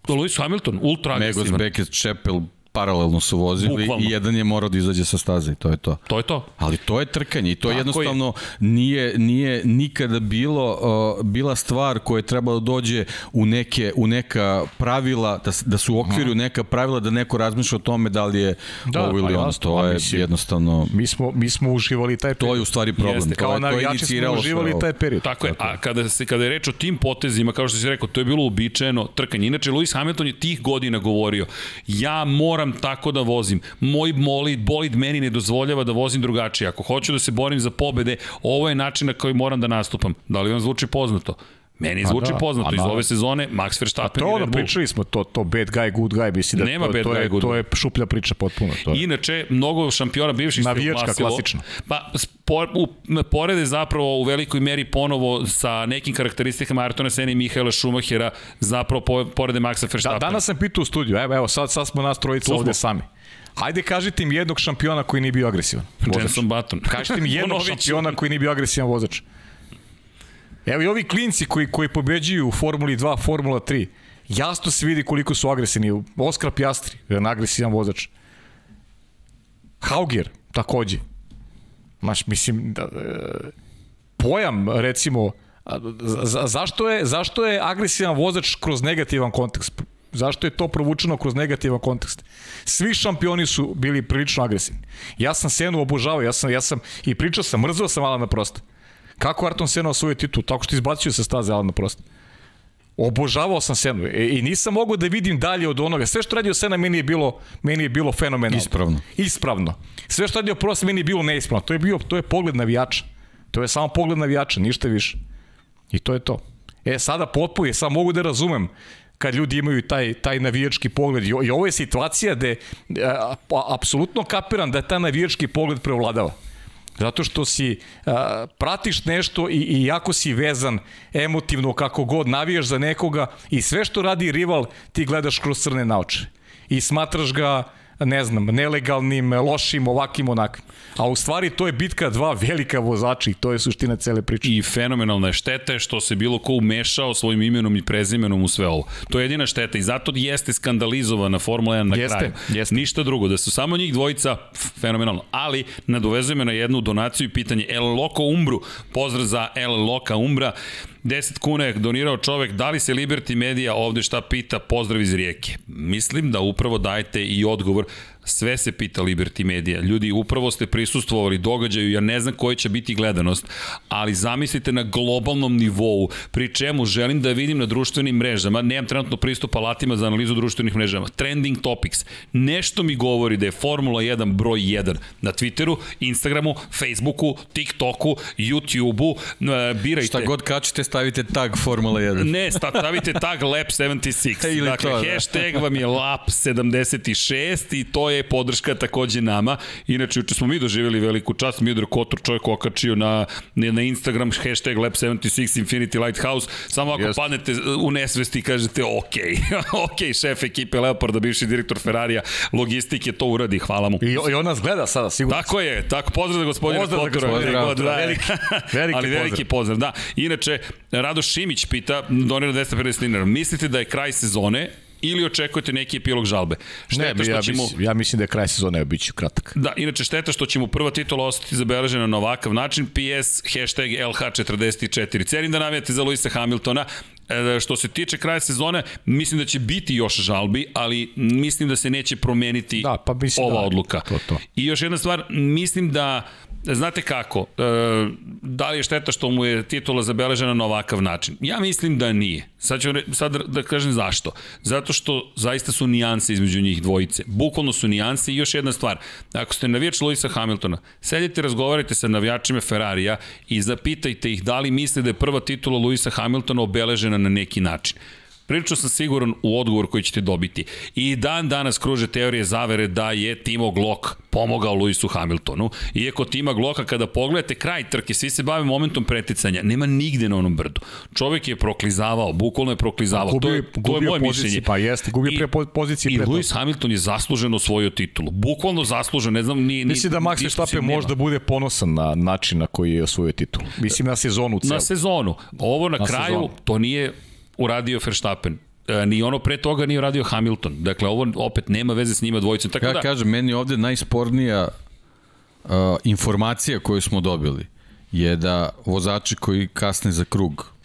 [SPEAKER 2] Lewis Hamilton, ultra agresivan.
[SPEAKER 5] Megos Beckett, Chappell, paralelno su vozili Bukvalno. i jedan je morao da izađe sa staze i to je to.
[SPEAKER 2] To je to.
[SPEAKER 5] Ali to je trkanje i to Tako jednostavno je. nije, nije nikada bilo uh, bila stvar koja je trebalo da dođe u neke u neka pravila, da, da su u okviru neka pravila da neko razmišlja o tome da li je da, ovo ili pa ono. To je mislim, jednostavno...
[SPEAKER 3] Mi smo, mi smo uživali taj period.
[SPEAKER 5] To je u stvari problem. Jeste,
[SPEAKER 3] kao
[SPEAKER 5] to je,
[SPEAKER 3] to smo uživali taj period.
[SPEAKER 2] Tako je, a kada, se, kada je reč o tim potezima, kao što si rekao, to je bilo uobičajeno trkanje. Inače, Lewis Hamilton je tih godina govorio, ja moram moram tako da vozim. Moj bolid, bolid meni ne dozvoljava da vozim drugačije. Ako hoću da se borim za pobede, ovo je način na koji moram da nastupam. Da li vam zvuči poznato? Meni zvuči da, poznato iz ove sezone Max Verstappen
[SPEAKER 3] to, i Red Bull. pričali smo to, to bad guy, good guy, mislim da
[SPEAKER 2] Nema
[SPEAKER 3] to,
[SPEAKER 2] bad
[SPEAKER 3] to,
[SPEAKER 2] guy,
[SPEAKER 3] je,
[SPEAKER 2] good
[SPEAKER 3] to je šuplja priča potpuno. To je.
[SPEAKER 2] Inače, mnogo šampiona bivših
[SPEAKER 3] se uglasilo. klasično.
[SPEAKER 2] Pa, por, u, porede zapravo u velikoj meri ponovo sa nekim karakteristikama Artona Sena i Mihaela Schumachera zapravo po, porede Maxa Verstappen.
[SPEAKER 3] Da, danas sam pitao u studiju, evo, evo sad, sad smo nas trojica ovde sami. Ajde kažite mi jednog šampiona koji nije bio agresivan.
[SPEAKER 2] Jenson Button.
[SPEAKER 3] Kažite mi jednog šampiona koji nije bio agresivan vozač. Evo i ovi klinci koji, koji pobeđuju u Formuli 2, Formula 3, jasno se vidi koliko su agresivni. Oskar Pjastri, jedan agresivan vozač. Hauger, takođe. Maš, mislim, da, e, pojam, recimo, za, zašto, je, zašto je agresivan vozač kroz negativan kontekst? Zašto je to provučeno kroz negativan kontekst? Svi šampioni su bili prilično agresivni. Ja sam Senu obožavao, ja sam, ja sam i pričao sam, mrzao sam Alana Prosta. Kako Arton Sena osvojio titul? Tako što izbacio sa staze Alana Prosta. Obožavao sam Senu e, i nisam mogao da vidim dalje od onoga. Sve što radio Sena meni je bilo, meni je bilo fenomenalno.
[SPEAKER 5] Ispravno.
[SPEAKER 3] Ispravno. Sve što radio Prost meni je bilo neispravno. To je bio to je pogled navijača. To je samo pogled navijača, ništa više. I to je to. E, sada potpuje, sad mogu da razumem kad ljudi imaju taj, taj navijački pogled. I, i ovo je situacija gde a, apsolutno kapiram da je ta navijački pogled prevladava. Zato što si a, pratiš nešto i, i jako si vezan emotivno kako god navijaš za nekoga i sve što radi rival ti gledaš kroz crne naoče. I smatraš ga ne znam, nelegalnim, lošim, ovakvim, onakvim. A u stvari to je bitka dva velika vozača i to je suština cele priče.
[SPEAKER 2] I fenomenalna je šteta što se bilo ko umešao svojim imenom i prezimenom u sve ovo. To je jedina šteta i zato jeste skandalizovana Formula 1 na
[SPEAKER 3] jeste,
[SPEAKER 2] kraju.
[SPEAKER 3] Jeste.
[SPEAKER 2] Ništa drugo, da su samo njih dvojica fenomenalno. Ali nadovezuje me na jednu donaciju i pitanje El Loco Umbru. Pozdrav za El Loca Umbra. 10 kuna je donirao čovek, da li se Liberty Media ovde šta pita, pozdrav iz rijeke. Mislim da upravo dajete i odgovor Sve se pita Liberty Media. Ljudi, upravo ste prisustvovali događaju, ja ne znam koja će biti gledanost, ali zamislite na globalnom nivou, pri čemu želim da vidim na društvenim mrežama, nemam trenutno pristup alatima za analizu društvenih mrežama, trending topics, nešto mi govori da je Formula 1 broj 1 na Twitteru, Instagramu, Facebooku, TikToku, YouTubeu, e, birajte.
[SPEAKER 5] Šta god kačite, stavite tag Formula 1.
[SPEAKER 2] Ne, stavite tag Lap76. Ili dakle, to, da. hashtag vam je Lap76 i to je je podrška takođe nama. Inače, juče smo mi doživjeli veliku čast. Midor Kotor čovjek okačio na, na Instagram hashtag Lab76 Infinity Lighthouse. Samo ako Just. padnete u nesvesti i kažete ok, ok, šef ekipe Leoparda, bivši direktor Ferrarija, logistike to uradi, hvala mu.
[SPEAKER 3] I, i on nas gleda sada, sigurno.
[SPEAKER 2] Tako je, tako, pozdrav za gospodina pozdrav Kotora. Pozdrav,
[SPEAKER 3] pozdrav, da, veliki, veliki,
[SPEAKER 2] ali veliki pozdrav. Da, inače, Rado Šimić pita, donira 250 dinara, mislite da je kraj sezone ili očekujete neki epilog žalbe?
[SPEAKER 3] Šteta ne, što ja, ćemo... mislim, ja mislim da je kraj sezone, ću kratak.
[SPEAKER 2] Da, inače šteta što ćemo prva titula ostati zabeležena na ovakav način, PS, hashtag LH44. Cenim da navijate za Luisa Hamiltona, E, što se tiče kraja sezone, mislim da će biti još žalbi, ali mislim da se neće promeniti da, pa mislim ova da, odluka. To, to. I još jedna stvar, mislim da znate kako, e, da li je šteta što mu je titula zabeležena na ovakav način? Ja mislim da nije. Sad ću sad da, kažem zašto. Zato što zaista su nijanse između njih dvojice. Bukvalno su nijanse i još jedna stvar. Ako ste navijač Luisa Hamiltona, sedite, razgovarajte sa navijačima Ferrarija i zapitajte ih da li misle da je prva titula Luisa Hamiltona obeležena na neki način. Prilično sam siguran u odgovor koji ćete dobiti. I dan danas kruže teorije zavere da je Timo Glock pomogao Luisu Hamiltonu. Iako Tima Glocka kada pogledate kraj trke, svi se bave momentom preticanja, nema nigde na onom brdu. Čovek je proklizavao, bukvalno je proklizavao. Gubio, to je, to je moje pozicije, mišljenje.
[SPEAKER 3] Pa jeste, gubio pre pozicije.
[SPEAKER 2] I, i Lewis Hamilton je zasluženo osvojio titulu. Bukvalno zasluženo, ne znam, ni, ni
[SPEAKER 3] Mislim da Max Verstappen možda bude ponosan na način na koji je osvojio titulu. Mislim na sezonu celu.
[SPEAKER 2] Na sezonu. Ovo na, na kraju, sezonu. to nije uradio Verstappen. E, ni ono pre toga nije uradio Hamilton. Dakle, ovo opet nema veze s njima dvojicom. Tako
[SPEAKER 5] ja
[SPEAKER 2] da...
[SPEAKER 5] kažem, meni ovde najspornija uh, informacija koju smo dobili je da vozači koji kasne za krug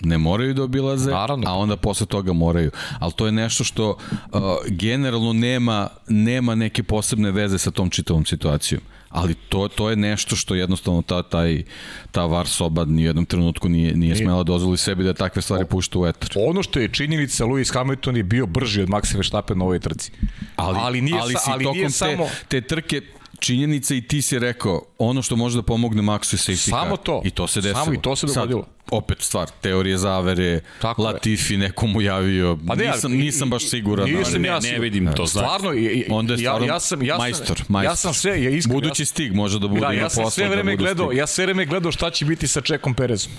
[SPEAKER 5] ne moraju da obilaze, Naravno. a onda posle toga moraju. Ali to je nešto što uh, generalno nema, nema neke posebne veze sa tom čitavom situacijom ali to, to je nešto što jednostavno ta, taj, ta var soba ni u jednom trenutku nije, nije smela dozvoli sebi da takve stvari pušta u etar.
[SPEAKER 3] Ono što je činjenica, Lewis Hamilton je bio brži od Maxa Verstappen na ovoj trci.
[SPEAKER 5] Ali, ali, nije, ali, si ali nije samo... Te, te trke činjenica i ti si rekao, ono što može da pomogne Maxu je safety
[SPEAKER 3] car. Samo to.
[SPEAKER 5] I to se desilo.
[SPEAKER 3] Samo i to se dogodilo.
[SPEAKER 5] Sad, opet stvar, teorije zavere, Tako Latifi je. nekomu javio, pa ne, nisam, nisam baš siguran.
[SPEAKER 2] Nisam ne, ja ne, ne vidim to.
[SPEAKER 3] Stvarno, i,
[SPEAKER 5] Onda je stvarno ja, ja sam, ja sam, majstor, majstor.
[SPEAKER 3] Ja sam sve, ja
[SPEAKER 5] iskreno, Budući stig može da bude da,
[SPEAKER 3] ja sam sve da vreme da gledao, stig. ja sve vreme gledao šta će biti sa Čekom Perezom.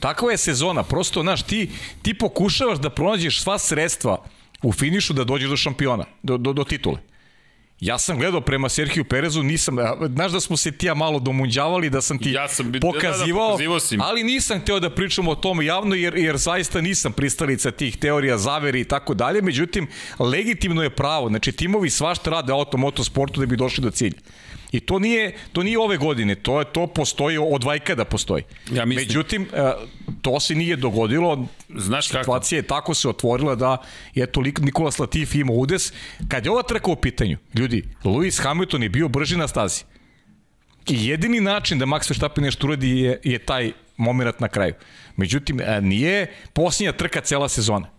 [SPEAKER 3] Takva je sezona, prosto, znaš, ti, ti pokušavaš da pronađeš sva sredstva u finišu da dođeš do šampiona, do, do, do titule. Ja sam gledao prema Serhiju Perezu, nisam, znaš da smo se ti ja malo domunđavali, da sam ti ja sam pokazivao, da, da, ali nisam hteo da pričamo o tome javno, jer, jer zaista nisam pristalica tih teorija zaveri i tako dalje, međutim, legitimno je pravo, znači timovi svašta rade auto, motosportu da bi došli do cilja. I to nije, to nije ove godine, to je to postoji od vajka da postoji. Ja mislim... Međutim, e, to se nije dogodilo. Znaš kako? Situacija je tako se otvorila da je toliko Nikola Latifi ima udes. Kad je ova trka u pitanju, ljudi, Lewis Hamilton je bio brži na stazi. I jedini način da Max Verstappen nešto uradi je, je taj moment na kraju. Međutim, e, nije posljednja trka cela sezona.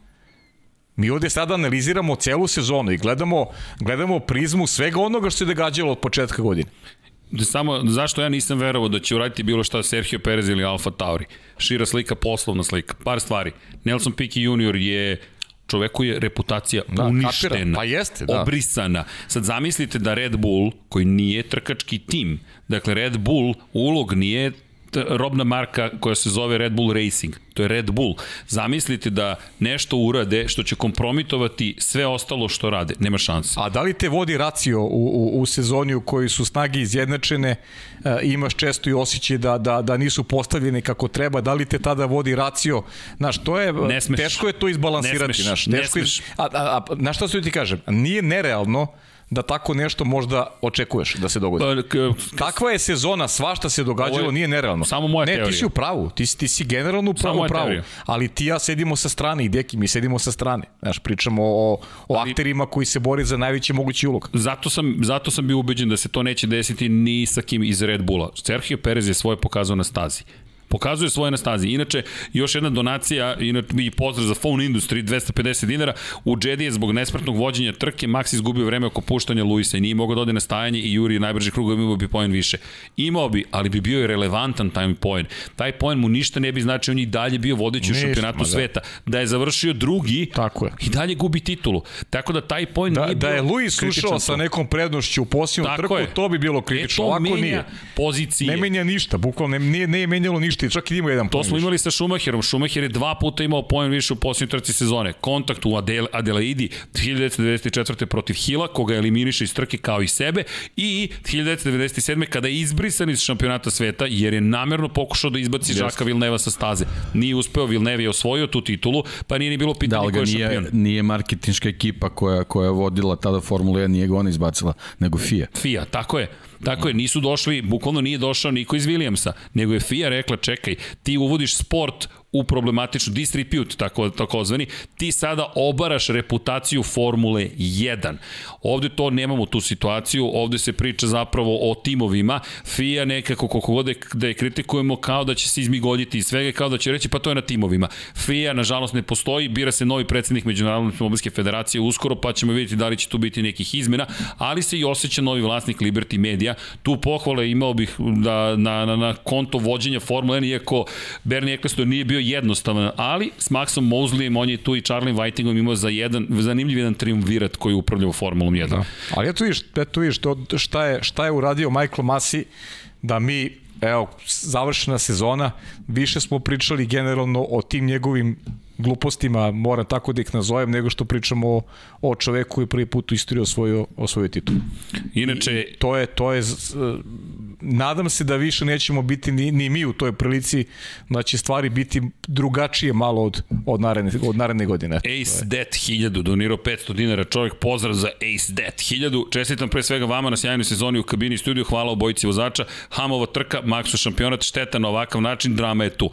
[SPEAKER 3] Mi ovde sada analiziramo celu sezonu i gledamo, gledamo prizmu svega onoga što se događalo od početka godine.
[SPEAKER 2] Samo, zašto ja nisam verovao da će uraditi bilo šta Sergio Perez ili Alfa Tauri? Šira slika, poslovna slika. Par stvari. Nelson Piquet junior je čoveku je reputacija da, uništena, kapira.
[SPEAKER 3] pa jeste, da.
[SPEAKER 2] obrisana. Sad zamislite da Red Bull, koji nije trkački tim, dakle Red Bull ulog nije robna marka koja se zove Red Bull Racing. To je Red Bull. Zamislite da nešto urade što će kompromitovati sve ostalo što rade. Nema šanse.
[SPEAKER 3] A da li te vodi racio u, u, u sezoni u kojoj su snage izjednačene, e, imaš često i osjećaj da, da, da nisu postavljene kako treba, da li te tada vodi racio? Znaš, to je, ne smeš. teško je to izbalansirati. Ne smeš. Znaš, teško ne smeš. Je, a, a, a, a, znaš što ti kažem? Nije nerealno da tako nešto možda očekuješ da se dogodi. Pa, Kakva je sezona, svašta se događalo, je, nije nerealno.
[SPEAKER 2] Samo moja
[SPEAKER 3] ne,
[SPEAKER 2] teorija.
[SPEAKER 3] Ne, ti si u pravu, ti, ti si generalno u pravu, pravu. Ali ti ja sedimo sa strane i deki, mi sedimo sa strane. Znaš, pričamo o, o ali, akterima koji se bori za najveći mogući ulog.
[SPEAKER 2] Zato sam, zato sam bio ubeđen da se to neće desiti ni sa kim iz Red Bulla. Sergio Perez je svoje pokazao na stazi pokazuje svoje na stazi. Inače, još jedna donacija inače, i pozdrav za Phone Industry, 250 dinara. U Jedi je zbog nesmrtnog vođenja trke Max izgubio vreme oko puštanja Luisa i nije mogao da ode na stajanje i Juri najbrži krug imao bi poen više. Imao bi, ali bi bio i relevantan taj poen. Taj poen mu ništa ne bi značio, on je dalje bio vodeći u šampionatu da. sveta. Da je završio drugi
[SPEAKER 3] Tako je.
[SPEAKER 2] i dalje gubi titulu. Tako da taj poen
[SPEAKER 3] da,
[SPEAKER 2] nije
[SPEAKER 3] Da je Luis ušao sa nekom prednošću u posljednju trku, je. to bi bilo kritično. E, to
[SPEAKER 2] Ovako nije.
[SPEAKER 3] pozicije. Ne menja ništa, bukvalno ne, nije, nije menjalo ništa ili čak i ima jedan
[SPEAKER 2] To smo imali sa Schumacherom. Schumacher je dva puta imao poen više u posljednjoj trci sezone. Kontakt u Adel, Adelaidi 1994. protiv Hila, koga eliminiše iz trke kao i sebe, i 1997. kada je izbrisan iz šampionata sveta, jer je namerno pokušao da izbaci Just. Žaka Vilneva sa staze. Nije uspeo, Vilnev je osvojio tu titulu, pa nije ni bilo pitanje da, ko je
[SPEAKER 5] nije,
[SPEAKER 2] šampion.
[SPEAKER 5] Nije marketinška ekipa koja, koja je vodila tada Formula 1, nije ga ona izbacila, nego FIA.
[SPEAKER 2] FIA, tako je. Tako je, nisu došli, bukvalno nije došao niko iz Williamsa, nego je FIA rekla, čekaj, ti uvodiš sport u problematičnu distribute, tako, tako zvani, ti sada obaraš reputaciju Formule 1. Ovde to nemamo tu situaciju, ovde se priča zapravo o timovima. FIA nekako, koliko god da je kritikujemo, kao da će se izmigoljiti iz svega, kao da će reći pa to je na timovima. FIA, nažalost, ne postoji, bira se novi predsednik Međunarodne automobilske federacije uskoro, pa ćemo vidjeti da li će tu biti nekih izmena, ali se i osjeća novi vlasnik Liberty Media. Tu pohvale imao bih da, na, na, na konto vođenja Formule 1, iako Bernie Eccleston nije bio jednostavan, ali s Maxom Mosleyem, on je tu i Charlie Whitingom imao za jedan, zanimljiv jedan triumvirat koji upravlja u Formulom 1. Da.
[SPEAKER 3] Ali eto vidiš, eto vidiš to, šta, je, šta je uradio Michael Masi da mi evo, završena sezona, više smo pričali generalno o tim njegovim glupostima, moram tako da ih nazovem, nego što pričamo o, o čoveku koji prvi put u istoriji osvojio, osvojio titul.
[SPEAKER 2] Inače...
[SPEAKER 3] I to je, to je, nadam se da više nećemo biti ni, ni mi u toj prilici, da će stvari biti drugačije malo od, od, naredne, od naredne godine.
[SPEAKER 2] Ace Det 1000, donirao 500 dinara, čovjek pozdrav za Ace Det 1000, čestitam pre svega vama na sjajnoj sezoni u kabini studiju, hvala obojici vozača, Hamova trka, Maxu šampionat, šteta na ovakav način, drama je tu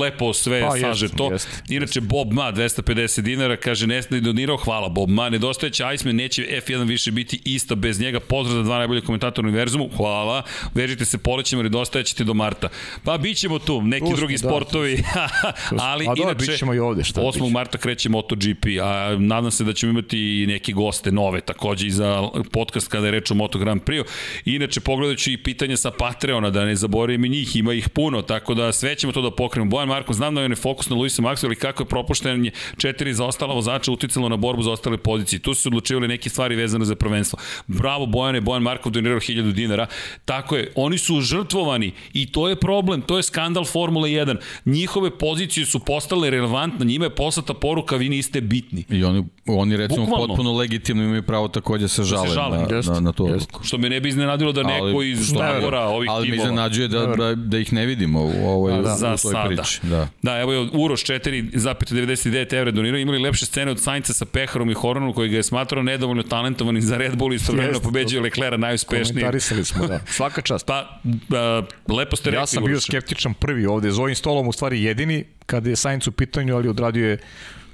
[SPEAKER 2] lepo sve pa, saže jest, to. Jest, Inače, Bob Ma, 250 dinara, kaže, Nesna je donirao, hvala Bob Ma, nedostajeće Iceman, neće F1 više biti ista bez njega, pozdrav za dva najbolje komentatora univerzumu, hvala, vežite se polećima, nedostajećete do marta. Pa, bit ćemo tu, neki Usti, drugi da, sportovi, ali a inače, bit ćemo i ovde, šta 8. Biće. marta kreće MotoGP, a nadam se da ćemo imati neke goste nove, takođe i za podcast kada je reč o Moto Grand Prix. Inače, pogledajući i pitanja sa Patreona, da ne zaboravim i njih, ima ih puno, tako da sve ćemo to da pokrenemo pokrenemo. Bojan Marko, znam da je on je fokus na Luisa Maxu, ali kako je propuštenje četiri za ostala vozača uticalo na borbu za ostale pozicije. Tu su se odlučivali neke stvari vezane za prvenstvo. Bravo Bojane, Bojan Markov donirao 1000 dinara. Tako je, oni su žrtvovani i to je problem, to je skandal Formule 1. Njihove pozicije su postale relevantne, njima je poslata poruka vi niste bitni.
[SPEAKER 5] I oni, oni recimo Bukvalno. potpuno legitimno imaju pravo takođe se žale, se žale. Na, na, na to. Jest.
[SPEAKER 2] Što me ne bi iznenadilo da neko ali, iz Nagora ovih
[SPEAKER 5] ali timova. Ali me iznenađuje da, da, da ih ne vidimo u ovoj, da, da, u toj priči.
[SPEAKER 2] Da. da, evo je Uroš 4,99 evra donirao, imali lepše scene od Sainca sa Peharom i Horonom koji ga je smatrao nedovoljno talentovanim za Red Bull i istovremeno pobeđuje Leclerc najuspešniji.
[SPEAKER 3] Komentarisali smo, da. Svaka čast.
[SPEAKER 2] Pa, uh, lepo ste rekli.
[SPEAKER 3] Ja sam bio skeptičan prvi ovde, s ovim stolom u stvari jedini, kada je Sainz u pitanju, ali odradio je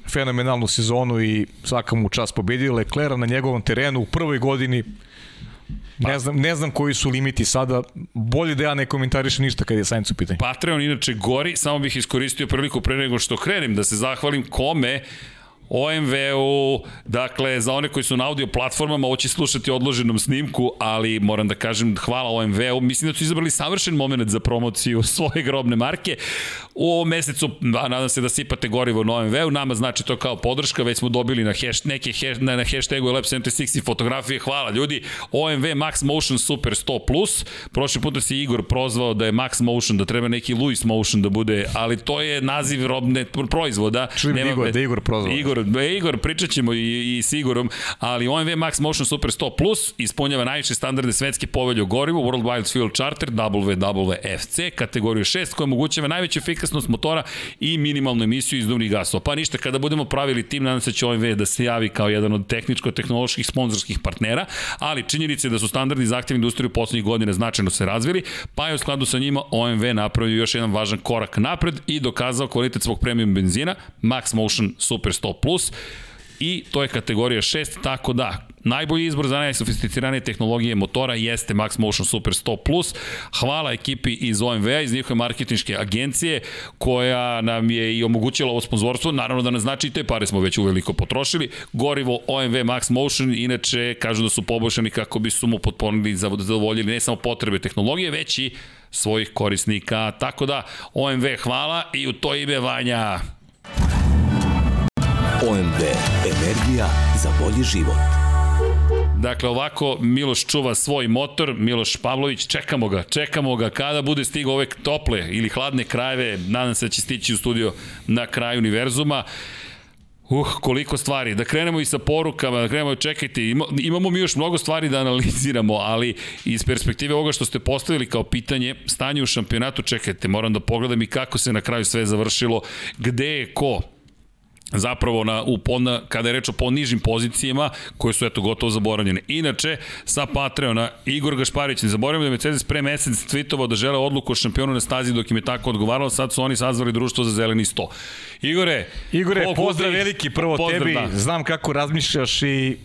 [SPEAKER 3] fenomenalnu sezonu i svaka mu čast pobedio Leclerc na njegovom terenu u prvoj godini Ne znam, ne znam koji su limiti sada. Bolje da ja ne komentarišem ništa kad je Sainz u pitanju.
[SPEAKER 2] Patreon inače gori, samo bih iskoristio priliku pre nego što krenem da se zahvalim kome OMV-u, dakle, za one koji su na audio platformama, ovo će slušati odloženom snimku, ali moram da kažem hvala OMV-u. Mislim da su izabrali savršen moment za promociju svoje grobne marke. U ovom mesecu, a nadam se da sipate gorivo na OMV-u, nama znači to kao podrška, već smo dobili na, hash, neke hash, na, na hashtagu Lab76 i fotografije. Hvala ljudi. OMV Max Motion Super 100+. Plus. Prošli put se Igor prozvao da je Max Motion, da treba neki Louis Motion da bude, ali to je naziv robne proizvoda.
[SPEAKER 3] Čujem Igor, da Igor prozvao.
[SPEAKER 2] Igor Igor, e, Igor, pričat ćemo i, i s Igorom, ali OMV Max Motion Super 100 Plus ispunjava najviše standarde svetske povelje o gorivu, World Wide Fuel Charter, WWFC, kategoriju 6, koja omogućava najveću efikasnost motora i minimalnu emisiju izduvnih gasova. Pa ništa, kada budemo pravili tim, nadam se da će OMV da se javi kao jedan od tehničko-tehnoloških sponzorskih partnera, ali činjenice je da su standardi zahtevni industriju poslednjih godina značajno se razvili, pa je u skladu sa njima OMV napravio još jedan važan korak napred i dokazao kvalitet svog premium benzina, Max Motion Super 100 Plus, i to je kategorija 6, tako da najbolji izbor za najsofisticiranije tehnologije motora jeste Max Motion Super 100+. Hvala ekipi iz OMV-a, iz njihove marketinške agencije, koja nam je i omogućila ovo sponzorstvo. Naravno da ne znači i te pare smo već uveliko potrošili. Gorivo OMV Max Motion, inače kažu da su poboljšani kako bi su mu potponili, zadovoljili ne samo potrebe tehnologije, već i svojih korisnika. Tako da, OMV hvala i u to ime Vanja.
[SPEAKER 1] OMV. Energija za bolji život.
[SPEAKER 2] Dakle, ovako Miloš čuva svoj motor, Miloš Pavlović, čekamo ga, čekamo ga kada bude stigao ove tople ili hladne krajeve, nadam se da će stići u studio na kraju univerzuma. Uh, koliko stvari. Da krenemo i sa porukama, da krenemo, čekajte, imamo mi još mnogo stvari da analiziramo, ali iz perspektive ovoga što ste postavili kao pitanje, stanje u šampionatu, čekajte, moram da pogledam i kako se na kraju sve završilo, gde je ko, zapravo na, u, na, kada je reč o po nižim pozicijama koje su eto gotovo zaboravljene. Inače, sa Patreona, Igor Gašparić, ne zaboravimo da je Mercedes pre mesec tweetovao da žele odluku o šampionu na stazi dok im je tako odgovaralo, sad su oni sazvali društvo za zeleni 100. Igore,
[SPEAKER 3] Igore, pozdrav veliki prvo pozdrav, tebi, da. znam kako razmišljaš i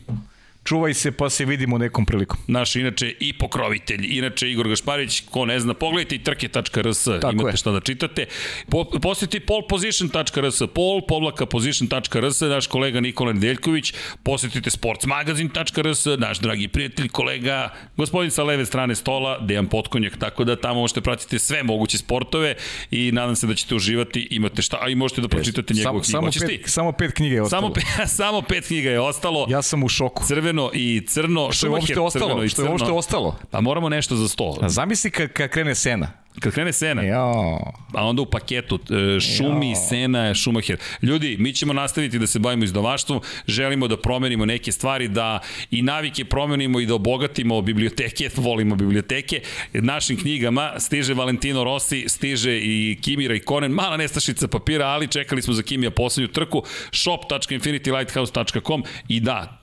[SPEAKER 3] Čuvaj se pa se vidimo nekom prilikom.
[SPEAKER 2] Naš inače i pokrovitelj, inače Igor Gašparić, ko ne zna, pogledajte i trke.rs, imate je. šta da čitate. Po, posjeti polposition.rs, pol povlaka position.rs, naš kolega Nikola Nedeljković, posjetite sportsmagazin.rs, naš dragi prijatelj, kolega, gospodin sa leve strane stola, Dejan Potkonjak, tako da tamo možete pratiti sve moguće sportove i nadam se da ćete uživati, imate šta, a i možete da pročitate njegovu knjigu.
[SPEAKER 3] Samo, pet, samo pet knjiga je ostalo.
[SPEAKER 2] Samo, pet, samo pet knjiga je ostalo.
[SPEAKER 3] Ja sam u šoku.
[SPEAKER 2] Crveno crveno i crno,
[SPEAKER 3] što je uopšte ostalo, što je uopšte ostalo.
[SPEAKER 2] Pa moramo nešto za sto.
[SPEAKER 3] A zamisli kad, kad krene sena.
[SPEAKER 2] Kad krene Sena,
[SPEAKER 3] jo.
[SPEAKER 2] a onda u paketu e, Šumi, jo. Sena, Šumacher. Ljudi, mi ćemo nastaviti da se bavimo izdavaštvom, želimo da promenimo neke stvari, da i navike promenimo i da obogatimo biblioteke, volimo biblioteke. Našim knjigama stiže Valentino Rossi, stiže i Kimira i Konen, mala nestašica papira, ali čekali smo za Kimija poslednju trku, shop.infinitylighthouse.com i da,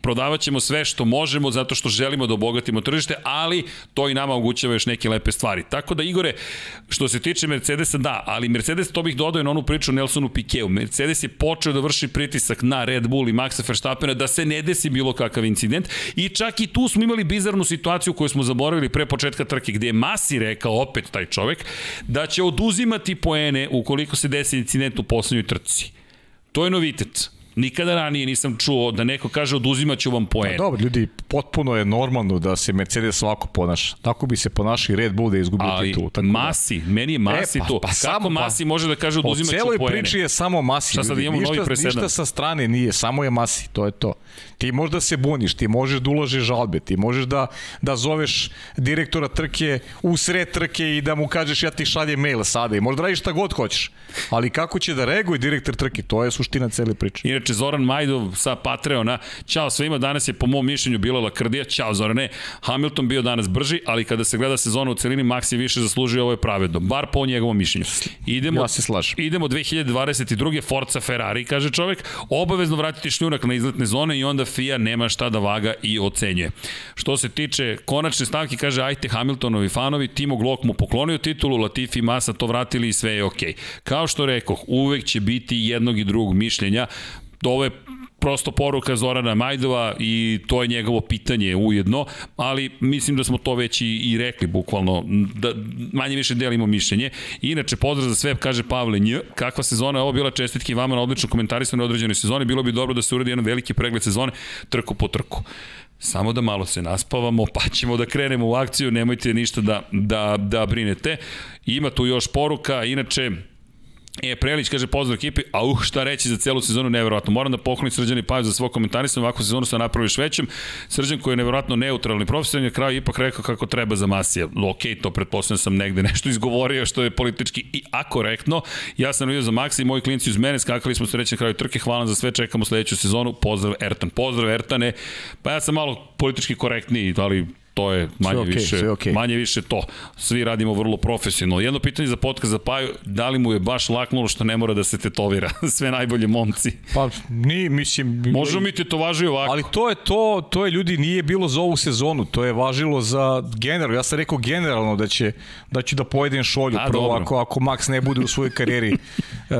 [SPEAKER 2] prodavat ćemo sve što možemo zato što želimo da obogatimo tržište, ali to i nama omogućava još neke lepe stvari. Tako da Igore, što se tiče Mercedesa, da, ali Mercedes, to bih dodao na onu priču Nelsonu Pikeu. Mercedes je počeo da vrši pritisak na Red Bull i Maxa Verstappena da se ne desi bilo kakav incident i čak i tu smo imali bizarnu situaciju koju smo zaboravili pre početka trke gde je Masi rekao, opet taj čovek, da će oduzimati poene ukoliko se desi incident u poslednjoj trci. To je novitet. Nikada ranije nisam čuo da neko kaže oduzimaću vam poen.
[SPEAKER 3] Pa dobro, ljudi, potpuno je normalno da se Mercedes ovako ponaša. Tako bi se ponašao i Red Bull da je izgubio
[SPEAKER 2] Ali,
[SPEAKER 3] titul.
[SPEAKER 2] Tako da- Masi, da... meni je Masi e, pa, tu. Pa, Kako samo, Masi pa, može da kaže oduzimaću poene? Po
[SPEAKER 3] celoj priči je samo Masi.
[SPEAKER 2] Šta sad imamo
[SPEAKER 3] ništa,
[SPEAKER 2] novi presedan?
[SPEAKER 3] Ništa sa strane nije, samo je Masi, to je to. Ti možeš da se buniš, ti možeš da uložiš žalbe, ti možeš da, da zoveš direktora trke u sred trke i da mu kažeš ja ti šaljem mail sada i možeš da radiš šta god hoćeš. Ali kako će da reaguje direktor trke, to je suština cele priče.
[SPEAKER 2] Inače, Zoran Majdov sa Patreona, čao svima, danas je po mom mišljenju bila lakrdija, čao Zorane, Hamilton bio danas brži, ali kada se gleda sezona u celini, Max je više zaslužio ovo je pravedno, bar po njegovom mišljenju.
[SPEAKER 3] Idemo, ja se slažem.
[SPEAKER 2] Idemo 2022. Forza Ferrari, kaže čovek, obavezno vratiti šljunak na izletne zone i onda FIA nema šta da vaga i ocenjuje. Što se tiče konačne stavke, kaže ajte Hamiltonovi fanovi, Timo Glock mu poklonio titulu, Latifi Masa to vratili i sve je okej. Okay. Kao što rekoh, uvek će biti jednog i drugog mišljenja, ovo je prosto poruka Zorana Majdova i to je njegovo pitanje ujedno, ali mislim da smo to već i, i rekli bukvalno, da manje više delimo mišljenje. Inače, pozdrav za sve, kaže Pavle Nj, kakva sezona je ovo bila čestitki vama na odlično komentarisano određenoj sezoni, bilo bi dobro da se uradi jedan veliki pregled sezone, trku po trku. Samo da malo se naspavamo, pa ćemo da krenemo u akciju, nemojte ništa da, da, da brinete. Ima tu još poruka, inače, E, Prelić kaže pozdrav ekipi, a uh, šta reći za celu sezonu, neverovatno. Moram da pohvalim Srđani Paju za svoj komentarisanje, ovakvu sezonu se napraviš većem. Srđan koji je neverovatno neutralni profesionalni, na kraju ipak rekao kako treba za Masija. Ok, to pretpostavljam sam negde nešto izgovorio što je politički i akorektno. Ja sam vidio za Maxa i moji klinci uz mene, skakali smo sreće kraju trke, hvala za sve, čekamo sledeću sezonu. Pozdrav Ertan, pozdrav Ertane. Pa ja sam malo politički korektniji, ali to je manje okay, više okay. manje više to. Svi radimo vrlo profesionalno. Jedno pitanje za podcast za Paju, da li mu je baš laknulo što ne mora da se tetovira? Sve najbolje momci.
[SPEAKER 3] Pa ni mislim
[SPEAKER 2] Možemo mi tetovaži ovako.
[SPEAKER 3] Ali to je to, to je ljudi nije bilo za ovu sezonu, to je važilo za generalno. Ja sam rekao generalno da će da će da pojedem šolju A, prvo dobro. ako ako Max ne bude u svojoj karijeri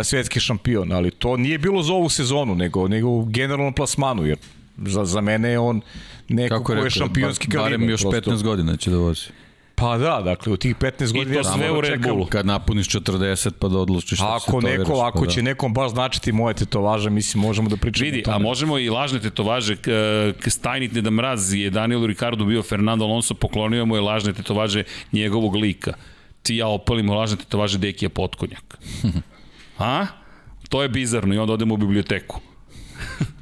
[SPEAKER 3] e, svetski šampion, ali to nije bilo za ovu sezonu, nego nego u generalnom plasmanu jer za, za mene je on neko Kako ko je šampionski kaliber.
[SPEAKER 5] Barem još prosto. 15 godina će da vozi.
[SPEAKER 3] Pa da, dakle u tih 15 godina
[SPEAKER 2] I to sve u Red Bullu.
[SPEAKER 5] Kad napuniš 40 pa da odlučiš
[SPEAKER 3] šta ako se neko, ako pa da. će nekom baš značiti moje tetovaže, mislim možemo da pričamo
[SPEAKER 2] Vidi, a možemo i lažne tetovaže. Stajnite da mraz je Danielu Ricardo bio Fernando Alonso, poklonio mu je lažne tetovaže njegovog lika. Ti ja opalimo lažne tetovaže Dekija Potkonjak. A? To je bizarno i onda odemo u biblioteku.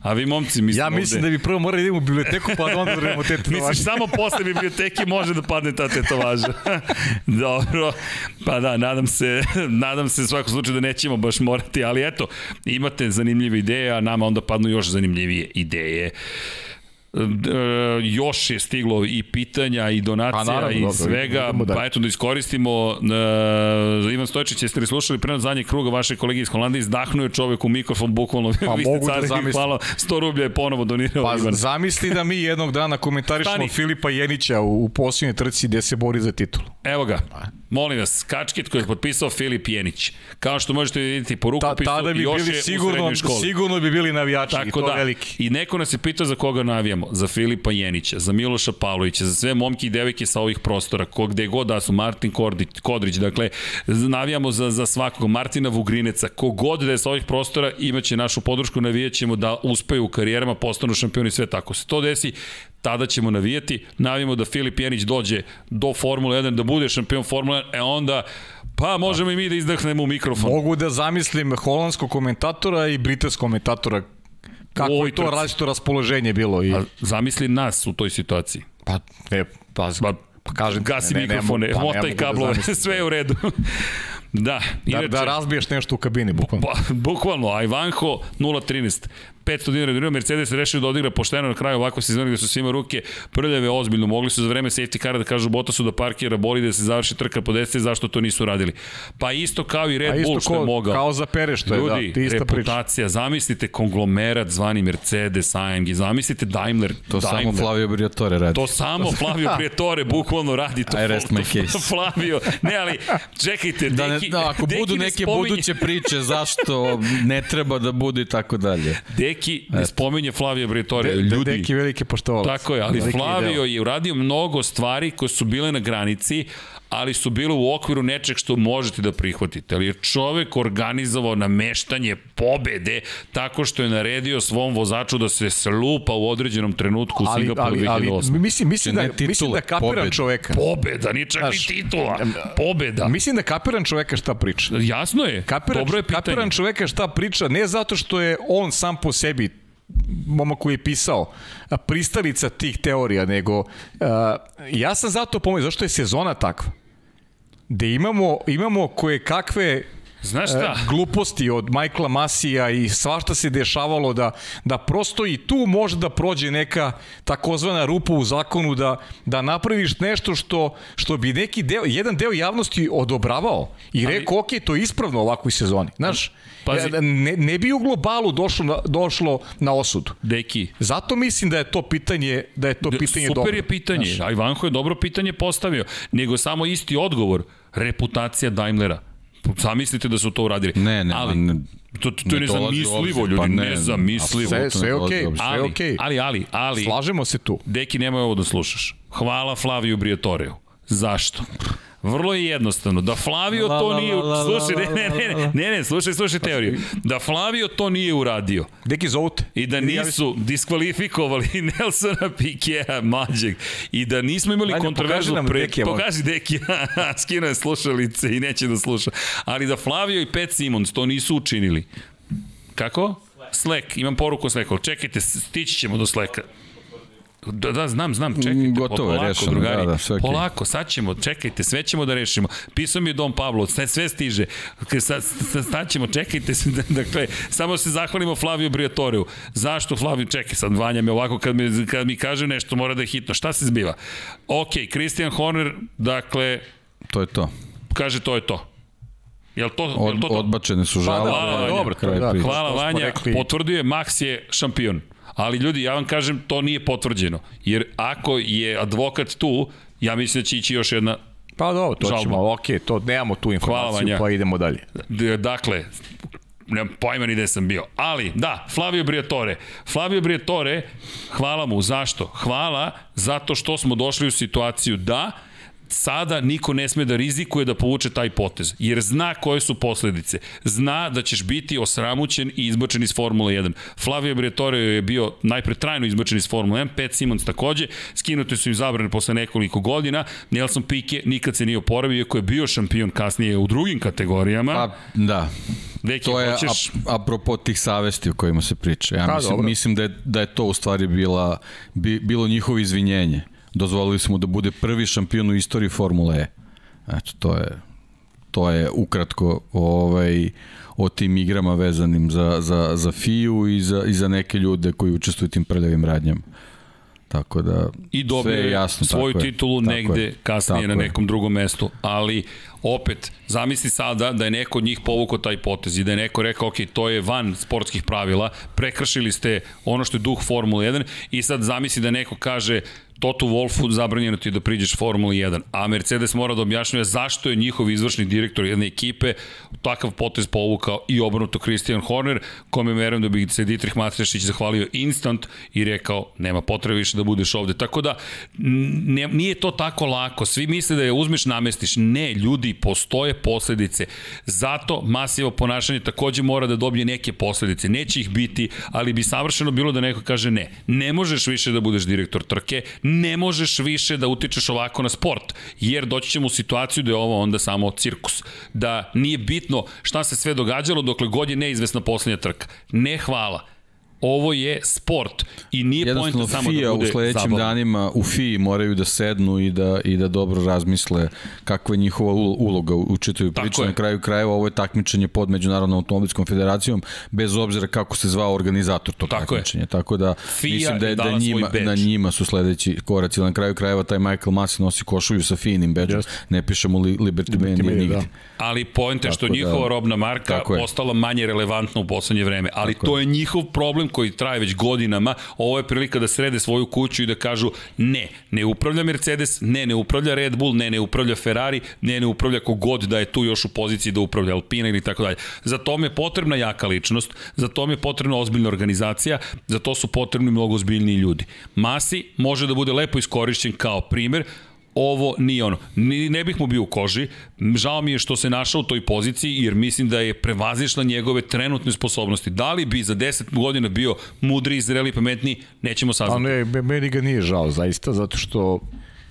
[SPEAKER 2] A vi momci mislim
[SPEAKER 3] Ja mislim ovde. da bi prvo morali da idemo u biblioteku pa da onda vremo te
[SPEAKER 2] tetovaže. Misliš samo posle biblioteke može da padne ta tetovaža. Dobro. Pa da, nadam se, nadam se svako slučaju da nećemo baš morati, ali eto, imate zanimljive ideje, a nama onda padnu još zanimljivije ideje. E, još je stiglo i pitanja i donacija pa, naravno, i dobro, svega, pa eto da iskoristimo uh, Ivan Stojčić, jeste li slušali prenos zadnjeg kruga vaše kolege iz Holandije, izdahnuo je čovek u mikrofon, bukvalno,
[SPEAKER 3] pa,
[SPEAKER 2] vi
[SPEAKER 3] ste cari, da hvala,
[SPEAKER 2] 100 rublja je ponovo donirao
[SPEAKER 3] pa, Ivan. Zamisli da mi jednog dana komentarišemo Stani. Filipa Jenića u, u posljednjoj trci gde se bori za titulu.
[SPEAKER 2] Evo ga. Molim vas, kačket koji je potpisao Filip Jenić. Kao što možete vidjeti po rukopisu, Ta, tada bi još bili sigurno,
[SPEAKER 3] sigurno bi bili navijači
[SPEAKER 2] Tako
[SPEAKER 3] i to
[SPEAKER 2] da,
[SPEAKER 3] veliki.
[SPEAKER 2] I neko nas je pitao za koga navijamo. Za Filipa Jenića, za Miloša Pavlovića, za sve momke i devojke sa ovih prostora, ko gde god da su, Martin Kordić, Kodrić, dakle, navijamo za, za svakog, Martina Vugrineca, kogod da je sa ovih prostora, imaće našu podršku, navijaćemo da uspeju u karijerama, postanu šampioni sve tako se to desi, tada ćemo navijati, navijamo da Filip Jenić dođe do Formule 1, da bude šampion Formule 1, e onda Pa možemo i mi da izdahnemo u mikrofon.
[SPEAKER 3] Mogu da zamislim holandskog komentatora i britanskog komentatora kako je to različito raspoloženje bilo. I... A
[SPEAKER 2] zamisli nas u toj situaciji.
[SPEAKER 3] Pa, ne, pa, pa, pa kažem,
[SPEAKER 2] gasi ne, mikrofone, ne, pa, motaj da kablove, da sve je u redu. Da,
[SPEAKER 3] inače, da, da razbiješ nešto u kabini, bukvalno.
[SPEAKER 2] Pa, bukvalno, a Ivanho 0.13. 500 dinara donirao, Mercedes rešio da odigra pošteno na kraju ovako se izgleda da su svima ruke prljave ozbiljno, mogli su za vreme safety kara da kažu Bottasu da parkira boli da se završi trka po 10, zašto to nisu radili. Pa isto kao i Red pa Bull što je mogao.
[SPEAKER 3] Kao za Pere što je, da,
[SPEAKER 2] Ljudi, da, ista reputacija, priča. zamislite konglomerat zvani Mercedes, AMG, zamislite Daimler.
[SPEAKER 5] To
[SPEAKER 2] Daimler.
[SPEAKER 5] samo Flavio Briatore radi.
[SPEAKER 2] To samo Flavio Briatore bukvalno radi to.
[SPEAKER 5] I rest my case.
[SPEAKER 2] Flavio, ne ali, čekajte,
[SPEAKER 5] da,
[SPEAKER 2] deki,
[SPEAKER 5] da, ako
[SPEAKER 2] deki
[SPEAKER 5] budu neke spominje... buduće priče zašto ne treba da bude i tako dalje.
[SPEAKER 2] Deki ne spominje pominje Flavio Briatore, de, ljudi.
[SPEAKER 3] Deki velike poštovalac.
[SPEAKER 2] Tako je, ali Flavio je uradio mnogo stvari koje su bile na granici, ali su bile u okviru nečeg što možete da prihvatite. Ali je čovek organizovao nameštanje pobede tako što je naredio svom vozaču da se slupa u određenom trenutku u Singapuru 2008. Ali,
[SPEAKER 3] ali mislim, mislim, da, titule, mislim da kapiram pobeda. čoveka.
[SPEAKER 2] Pobeda, ni čak ni titula. Pobeda.
[SPEAKER 3] Mislim da kapiram čoveka šta priča.
[SPEAKER 2] Jasno je, kapiram, dobro je pitanje.
[SPEAKER 3] Kapiram čoveka šta priča, ne zato što je on sam po sebi momak koji je pisao pristalica tih teorija, nego uh, ja sam zato pomoći, zašto je sezona takva? Da imamo, imamo koje kakve
[SPEAKER 2] Znaš šta?
[SPEAKER 3] E, gluposti od Michaela Masija i svašta se dešavalo da, da prosto i tu može da prođe neka takozvana rupa u zakonu da, da napraviš nešto što, što bi neki deo, jedan deo javnosti odobravao i rekao, ok, to je ispravno ovakvoj sezoni. Znaš, Pazi. Ne, ne bi u globalu došlo na, došlo na osudu.
[SPEAKER 2] Deki.
[SPEAKER 3] Zato mislim da je to pitanje da je to pitanje
[SPEAKER 2] Super
[SPEAKER 3] dobro.
[SPEAKER 2] Super je pitanje, Znaš. a Ivanko je dobro pitanje postavio, nego samo isti odgovor, reputacija Daimlera Zamislite da su to uradili.
[SPEAKER 5] Ne, ne,
[SPEAKER 2] ali,
[SPEAKER 5] ne,
[SPEAKER 2] to, to, to je nezamislivo, ljudi, pa ne, nezamislivo.
[SPEAKER 3] Sve, sve okej, okay, sve okej.
[SPEAKER 2] Okay. Ali, ali, ali,
[SPEAKER 3] Slažemo se tu.
[SPEAKER 2] Deki, nemoj ovo da slušaš. Hvala Flaviju Briatoreu. Zašto? Vrlo je jednostavno. Da Flavio to nije... Slušaj, ne, ne, ne, ne, ne, slušaj, slušaj teoriju. Da Flavio to nije uradio.
[SPEAKER 3] Deki zovute.
[SPEAKER 2] I da nisu diskvalifikovali Nelsona Pikea, mađeg. I da nismo imali kontroverznu pre... Pokaži Deki. Skino je slušalice i neće da sluša. Ali da Flavio i Pet Simons to nisu učinili. Kako? Slack, imam poruku Slacka. Čekajte, stići ćemo do Slacka. Da, da, znam, znam, čekajte.
[SPEAKER 5] Gotovo je rešeno. Drugari, da, da,
[SPEAKER 2] sve okay. Polako, sad ćemo, čekajte, sve ćemo da rešimo. Pisao mi je Dom Pavlo, sve, sve stiže. Sad, sad ćemo, čekajte. dakle, samo se zahvalimo Flaviju Briatoreu. Zašto Flaviju? Čekaj, sad Vanja me ovako, kad mi, kad mi kaže nešto, mora da je hitno. Šta se zbiva? Ok, Christian Horner, dakle...
[SPEAKER 5] To je to.
[SPEAKER 2] Kaže, to je to. Jel to,
[SPEAKER 5] Od,
[SPEAKER 2] jel to, to?
[SPEAKER 5] Odbačene su žale.
[SPEAKER 2] Pa, hvala, Vanja.
[SPEAKER 3] Dobro, to je, da,
[SPEAKER 2] Hvala Vanja, potvrdio je, Max je šampion. Ali ljudi, ja vam kažem, to nije potvrđeno. Jer ako je advokat tu, ja mislim da će ići još jedna
[SPEAKER 3] Pa dobro, to žalba. ćemo, ok, to nemamo tu informaciju, pa idemo dalje.
[SPEAKER 2] Dakle, nemam pojma ni gde sam bio. Ali, da, Flavio Briatore. Flavio Briatore, hvala mu. Zašto? Hvala zato što smo došli u situaciju da sada niko ne sme da rizikuje da povuče taj potez, jer zna koje su posledice. Zna da ćeš biti osramućen i izbačen iz Formule 1. Flavio Briatore je bio najpre trajno izbačen iz Formule 1, Pet Simons takođe, skinuti su im zabrane posle nekoliko godina, Nelson Piquet nikad se nije oporavio, iako je bio šampion kasnije u drugim kategorijama.
[SPEAKER 5] Pa, da.
[SPEAKER 2] Deki,
[SPEAKER 5] to je
[SPEAKER 2] hoćeš...
[SPEAKER 5] ap, apropo tih savesti o kojima se priča. Ja
[SPEAKER 3] Pa,
[SPEAKER 5] mislim,
[SPEAKER 3] dobro.
[SPEAKER 5] mislim da, je, da je to u stvari bila, bi, bilo njihovo izvinjenje. Dozvolili smo da bude prvi šampion u istoriji Formule E. Eto, to je, to je ukratko ovaj, o tim igrama vezanim za, za, za FIU i za, i za neke ljude koji učestvuju tim prljavim radnjama. Tako da
[SPEAKER 2] i dobio
[SPEAKER 5] sve je jasno,
[SPEAKER 2] svoju
[SPEAKER 5] tako je,
[SPEAKER 2] titulu
[SPEAKER 5] tako
[SPEAKER 2] negde
[SPEAKER 5] je,
[SPEAKER 2] kasnije
[SPEAKER 5] tako
[SPEAKER 2] na
[SPEAKER 5] je.
[SPEAKER 2] nekom drugom mestu, ali opet, zamisli sada da je neko od njih povukao taj potez i da je neko rekao, ok, to je van sportskih pravila, prekršili ste ono što je duh Formule 1 i sad zamisli da neko kaže, Toto Wolfu zabranjeno ti da priđeš Formuli 1, a Mercedes mora da objašnjuje zašto je njihov izvršni direktor jedne ekipe takav potez povukao i obrnuto Christian Horner, kome verujem da bi se Dietrich Matešić zahvalio instant i rekao nema potrebe više da budeš ovde. Tako da ne, nije to tako lako. Svi misle da je uzmeš namestiš. Ne, ljudi, postoje posledice. Zato masivo ponašanje takođe mora da dobije neke posledice. Neće ih biti, ali bi savršeno bilo da neko kaže ne. Ne možeš više da budeš direktor trke, ne možeš više da utičeš ovako na sport, jer doći ćemo u situaciju da je ovo onda samo cirkus. Da nije bitno šta se sve događalo dokle god je neizvesna poslednja trka. Ne hvala. Ovo je sport i nije pojenta samo
[SPEAKER 5] FIA
[SPEAKER 2] da bude
[SPEAKER 5] u sledećim
[SPEAKER 2] zabavno.
[SPEAKER 5] danima u FIA moraju da sednu i da, i da dobro razmisle kakva je njihova ul- uloga u čitavoj priči.
[SPEAKER 2] je.
[SPEAKER 5] Na kraju krajeva ovo je takmičenje pod Međunarodnom automobilskom federacijom bez obzira kako se zvao organizator tog
[SPEAKER 2] Tako je.
[SPEAKER 5] takmičenja. Tako da
[SPEAKER 2] FIA
[SPEAKER 5] mislim da,
[SPEAKER 2] je
[SPEAKER 5] je, da njima, na njima su sledeći koraci. Na kraju krajeva taj Michael Masi nosi košulju sa finim bedžom.
[SPEAKER 3] Jeste.
[SPEAKER 5] Ne pišemo li Liberty Band nigde.
[SPEAKER 3] da.
[SPEAKER 2] Ali point je što
[SPEAKER 5] Tako da-
[SPEAKER 2] njihova robna marka
[SPEAKER 5] je.
[SPEAKER 2] postala manje relevantna u poslednje vreme. Ali
[SPEAKER 5] Tako
[SPEAKER 2] to je njihov problem koji traje već godinama. Ovo je prilika da srede svoju kuću i da kažu ne, ne upravlja Mercedes, ne, ne upravlja Red Bull, ne, ne upravlja Ferrari, ne, ne upravlja kogod da je tu još u poziciji da upravlja Alpina ili tako dalje. Za to je potrebna jaka ličnost, za to je potrebna ozbiljna organizacija, za to su potrebni mnogo ozbiljniji ljudi. Masi može da bude lepo iskorišćen kao primer, ovo nije ono. Ni, ne bih mu bio u koži. Žao mi je što se našao u toj poziciji, jer mislim da je prevazišla njegove trenutne sposobnosti. Da li bi za 10 godina bio mudri, zreli, pametni, nećemo
[SPEAKER 3] A
[SPEAKER 2] saznati.
[SPEAKER 3] ne, me- meni ga nije žao zaista, zato što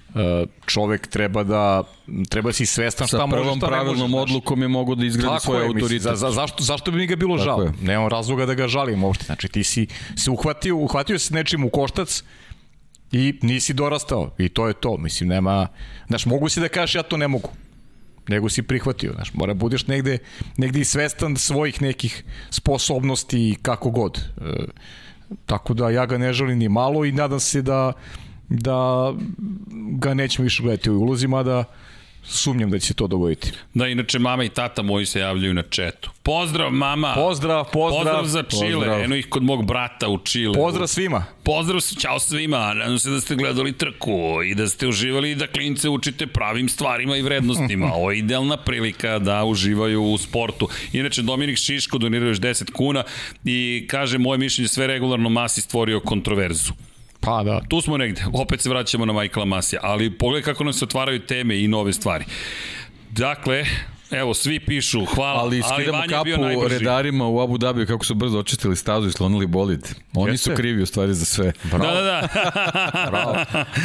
[SPEAKER 3] e, čovek treba da treba si svestan šta
[SPEAKER 5] Sa
[SPEAKER 3] može,
[SPEAKER 5] prvom
[SPEAKER 3] šta ne može.
[SPEAKER 5] pravilnom
[SPEAKER 3] znaš.
[SPEAKER 5] odlukom je mogo da izgradi svoj
[SPEAKER 3] je,
[SPEAKER 5] autoritet.
[SPEAKER 3] za, za, zašto, zašto bi mi ga bilo
[SPEAKER 5] Tako
[SPEAKER 3] žao?
[SPEAKER 5] je.
[SPEAKER 3] Nemam razloga da ga žalim uopšte. Znači ti si se uhvatio, uhvatio se nečim u koštac i nisi dorastao. I to je to. Mislim, nema... Znaš, mogu si da kažeš ja to ne mogu nego si prihvatio, znaš, mora budeš negde, negde i svestan svojih nekih sposobnosti i kako god. E, tako da ja ga ne želim ni malo i nadam se da da ga nećemo više gledati u ulozima, da sumnjam da će se to dogoditi.
[SPEAKER 2] Da, inače mama i tata moji se javljaju na četu. Pozdrav mama!
[SPEAKER 3] Pozdrav, pozdrav.
[SPEAKER 2] Pozdrav za Čile,
[SPEAKER 3] pozdrav.
[SPEAKER 2] eno ih kod mog brata u Čile.
[SPEAKER 3] Pozdrav svima.
[SPEAKER 2] Pozdrav, čao svima, nadam se da ste gledali trku i da ste uživali i da klince učite pravim stvarima i vrednostima. Ovo je idealna prilika da uživaju u sportu. Inače, Dominik Šiško donirao još 10 kuna i kaže, moje mišljenje, sve regularno Masi stvorio kontroverzu.
[SPEAKER 3] Pa da.
[SPEAKER 2] Tu smo negde, opet se vraćamo na Michaela Masija, ali pogledaj kako nam se otvaraju teme i nove stvari. Dakle, evo, svi pišu, hvala,
[SPEAKER 5] Ali
[SPEAKER 2] ali
[SPEAKER 5] skidamo
[SPEAKER 2] bio
[SPEAKER 5] kapu redarima u Abu Dhabi kako su brzo očistili stazu i sklonili bolid. Oni
[SPEAKER 3] Jeste.
[SPEAKER 5] su krivi u stvari za sve.
[SPEAKER 2] Da, da, da.
[SPEAKER 3] Bravo.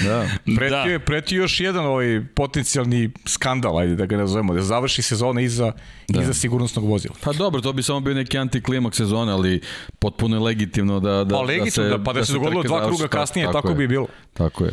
[SPEAKER 5] Da.
[SPEAKER 3] Pretio,
[SPEAKER 2] Da.
[SPEAKER 3] je, pretio još jedan ovaj potencijalni skandal, ajde da ga nazovemo, da završi sezona iza, da. iza sigurnosnog vozila.
[SPEAKER 5] Pa dobro, to bi samo bio neki antiklimak sezone, ali potpuno je legitimno da, da,
[SPEAKER 3] Pa legitimno,
[SPEAKER 5] da se,
[SPEAKER 3] da, pa da se dogodilo dva kruga
[SPEAKER 5] Tako-
[SPEAKER 3] kasnije, tako bi
[SPEAKER 5] je.
[SPEAKER 3] bilo.
[SPEAKER 5] Tako je.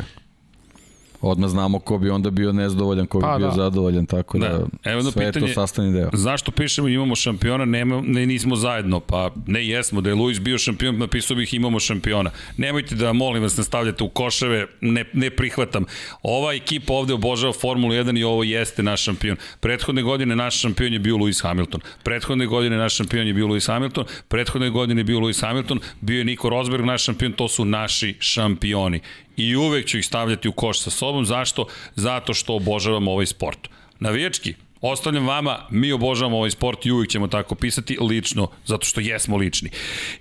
[SPEAKER 5] Odmah znamo ko bi onda bio nezadovoljan, ko bi
[SPEAKER 3] Pa,
[SPEAKER 5] bio
[SPEAKER 3] da.
[SPEAKER 5] zadovoljan, tako da,
[SPEAKER 2] Da. Evo jedno
[SPEAKER 5] sve je
[SPEAKER 2] pitanje.
[SPEAKER 5] to sastavni deo.
[SPEAKER 2] Zašto pišemo imamo šampiona, nema, ne, nismo zajedno? Pa ne jesmo, da je Luis bio šampion, napisao bih imamo šampiona. Nemojte da, molim vas, nastavljate u koševe, ne, ne prihvatam. Ova ekipa ovde obožava Formulu 1 i ovo jeste naš šampion. Prethodne godine naš šampion je bio Lewis Hamilton. Prethodne godine naš šampion je bio Lewis Hamilton. Prethodne godine je bio Lewis Hamilton. Bio je Niko Rosberg naš šampion, to su naši šampioni. I uvek ću ih stavljati u koš sa sobom. Zašto? Zato što obožavam ovaj sport. Navijački, Ostavljam vama, mi obožavamo ovaj sport i uvijek ćemo tako pisati lično, zato što jesmo lični.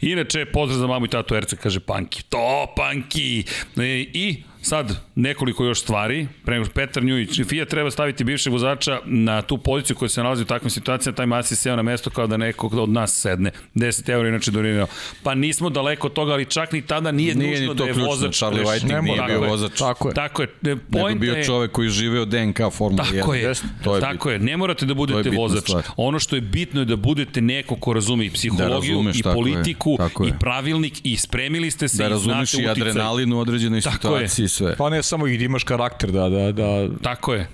[SPEAKER 2] Inače, pozdrav za mamu i tatu Erce, kaže Panki. To, Panki! E, I Sad, nekoliko još stvari. Pre Petar Njujić, FIA treba staviti bivšeg vozača na tu poziciju koja se nalazi u takvim situacijama, taj Masi seo na mesto kao da nekog od nas sedne. 10 eura inače donirao. Pa nismo daleko od toga, ali čak ni tada nije, nije nužno da je ključno. vozač.
[SPEAKER 5] Charlie Whiting nije bio vozač.
[SPEAKER 2] Tako je. Tako je.
[SPEAKER 5] Nego bio je, čovek koji živeo DNK Formula 1.
[SPEAKER 2] Tako je. To je tako je. Ne morate da budete vozač. Stvar. Ono što je bitno je da budete neko ko razume i psihologiju, da razumeš, i politiku, i pravilnik, i spremili ste se
[SPEAKER 5] da
[SPEAKER 2] i
[SPEAKER 5] razumeš i adrenalin u određenoj situaciji sve.
[SPEAKER 3] Pa ne samo i da imaš karakter da, da, da...
[SPEAKER 2] Tako je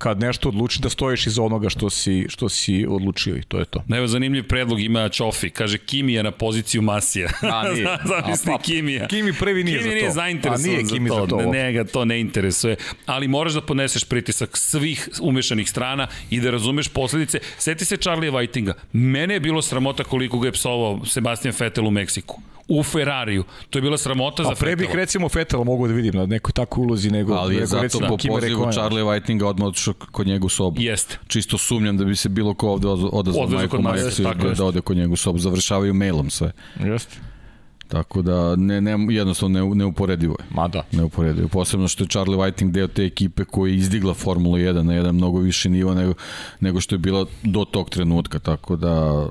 [SPEAKER 3] kad nešto odluči da stojiš iza onoga što si, što si odlučio i to je to.
[SPEAKER 2] Evo zanimljiv predlog ima Čofi, kaže Kimija na poziciju Masija.
[SPEAKER 3] A nije.
[SPEAKER 2] Zamisli pa, Kimija.
[SPEAKER 3] Kimi prvi nije
[SPEAKER 2] Kimi
[SPEAKER 3] za to.
[SPEAKER 2] nije zainteresovan nije Kimi za to. Za to. Ne, ga to ne interesuje. Ali moraš da podneseš pritisak svih umešanih strana i da razumeš posledice. Seti se Charlie Whitinga. Mene je bilo sramota koliko ga je psovao Sebastian Vettel u Meksiku u Ferrariju. To je bila sramota za Fettela.
[SPEAKER 3] A pre bih recimo Fettela mogu da vidim na nekoj takvoj ulozi nego...
[SPEAKER 5] Ali je zato recimo, po pozivu Charlie Whitinga odmah otišao kod njegu sobu.
[SPEAKER 2] Jeste.
[SPEAKER 5] Čisto sumnjam da bi se bilo ko ovde odazvao Majko Mareks da, da ode kod njegu sobu. Završavaju mailom sve.
[SPEAKER 3] Jeste.
[SPEAKER 5] Tako da ne, ne, jednostavno ne, neuporedivo je.
[SPEAKER 3] Ma da.
[SPEAKER 5] Neuporedivo. Posebno što je Charlie Whiting deo te ekipe koji je izdigla Formulu 1 na jedan mnogo viši nivo nego, nego što je bila do tog trenutka. Tako da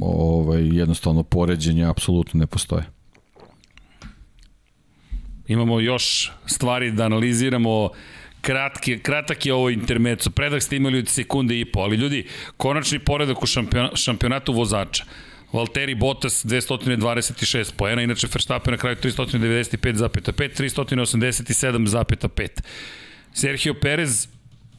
[SPEAKER 5] ovaj, jednostavno poređenje apsolutno ne postoje.
[SPEAKER 2] Imamo još stvari da analiziramo kratki, kratak je ovo intermeco. Predak ste imali od sekunde i po, ali ljudi, konačni poredak u šampionatu vozača. Valtteri Bottas 226 poena, inače Verstappen na kraju 395,5, 387,5. Sergio Perez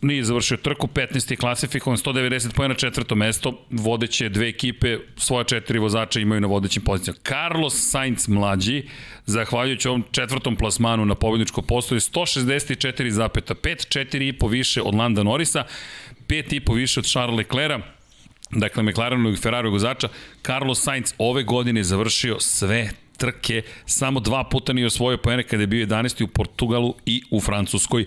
[SPEAKER 2] nije završio trku, 15. klasifikovan, 190 pojena, četvrto mesto, vodeće dve ekipe, svoja četiri vozača imaju na vodećim pozicijama. Carlos Sainz mlađi, zahvaljujući ovom četvrtom plasmanu na pobjedničko postoje, 164,5, 4,5 više od Landa Norisa, 5,5 više od Charles Leclerca, dakle McLarenovog i Ferrari vozača, Carlos Sainz ove godine završio sve trke, samo dva puta nije osvojio pojene kada je bio 11. u Portugalu i u Francuskoj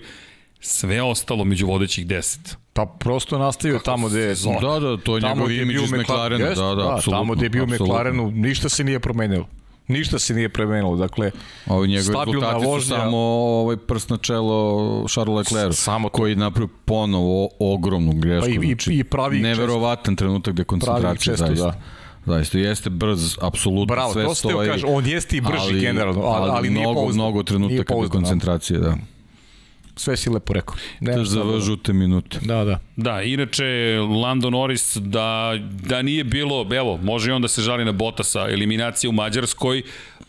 [SPEAKER 2] sve ostalo među vodećih 10.
[SPEAKER 3] Pa prosto nastavio Kako tamo gde je...
[SPEAKER 5] Da, da, to je njegov imidž iz McLarena. Da, da, da,
[SPEAKER 3] tamo gde je bio McLarenu, ništa se nije promenilo. Ništa se nije promenilo, dakle,
[SPEAKER 5] Ovi njegovi rezultati vožnja, su samo ovaj prst na čelo Charles Leclerc, samo koji napravio ponovo ogromnu grešku. Pa i, znači, i pravi neverovatan trenutak dekoncentracije, zaista. Da. Zaista, jeste brz, apsolutno
[SPEAKER 3] Bravo,
[SPEAKER 5] sve
[SPEAKER 3] stoji. Bravo, to ste on jeste i brži ali, generalno, ali, ali, ali
[SPEAKER 5] mnogo,
[SPEAKER 3] nije
[SPEAKER 5] mnogo trenutaka dekoncentracije, da
[SPEAKER 3] sve si lepo rekao.
[SPEAKER 5] Ne, za da- žute minute.
[SPEAKER 3] Da, da.
[SPEAKER 2] Da, inače, Lando Norris, da, da nije bilo, evo, može i on da se žali na Botasa, eliminacija u Mađarskoj,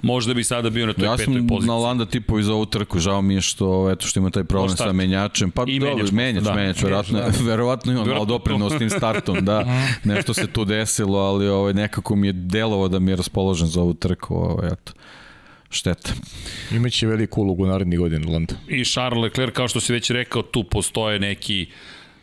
[SPEAKER 2] možda bi sada bio na toj ja petoj poziciji.
[SPEAKER 5] Ja sam na Landa tipovi za ovu trku, žao mi je što, eto, što ima taj problem sa menjačem. Pa I dobro, menjač, da. menjač, verovatno, da. verovatno ima malo doprinos s tim startom, da, nešto se tu desilo, ali ovaj, nekako mi je delovo da mi je raspoložen za ovu trku, ovaj, eto šteta.
[SPEAKER 3] Imaće veliku ulogu narednih godina Landa.
[SPEAKER 2] I Charles Leclerc, kao što si već rekao, tu postoje neki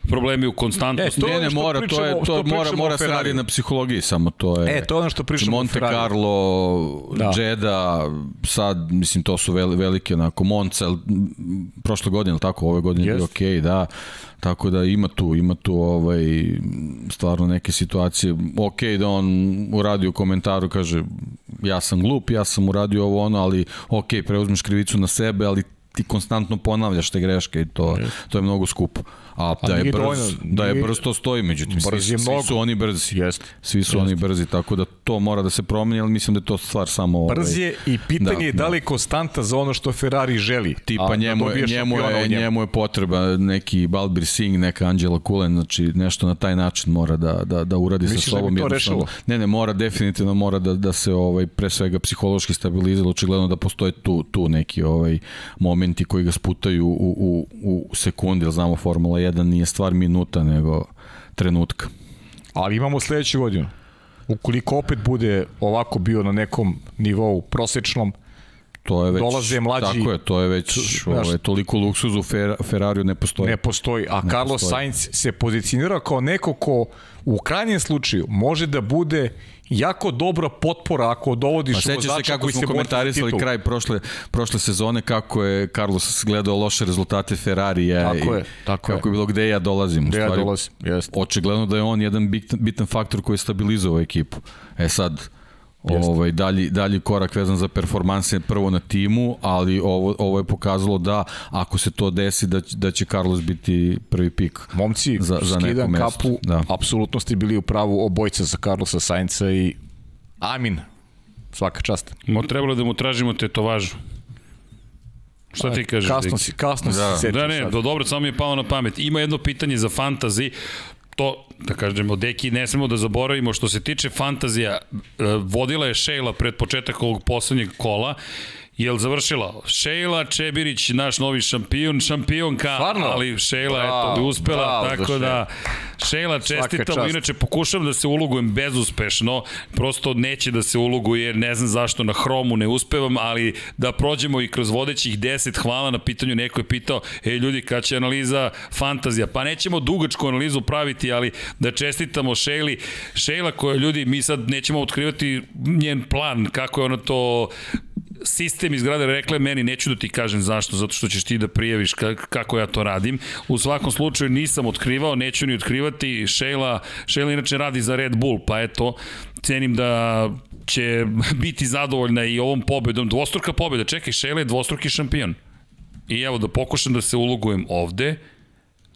[SPEAKER 2] problemi u konstantnosti.
[SPEAKER 5] E, to ne, ne, mora, pričamo, to je, to mora, mora se radi na psihologiji, samo to je.
[SPEAKER 3] E, to je ono što pričamo
[SPEAKER 5] Monte Carlo, da. Jeddah, sad, mislim, to su velike, onako, Monca, prošle godine, tako, ove godine je bio okej, okay, da. Tako da ima tu, ima tu ovaj, stvarno neke situacije. Ok da on uradi u komentaru, kaže ja sam glup, ja sam uradio ovo ono, ali ok, preuzmeš krivicu na sebe, ali ti konstantno ponavljaš te greške i to, to je mnogo skupo. A, a da je brz, dovoljno, da je brz to stoji, međutim svi, svi su oni brzi.
[SPEAKER 3] Jest.
[SPEAKER 5] Svi su jest. oni brzi, tako da to mora da se promeni, ali mislim da je to stvar samo
[SPEAKER 3] ovaj, brz je i pitanje da, je da li je konstanta za ono što Ferrari želi.
[SPEAKER 5] Tipa a, njemu, da njemu, je, njemu je potreba neki Balbir Singh, neka Angela Kulen, znači nešto na taj način mora da, da, da uradi Misliš sa sobom. Da bi to rešilo? Ne, ne, mora definitivno mora da, da se ovaj pre svega psihološki stabilizira, očigledno da postoje tu, tu neki ovaj momenti koji ga sputaju u, u, u sekundi, ili znamo Formula 1 nije stvar minuta, nego trenutka.
[SPEAKER 3] Ali imamo sledeću godinu. Ukoliko opet bude ovako bio na nekom nivou prosečnom,
[SPEAKER 5] to je već,
[SPEAKER 3] dolaze mlađi.
[SPEAKER 5] Tako je, to je već znaš, ovaj, toliko luksuzu u Fer, Ferrariju ne postoji.
[SPEAKER 3] Ne postoji, a ne Carlos postoji. Sainz se pozicionira kao neko ko u krajnjem slučaju može da bude jako dobra potpora ako dovodiš pa vozača
[SPEAKER 5] se kako smo komentarisali kraj prošle, prošle sezone kako je Carlos gledao loše rezultate Ferrarija
[SPEAKER 3] tako i je, tako
[SPEAKER 5] kako je bilo gde ja dolazim.
[SPEAKER 3] Gde ja dolazim, jeste.
[SPEAKER 5] Očigledno da je on jedan bitan, bitan faktor koji je stabilizovao ekipu. E sad, ovaj, dalji, dalji korak vezan za performanse prvo na timu, ali ovo, ovo je pokazalo da ako se to desi da, da će Carlos biti prvi pik
[SPEAKER 3] Momci, za, za neko mesto. kapu, da. apsolutno ste bili u pravu obojca za Carlosa Sainca i amin, svaka čast.
[SPEAKER 2] Mo trebalo da mu tražimo tetovažu. Šta ti kažeš?
[SPEAKER 3] Kasno si, kasno
[SPEAKER 2] da.
[SPEAKER 3] si
[SPEAKER 2] Da, ne, do, dobro, samo mi je palo na pamet. Ima jedno pitanje za fantazi to, da kažemo, deki, ne smemo da zaboravimo, što se tiče fantazija, e, vodila je Šejla pred početak ovog poslednjeg kola Jel završila? Šejla Čebirić, naš novi šampion, šampionka, Stvarno? ali Šejla je to uspela, bravo, tako da Šejla čestitam, inače pokušavam da se ulogujem bezuspešno, prosto neće da se uloguje, ne znam zašto na hromu ne uspevam, ali da prođemo i kroz vodećih 10, hvala na pitanju, neko je pitao, ej ljudi, kad će analiza fantazija? Pa nećemo dugačku analizu praviti, ali da čestitamo Šejli, Šejla koja ljudi, mi sad nećemo otkrivati njen plan, kako je ona to sistem izgrade rekle meni, neću da ti kažem zašto, zato što ćeš ti da prijaviš kako ja to radim. U svakom slučaju nisam otkrivao, neću ni otkrivati. Sheila, Sheila inače radi za Red Bull, pa eto, cenim da će biti zadovoljna i ovom pobedom. Dvostruka pobeda, čekaj, Sheila je dvostruki šampion. I evo da pokušam da se ulogujem ovde,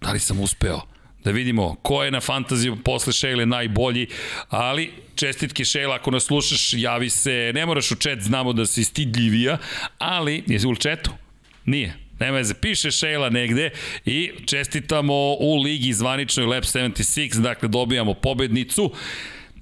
[SPEAKER 2] da li sam uspeo? Da vidimo ko je na fantaziju posle Šejle najbolji, ali čestitke Šejla, ako nas slušaš, javi se, ne moraš u chat, znamo da si stidljivija, ali, jesi u četu? Nije. Nema veze, piše Šejla negde i čestitamo u ligi zvaničnoj Lab 76, dakle dobijamo pobednicu.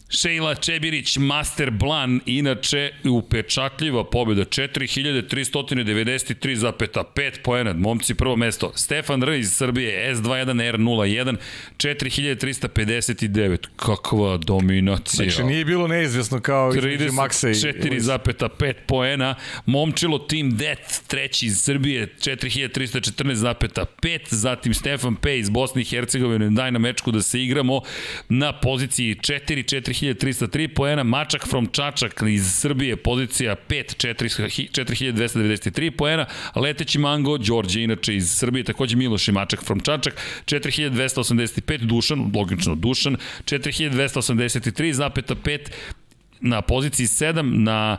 [SPEAKER 2] Šejla Čebirić, Master Blan, inače upečatljiva pobjeda, 4393,5 poena, momci prvo mesto. Stefan R iz Srbije, S21R01, 4359. Kakva dominacija.
[SPEAKER 3] Znači nije bilo neizvesno kao između Maksa i...
[SPEAKER 2] 4,5 poena. Momčilo Team Death, treći iz Srbije, 4314,5. Zatim Stefan P iz Bosne i Hercegovine, daj na mečku da se igramo na poziciji 4, 4 4303 poena, Mačak from Čačak iz Srbije, pozicija 5, 4293 poena, Leteći Mango, Đorđe, inače iz Srbije, takođe Miloš i Mačak from Čačak, 4285, Dušan, logično Dušan, 4283, zapeta 5, na poziciji 7, na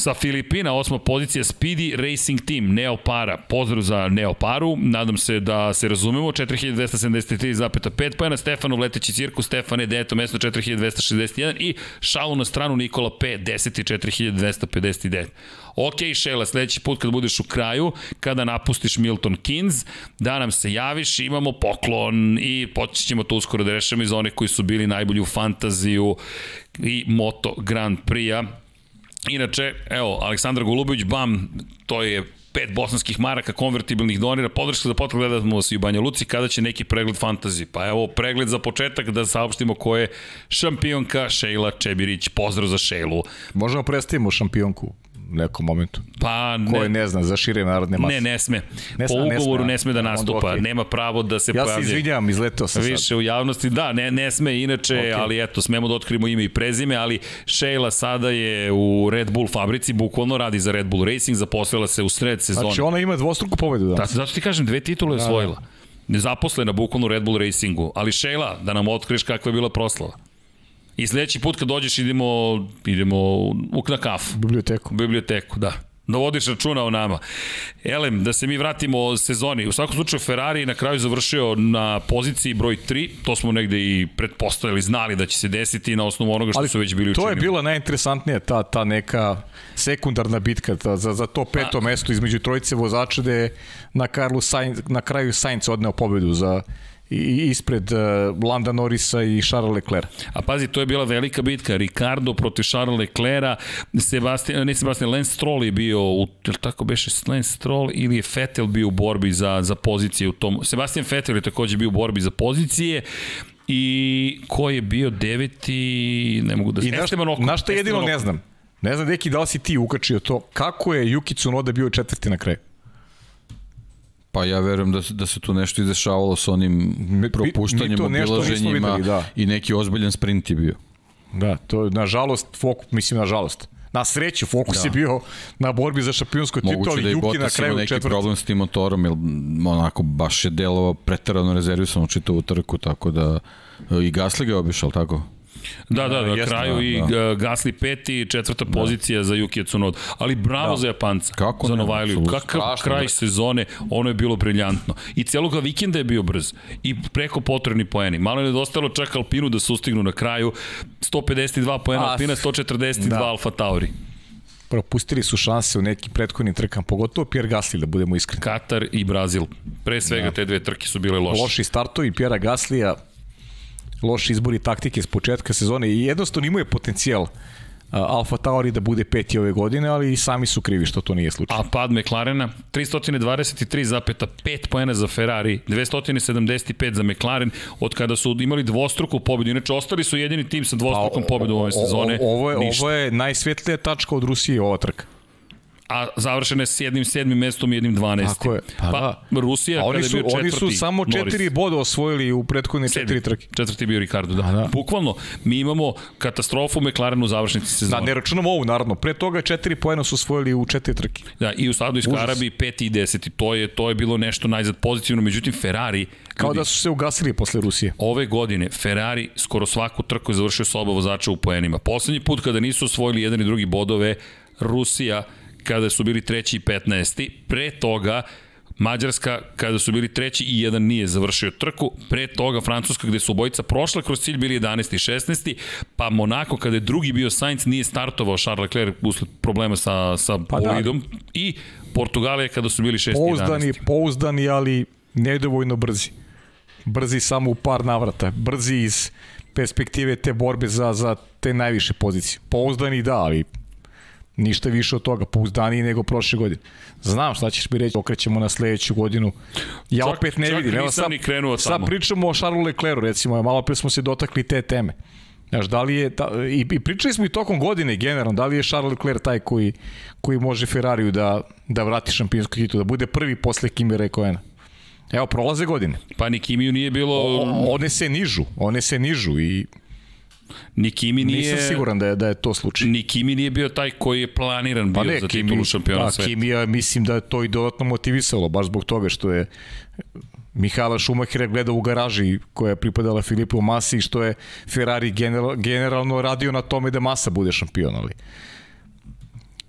[SPEAKER 2] Sa Filipina, osma pozicija, Speedy Racing Team, Neopara. Pozdrav za Neoparu, nadam se da se razumemo, 4273,5 pojena, Stefanov leteći cirkus, Stefane, deto mesto 4261 i šalu na stranu Nikola P, 10 4259. Ok, Šela, sledeći put kad budeš u kraju, kada napustiš Milton Keynes, da nam se javiš, imamo poklon i počet ćemo to uskoro da rešamo iz onih koji su bili najbolji u fantaziju i Moto Grand Prix-a Inače, evo, Aleksandar Golubović, bam, to je pet bosanskih maraka konvertibilnih donira, podrška za potreb gledamo vas i u Banja Luci, kada će neki pregled fantazi. Pa evo, pregled za početak da saopštimo ko je šampionka Šejla Čebirić. Pozdrav za Šejlu.
[SPEAKER 3] Možemo predstavimo šampionku nekom momentu.
[SPEAKER 2] Pa
[SPEAKER 3] ne. Koje ne zna za šire narodne mase.
[SPEAKER 2] Ne, ne sme. Ne po ugovoru ne sme, da nastupa. Okay. Nema pravo da se
[SPEAKER 3] ja
[SPEAKER 2] pojavlja.
[SPEAKER 3] Ja se izvinjam, izletao sam
[SPEAKER 2] Više
[SPEAKER 3] sad.
[SPEAKER 2] u javnosti, da, ne, ne sme inače, okay. ali eto, smemo da otkrimo ime i prezime, ali Sheila sada je u Red Bull fabrici, bukvalno radi za Red Bull Racing, zaposlila se u sred sezone.
[SPEAKER 3] Znači ona ima dvostruku pobedu danas.
[SPEAKER 2] Da, zato ti kažem, dve titule je da, osvojila. Da. Nezaposlena bukvalno u Red Bull Racingu, ali Sheila, da nam otkriješ kakva je bila proslava. I sledeći put kad dođeš idemo, idemo u, na kafu.
[SPEAKER 3] Biblioteku.
[SPEAKER 2] Biblioteku, da da vodiš računa o nama. Elem, da se mi vratimo sezoni. U svakom slučaju Ferrari na kraju završio na poziciji broj 3, to smo negde i pretpostavili, znali da će se desiti na osnovu onoga što Ali su već bili učinili.
[SPEAKER 3] to je bila najinteresantnija ta, ta neka sekundarna bitka ta, za, za to peto A... mesto između trojice vozača je na, Karlu Sainz, na kraju Sainz odneo pobedu za ispred uh, Landa Norrisa i Charles Leclerc.
[SPEAKER 2] A pazi, to je bila velika bitka. Ricardo protiv Charles Leclerca, Sebastian, ne Sebastian, Lance Stroll je bio, u, je tako beše Lance Stroll ili je Vettel bio u borbi za, za pozicije u tom. Sebastian Vettel je takođe bio u borbi za pozicije i ko je bio deveti, ne mogu da...
[SPEAKER 3] I naš, naš šta jedino ne znam. Ne znam, deki, da li si ti ukačio to, kako je Yuki Tsunoda bio četvrti na kraju?
[SPEAKER 5] Pa ja verujem da da se tu nešto izdešavalo sa onim propuštanjem, obilaženjima da. i neki ozbiljan sprint je bio.
[SPEAKER 3] Da, to je nažalost, fokus, mislim nažalost, Na sreću, fokus da. je bio na borbi za šampionsku titul, ali da Juki na kraju neki četvrti.
[SPEAKER 5] problem s tim motorom, jer onako baš je delovao pretarano rezervisano čitavu trku, tako da i Gasly ga je obišao, tako?
[SPEAKER 2] Da, da, na kraju da, i da. Gasli peti, četvrta da. pozicija za Yuki Tsunoda. Ali bravo da. za Japanca, Kako za Novajliju. Kakav Strašno, kraj sezone, ono je bilo briljantno. I celog vikenda je bio brz. I preko potrebni poeni. Malo je nedostalo čak Alpinu da sustignu na kraju. 152 poena Alpina, 142 da. Alfa Tauri
[SPEAKER 3] propustili su šanse u nekim prethodnim trkama, pogotovo Pierre Gasly, da budemo iskreni.
[SPEAKER 2] Katar i Brazil. Pre svega da. te dve trke su bile loše.
[SPEAKER 3] Loši startovi Pierre Gaslija, loši izbori taktike s početka sezone i jednostavno imaju potencijal Alfa Tauri da bude peti ove godine, ali i sami su krivi što to nije slučaj.
[SPEAKER 2] A pad McLarena, 323,5 poena za Ferrari, 275 za McLaren, od kada su imali dvostruku pobedu. Inače, ostali su jedini tim sa dvostrukom pa, pobedom ove sezone.
[SPEAKER 3] Ovo je, ovo je najsvetlija tačka od Rusije ova trka
[SPEAKER 2] a završene s jednim sedmim mestom i jednim 12.
[SPEAKER 3] Tako je.
[SPEAKER 2] Pa, pa da. Rusija
[SPEAKER 3] oni su,
[SPEAKER 2] kada je bio četvrti.
[SPEAKER 3] Oni su samo četiri Norris. boda osvojili u prethodne četiri trke.
[SPEAKER 2] Četvrti je bio Ricardo, da. A, da. Bukvalno, mi imamo katastrofu u McLarenu u završnici sezona.
[SPEAKER 3] Da, ne računamo ovu, naravno. Pre toga četiri poena su osvojili u četiri trke.
[SPEAKER 2] Da, i u Saudijskoj Arabiji peti i deseti. To je, to je bilo nešto najzad pozitivno. Međutim, Ferrari...
[SPEAKER 3] Kao ljudi, da su se ugasili posle Rusije.
[SPEAKER 2] Ove godine Ferrari skoro svaku trku je završio sa oba vozača u poenima. Poslednji put kada nisu osvojili jedan i drugi bodove, Rusija kada su bili treći i 15. Pre toga Mađarska kada su bili treći i jedan nije završio trku, pre toga Francuska gde su obojica prošla kroz cilj bili 11. i 16. pa Monako kada je drugi bio Sainz nije startovao Charles Leclerc usled problema sa, sa pa bolidom da. i Portugalija kada su bili 6.
[SPEAKER 3] pouzdani, i 11. Pouzdani, ali nedovoljno brzi. Brzi samo u par navrata. Brzi iz perspektive te borbe za, za te najviše pozicije. Pouzdani da, ali Ništa više od toga, pouzdaniji nego prošle godine. Znam šta ćeš mi reći, okrećemo na sledeću godinu. Ja čak, opet ne vidim. Evo sad, sad pričamo o Charlesu Lecleru, recimo, malo pre smo se dotakli te teme. Znaš, da li je, ta, i, i pričali smo i tokom godine generalno, da li je Charles Leclerc taj koji, koji može Ferrariju da, da vrati šampionsku titul, da bude prvi posle Kimi Rekoena. Evo, prolaze godine.
[SPEAKER 2] Pa ni Kimiju nije bilo... O,
[SPEAKER 3] one se nižu, one se nižu i
[SPEAKER 2] Ni Kimi nije...
[SPEAKER 3] Nisam siguran da je, da je to slučaj.
[SPEAKER 2] Ni Kimi nije bio taj koji je planiran bio pa ne, za Kimi, titulu šampiona pa, sveta.
[SPEAKER 3] Kimi, ja mislim da je to i dodatno motivisalo, baš zbog toga što je Mihala Šumahira gleda u garaži koja je pripadala Filipu Masi i što je Ferrari general, generalno radio na tome da Masa bude šampion, ali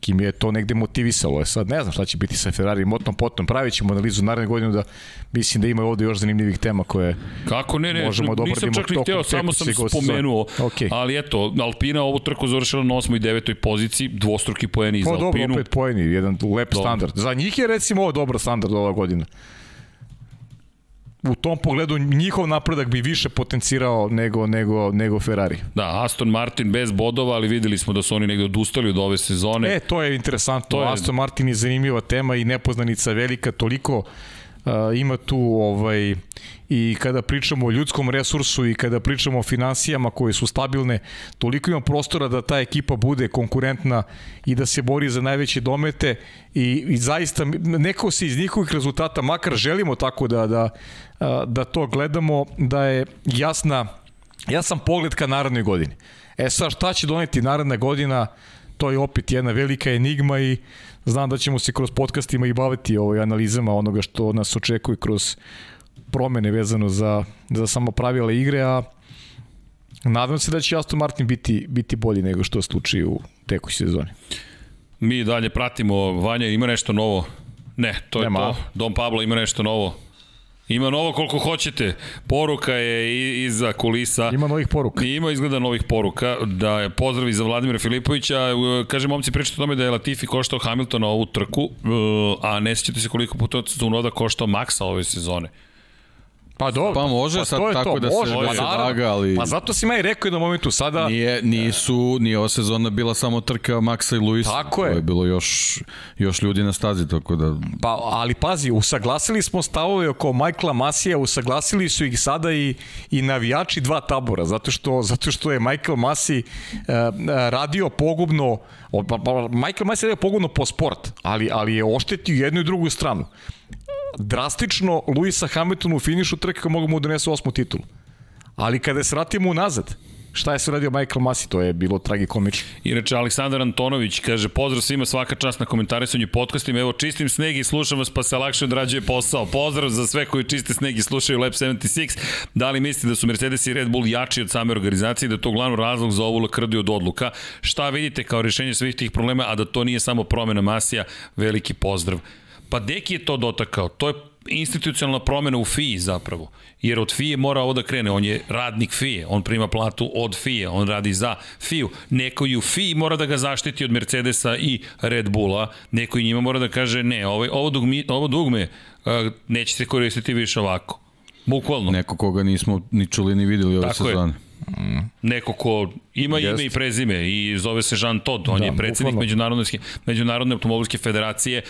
[SPEAKER 3] Kim je to negde motivisalo. Je sad ne znam šta će biti sa Ferrari motom potom. Pravit ćemo analizu naredne godine da mislim da ima ovde još zanimljivih tema koje
[SPEAKER 2] Kako ne, ne, možemo da nisam čak ni hteo, samo sam spomenuo. Okay. Ali eto, Alpina ovu trku završila na 8. i 9. poziciji, dvostruki poeni za Alpinu.
[SPEAKER 3] Dobro, opet poeni, jedan lep dobro. standard. Za njih je recimo ovo dobar standard ova godina u tom pogledu njihov napredak bi više potencirao nego, nego, nego Ferrari.
[SPEAKER 2] Da, Aston Martin bez bodova, ali videli smo da su oni negde odustali od ove sezone.
[SPEAKER 3] E, to je interesantno. To je... Aston Martin je zanimljiva tema i nepoznanica velika, toliko uh, ima tu ovaj i kada pričamo o ljudskom resursu i kada pričamo o finansijama koje su stabilne, toliko ima prostora da ta ekipa bude konkurentna i da se bori za najveće domete i, i zaista neko se iz njihovih rezultata, makar želimo tako da, da, da to gledamo, da je jasna, jasan pogled ka narodnoj godini. E sad, šta će doneti naredna godina, to je opet jedna velika enigma i znam da ćemo se kroz podcastima i baviti ovaj analizama onoga što nas očekuje kroz promene vezano za, za samo pravila igre, a nadam se da će Aston Martin biti, biti bolji nego što je slučaj u tekućoj sezoni.
[SPEAKER 2] Mi dalje pratimo, Vanja ima nešto novo? Ne, to je Nema. to. Dom Pablo ima nešto novo? Ima novo koliko hoćete. Poruka je iza kulisa.
[SPEAKER 3] Ima novih poruka.
[SPEAKER 2] Ima izgleda novih poruka. Da je pozdrav za Vladimira Filipovića. Kaže, momci pričate o tome da je Latifi koštao Hamiltona ovu trku, a ne sećate se koliko puta Tsunoda koštao Maxa ove sezone.
[SPEAKER 3] Pa dobro.
[SPEAKER 5] Pa može pa sad tako to, da može, se može, da daga, ali...
[SPEAKER 3] Pa zato si i rekao jednom momentu sada...
[SPEAKER 5] Nije, nisu, nije ova sezona bila samo trka Maxa i Luisa.
[SPEAKER 3] Tako je.
[SPEAKER 5] To je bilo još, još ljudi na stazi, tako da...
[SPEAKER 3] Pa, ali pazi, usaglasili smo stavove oko Michaela Masija, usaglasili su ih sada i, i navijači dva tabora, zato što, zato što je Michael Masi uh, radio pogubno Pa, pa, Michael Masi je pogubno po sport, ali, ali je oštetio jednu i drugu stranu drastično Luisa Hamiltonu u finišu trka mogu mu donesu osmu titulu. Ali kada se vratimo unazad, šta je se uradio Michael Masi, to je bilo tragikomično.
[SPEAKER 2] Inače, Aleksandar Antonović kaže, pozdrav svima, svaka čast na komentarisanju podcastima, evo čistim sneg i slušam vas pa se lakše odrađuje posao. Pozdrav za sve koji čiste sneg i slušaju Lab 76. Da li mislite da su Mercedes i Red Bull jači od same organizacije, da je to glavno razlog za ovu lakrdiju od odluka? Šta vidite kao rešenje svih tih problema, a da to nije samo promena Masija? Veliki pozdrav. Pa Deki je to dotakao, to je institucionalna promena u FII zapravo. Jer od FIE mora ovo da krene, on je radnik FIE, on prima platu od FIE, on radi za FIU. Neko i u FII mora da ga zaštiti od Mercedesa i Red Bulla, neko i njima mora da kaže ne, ovo, ovo, dugme, ovo dugme neće se koristiti više ovako. Bukvalno.
[SPEAKER 5] Neko koga nismo ni čuli ni videli ove Tako sezone. Je.
[SPEAKER 2] Neko ko ima Jest. ime i prezime i zove se Jean Todt, on da, je predsednik Međunarodne, Međunarodne automobilske federacije,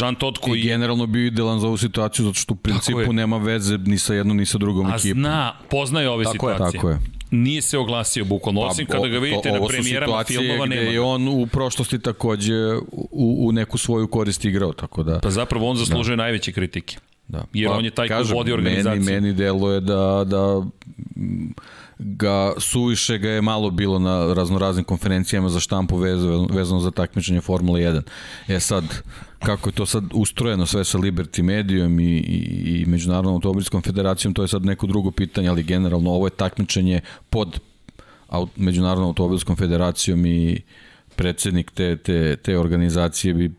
[SPEAKER 2] Jean Todt koji...
[SPEAKER 5] I generalno bio idealan za ovu situaciju, zato što u principu nema veze ni sa jednom ni sa drugom
[SPEAKER 2] A
[SPEAKER 5] ekipom.
[SPEAKER 2] A zna, poznaje ove tako situacije. Je, tako je. Nije se oglasio bukvalno, pa, osim kada ga vidite to, na premijerama filmova nema.
[SPEAKER 5] je on u prošlosti takođe u, u neku svoju korist igrao, tako da...
[SPEAKER 2] Pa zapravo on zaslužuje da. najveće kritike. Da. Jer pa, on je taj kažem, koji vodi organizaciju.
[SPEAKER 5] Meni, meni delo je da, da ga suviše ga je malo bilo na raznoraznim konferencijama za štampu vezano, vezano za takmičenje Formule 1. E sad, kako je to sad ustrojeno sve sa Liberty Medijom i, i, i Međunarodnom automobilskom federacijom, to je sad neko drugo pitanje, ali generalno ovo je takmičenje pod Međunarodnom automobilskom federacijom i predsednik te, te, te organizacije bi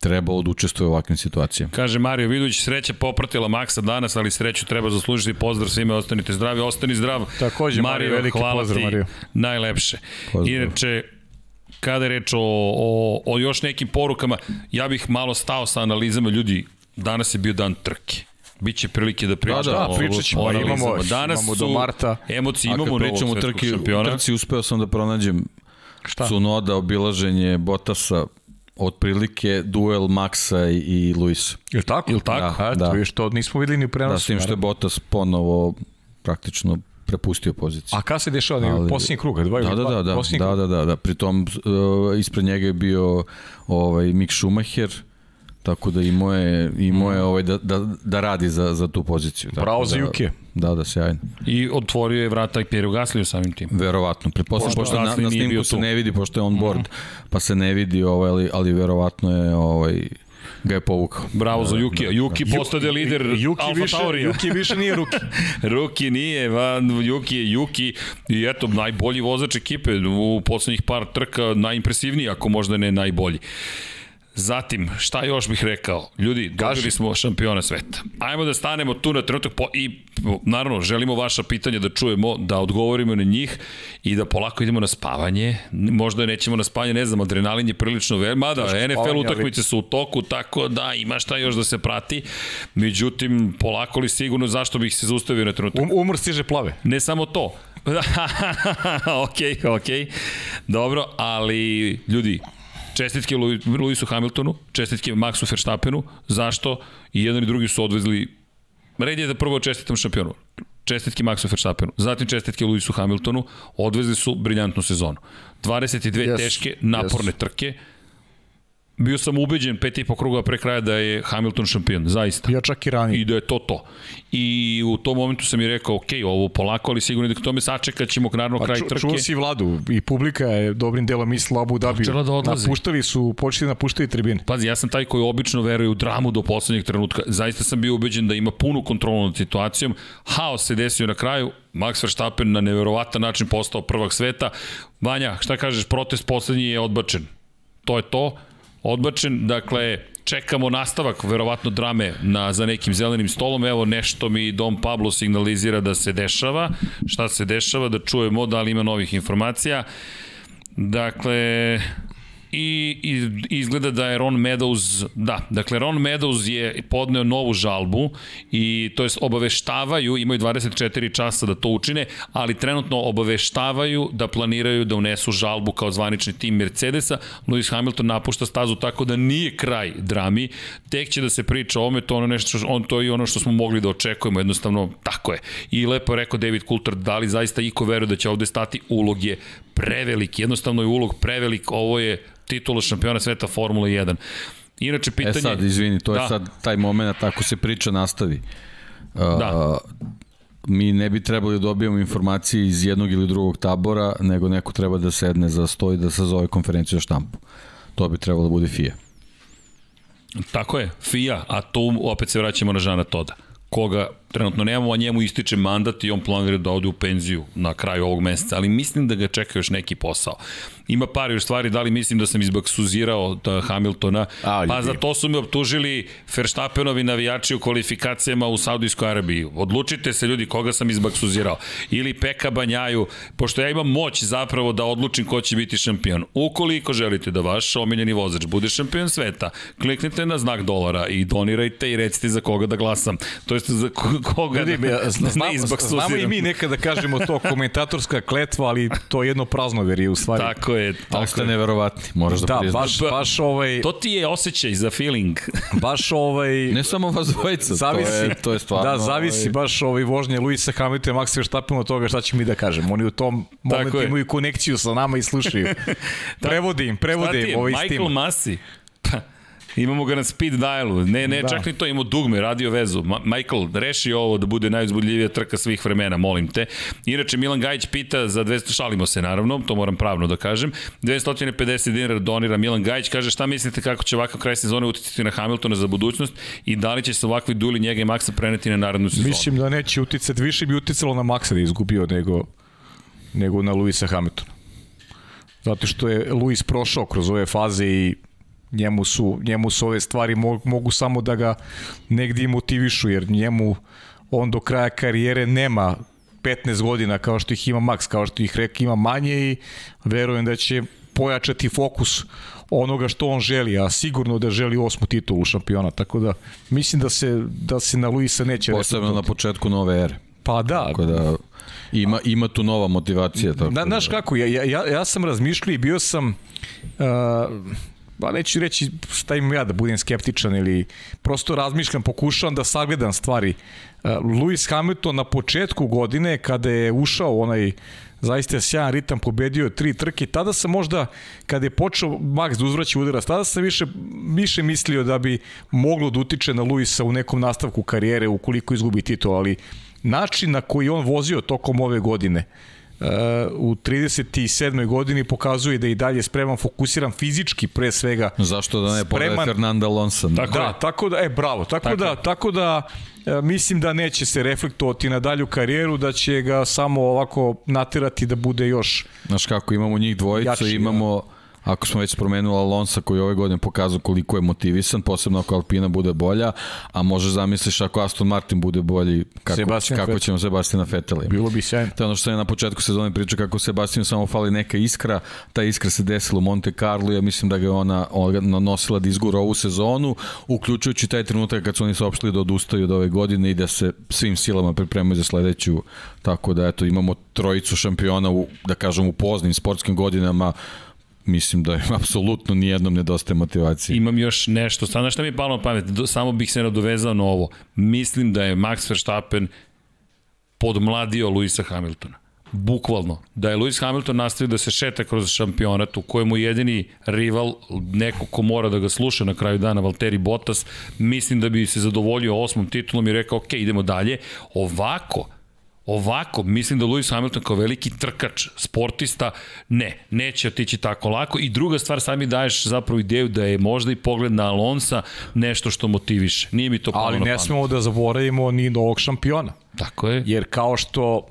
[SPEAKER 5] trebao da učestvuje u ovakvim situacijama.
[SPEAKER 2] Kaže Mario Vidović, sreća popratila Maksa danas, ali sreću treba zaslužiti. Pozdrav svima, ostanite zdravi, ostani zdrav.
[SPEAKER 3] Takođe, Mario, Mario hvala pozdrav, ti Mario.
[SPEAKER 2] najlepše. Pozdrav. Inače, kada je reč o, o, o još nekim porukama, ja bih malo stao sa analizama ljudi. Danas je bio dan trke. Biće prilike da pričamo da,
[SPEAKER 3] da, pričat ćemo, o imamo,
[SPEAKER 2] Danas
[SPEAKER 3] imamo do marta.
[SPEAKER 2] Emocije imamo,
[SPEAKER 5] pričamo o trki, šampiona. trci, uspeo sam da pronađem Šta? Sunoda, obilaženje Botasa, otprilike duel Maxa i, Luisa.
[SPEAKER 3] Je tako?
[SPEAKER 2] Je tako?
[SPEAKER 3] Da, da. Viš, to nismo videli ni u prenosu.
[SPEAKER 5] Da, s tim što je Bottas ponovo praktično prepustio poziciju.
[SPEAKER 3] A kada se dešava? Ali, posljednji krug? Dva,
[SPEAKER 5] da, da, da, da, da, da, da, da, pritom uh, ispred njega je bio ovaj, Mick Schumacher, tako da imao je, imao je mm. ovaj, da, da, da radi za, za tu poziciju. Tako
[SPEAKER 3] Bravo
[SPEAKER 5] da,
[SPEAKER 3] za Juke.
[SPEAKER 5] Da, da, sjajno.
[SPEAKER 2] I otvorio je vrata i Pierre Gasliju samim tim.
[SPEAKER 5] Verovatno. Pretpostavljam, pošto, pošto na, na snimku se ne vidi, pošto je on board, mm -hmm. pa se ne vidi, ovaj, ali, ali verovatno je ovaj, ga je povukao.
[SPEAKER 2] Bravo za Juki. Da, Juki da. postade lider Juki Alfa
[SPEAKER 3] više,
[SPEAKER 2] Taurija.
[SPEAKER 3] Juki više nije Ruki.
[SPEAKER 2] Ruki nije, van, Juki je Juki i eto, najbolji vozač ekipe u poslednjih par trka, najimpresivniji, ako možda ne najbolji. Zatim, šta još bih rekao? Ljudi, dobili smo šampiona sveta. Ajmo da stanemo tu na trenutak po, i naravno želimo vaša pitanja da čujemo, da odgovorimo na njih i da polako idemo na spavanje. Možda nećemo na spavanje, ne znam, adrenalin je prilično ver, mada NFL utakmice su u toku, tako da ima šta još da se prati. Međutim, polako li sigurno zašto bih se zaustavio na trenutak?
[SPEAKER 3] Um, umor stiže plave.
[SPEAKER 2] Ne samo to. ok, ok. Dobro, ali ljudi, Čestitke Luisu Hamiltonu, čestitke Maxu Verstappenu. Zašto? I jedan i drugi su odvezli Red je da prvo čestitam šampionu. Čestitke Maxu Verstappenu. Zatim čestitke Luisu Hamiltonu. Odvezli su briljantnu sezonu. 22 yes, teške, naporne yes. trke bio sam ubeđen pet i po kruga pre kraja da je Hamilton šampion, zaista.
[SPEAKER 3] Ja čak i ranije.
[SPEAKER 2] I da je to to. I u tom momentu sam i rekao, ok, ovo polako, ali sigurno da k tome sačekat ćemo naravno pa, kraj trke.
[SPEAKER 3] Čuo si vladu i publika je dobrim delom mislila Abu Dhabi. Da odlazi. Napuštali su, počeli da napuštali tribine.
[SPEAKER 2] Pazi, ja sam taj koji obično veruje u dramu do poslednjeg trenutka. Zaista sam bio ubeđen da ima punu kontrolu nad situacijom. Haos se desio na kraju, Max Verstappen na neverovatan način postao prvak sveta. Vanja, šta kažeš, protest poslednji je odbačen. To je to odbačen, dakle, čekamo nastavak, verovatno drame na, za nekim zelenim stolom, evo nešto mi Dom Pablo signalizira da se dešava, šta se dešava, da čujemo da li ima novih informacija. Dakle, i, i izgleda da je Ron Meadows, da, dakle Ron Meadows je podneo novu žalbu i to je obaveštavaju, imaju 24 časa da to učine, ali trenutno obaveštavaju da planiraju da unesu žalbu kao zvanični tim Mercedesa. Lewis Hamilton napušta stazu tako da nije kraj drami, tek će da se priča o ome, to ono nešto, on to i ono što smo mogli da očekujemo, jednostavno tako je. I lepo je rekao David Coulter, da li zaista iko veruje da će ovde stati, ulog je prevelik, jednostavno je ulog prevelik, ovo je titula šampiona sveta Formula 1. Inače, pitanje...
[SPEAKER 5] E sad, izvini, to da. je sad taj moment, ako se priča nastavi. Uh, da. mi ne bi trebali da dobijemo informacije iz jednog ili drugog tabora, nego neko treba da sedne za sto i da sazove konferenciju za štampu. To bi trebalo da bude FIA.
[SPEAKER 2] Tako je, FIA, a tu opet se vraćamo na Žana Toda koga trenutno nemamo, a njemu ističe mandat i on planira da ode u penziju na kraju ovog meseca, ali mislim da ga čeka još neki posao. Ima par još stvari, da li mislim da sam izbaksuzirao da Hamiltona, A, pa za to su me optužili Verstappenovi navijači u kvalifikacijama u Saudijskoj Arabiji. Odlučite se ljudi koga sam izbaksuzirao. Ili Peka Banjaju, pošto ja imam moć zapravo da odlučim ko će biti šampion. Ukoliko želite da vaš omiljeni vozač bude šampion sveta, kliknite na znak dolara i donirajte i recite za koga da glasam. To jeste za koga
[SPEAKER 3] Ljudi, da, znam, ne Znamo i mi nekada kažemo to komentatorska kletva, ali to je jedno praznoverije u stvari.
[SPEAKER 2] Tako je.
[SPEAKER 5] Tako ste neverovatni, moraš da,
[SPEAKER 3] da priznaš. baš, baš ovaj...
[SPEAKER 2] To ti je osjećaj za feeling.
[SPEAKER 3] baš ovaj...
[SPEAKER 5] Ne samo vas dvojica, zavisi, to je, to je stvarno...
[SPEAKER 3] Da, zavisi ovaj... baš ovaj vožnje Luisa Hamilton i Max Verstappen od toga šta ćemo mi da kažemo. Oni u tom momentu imaju konekciju sa nama i slušaju. prevodim, prevodim ovaj
[SPEAKER 2] Michael Michael Masi. Imamo ga na speed dialu. Ne, ne, da. čak ni to, imamo dugme, radio vezu. Ma Michael, reši ovo da bude najuzbudljivija trka svih vremena, molim te. Inače, Milan Gajić pita za 200, šalimo se naravno, to moram pravno da kažem. 250 dinara donira Milan Gajić, kaže šta mislite kako će ovakav kraj sezone uticati na Hamiltona za budućnost i da li će se ovakvi duli njega i Maxa preneti na narednu sezonu?
[SPEAKER 3] Mislim da neće uticati, više bi uticalo na Maxa da izgubio nego, nego na Luisa Hamiltona. Zato što je Luis prošao kroz ove faze i njemu su, njemu su ove stvari mogu samo da ga negdje motivišu, jer njemu on do kraja karijere nema 15 godina kao što ih ima Max, kao što ih reka ima manje i verujem da će pojačati fokus onoga što on želi, a sigurno da želi osmu titulu šampiona, tako da mislim da se, da se na Luisa neće...
[SPEAKER 5] Posebno na početku nove ere.
[SPEAKER 3] Pa da.
[SPEAKER 5] Tako da ima, ima tu nova motivacija. Tako
[SPEAKER 3] da, znaš kako, ja, ja, ja sam razmišljao i bio sam... Uh, ba neću reći šta imam ja da budem skeptičan ili prosto razmišljam, pokušavam da sagledam stvari. Uh, Lewis Hamilton na početku godine kada je ušao onaj zaista sjajan ritam, pobedio tri trke, tada sam možda, kada je počeo Max da uzvraća udarac, tada sam više, više mislio da bi moglo da utiče na Luisa u nekom nastavku karijere ukoliko izgubi titul, ali način na koji on vozio tokom ove godine, u 37. godini pokazuje da i dalje spreman, fokusiran fizički pre svega.
[SPEAKER 5] Zašto da ne spreman... pored Fernanda Alonso?
[SPEAKER 3] Tako da, je. tako da, e, bravo, tako, tako da, tako da e, mislim da neće se reflektovati na dalju karijeru, da će ga samo ovako naterati da bude još
[SPEAKER 5] Znaš kako, imamo njih dvojicu, jači, imamo da Ako smo već spomenuli Alonsa koji ove godine pokazao koliko je motivisan, posebno ako Alpina bude bolja, a može zamisliš ako Aston Martin bude bolji, kako, Sebastian kako ćemo Sebastina Fetela.
[SPEAKER 3] Bilo bi sjajno.
[SPEAKER 5] To je ono što je na početku sezone priča kako Sebastian samo fali neka iskra, ta iskra se desila u Monte Carlo, ja mislim da ga ona, ona nosila da izgura ovu sezonu, uključujući taj trenutak kad su oni saopštili da odustaju od ove godine i da se svim silama pripremaju za sledeću, tako da eto imamo trojicu šampiona u, da kažem, u poznim sportskim godinama mislim da je apsolutno nijednom nedostaje motivacije.
[SPEAKER 2] Imam još nešto, sad šta mi je palo na pamet, samo bih se nadovezao na ovo. Mislim da je Max Verstappen podmladio Luisa Hamiltona. Bukvalno. Da je Lewis Hamilton nastavio da se šeta kroz šampionat u kojemu jedini rival, neko ko mora da ga sluša na kraju dana, Valtteri Bottas, mislim da bi se zadovoljio osmom titulom i rekao, ok, idemo dalje. Ovako, Ovako, mislim da Lewis Hamilton kao veliki trkač, sportista, ne, neće otići tako lako. I druga stvar, sad mi daješ zapravo ideju da je možda i pogled na Alonsa nešto što motiviše. Nije mi to palo
[SPEAKER 3] Ali ne smemo da zaboravimo ni novog šampiona.
[SPEAKER 2] Tako je.
[SPEAKER 3] Jer kao što uh,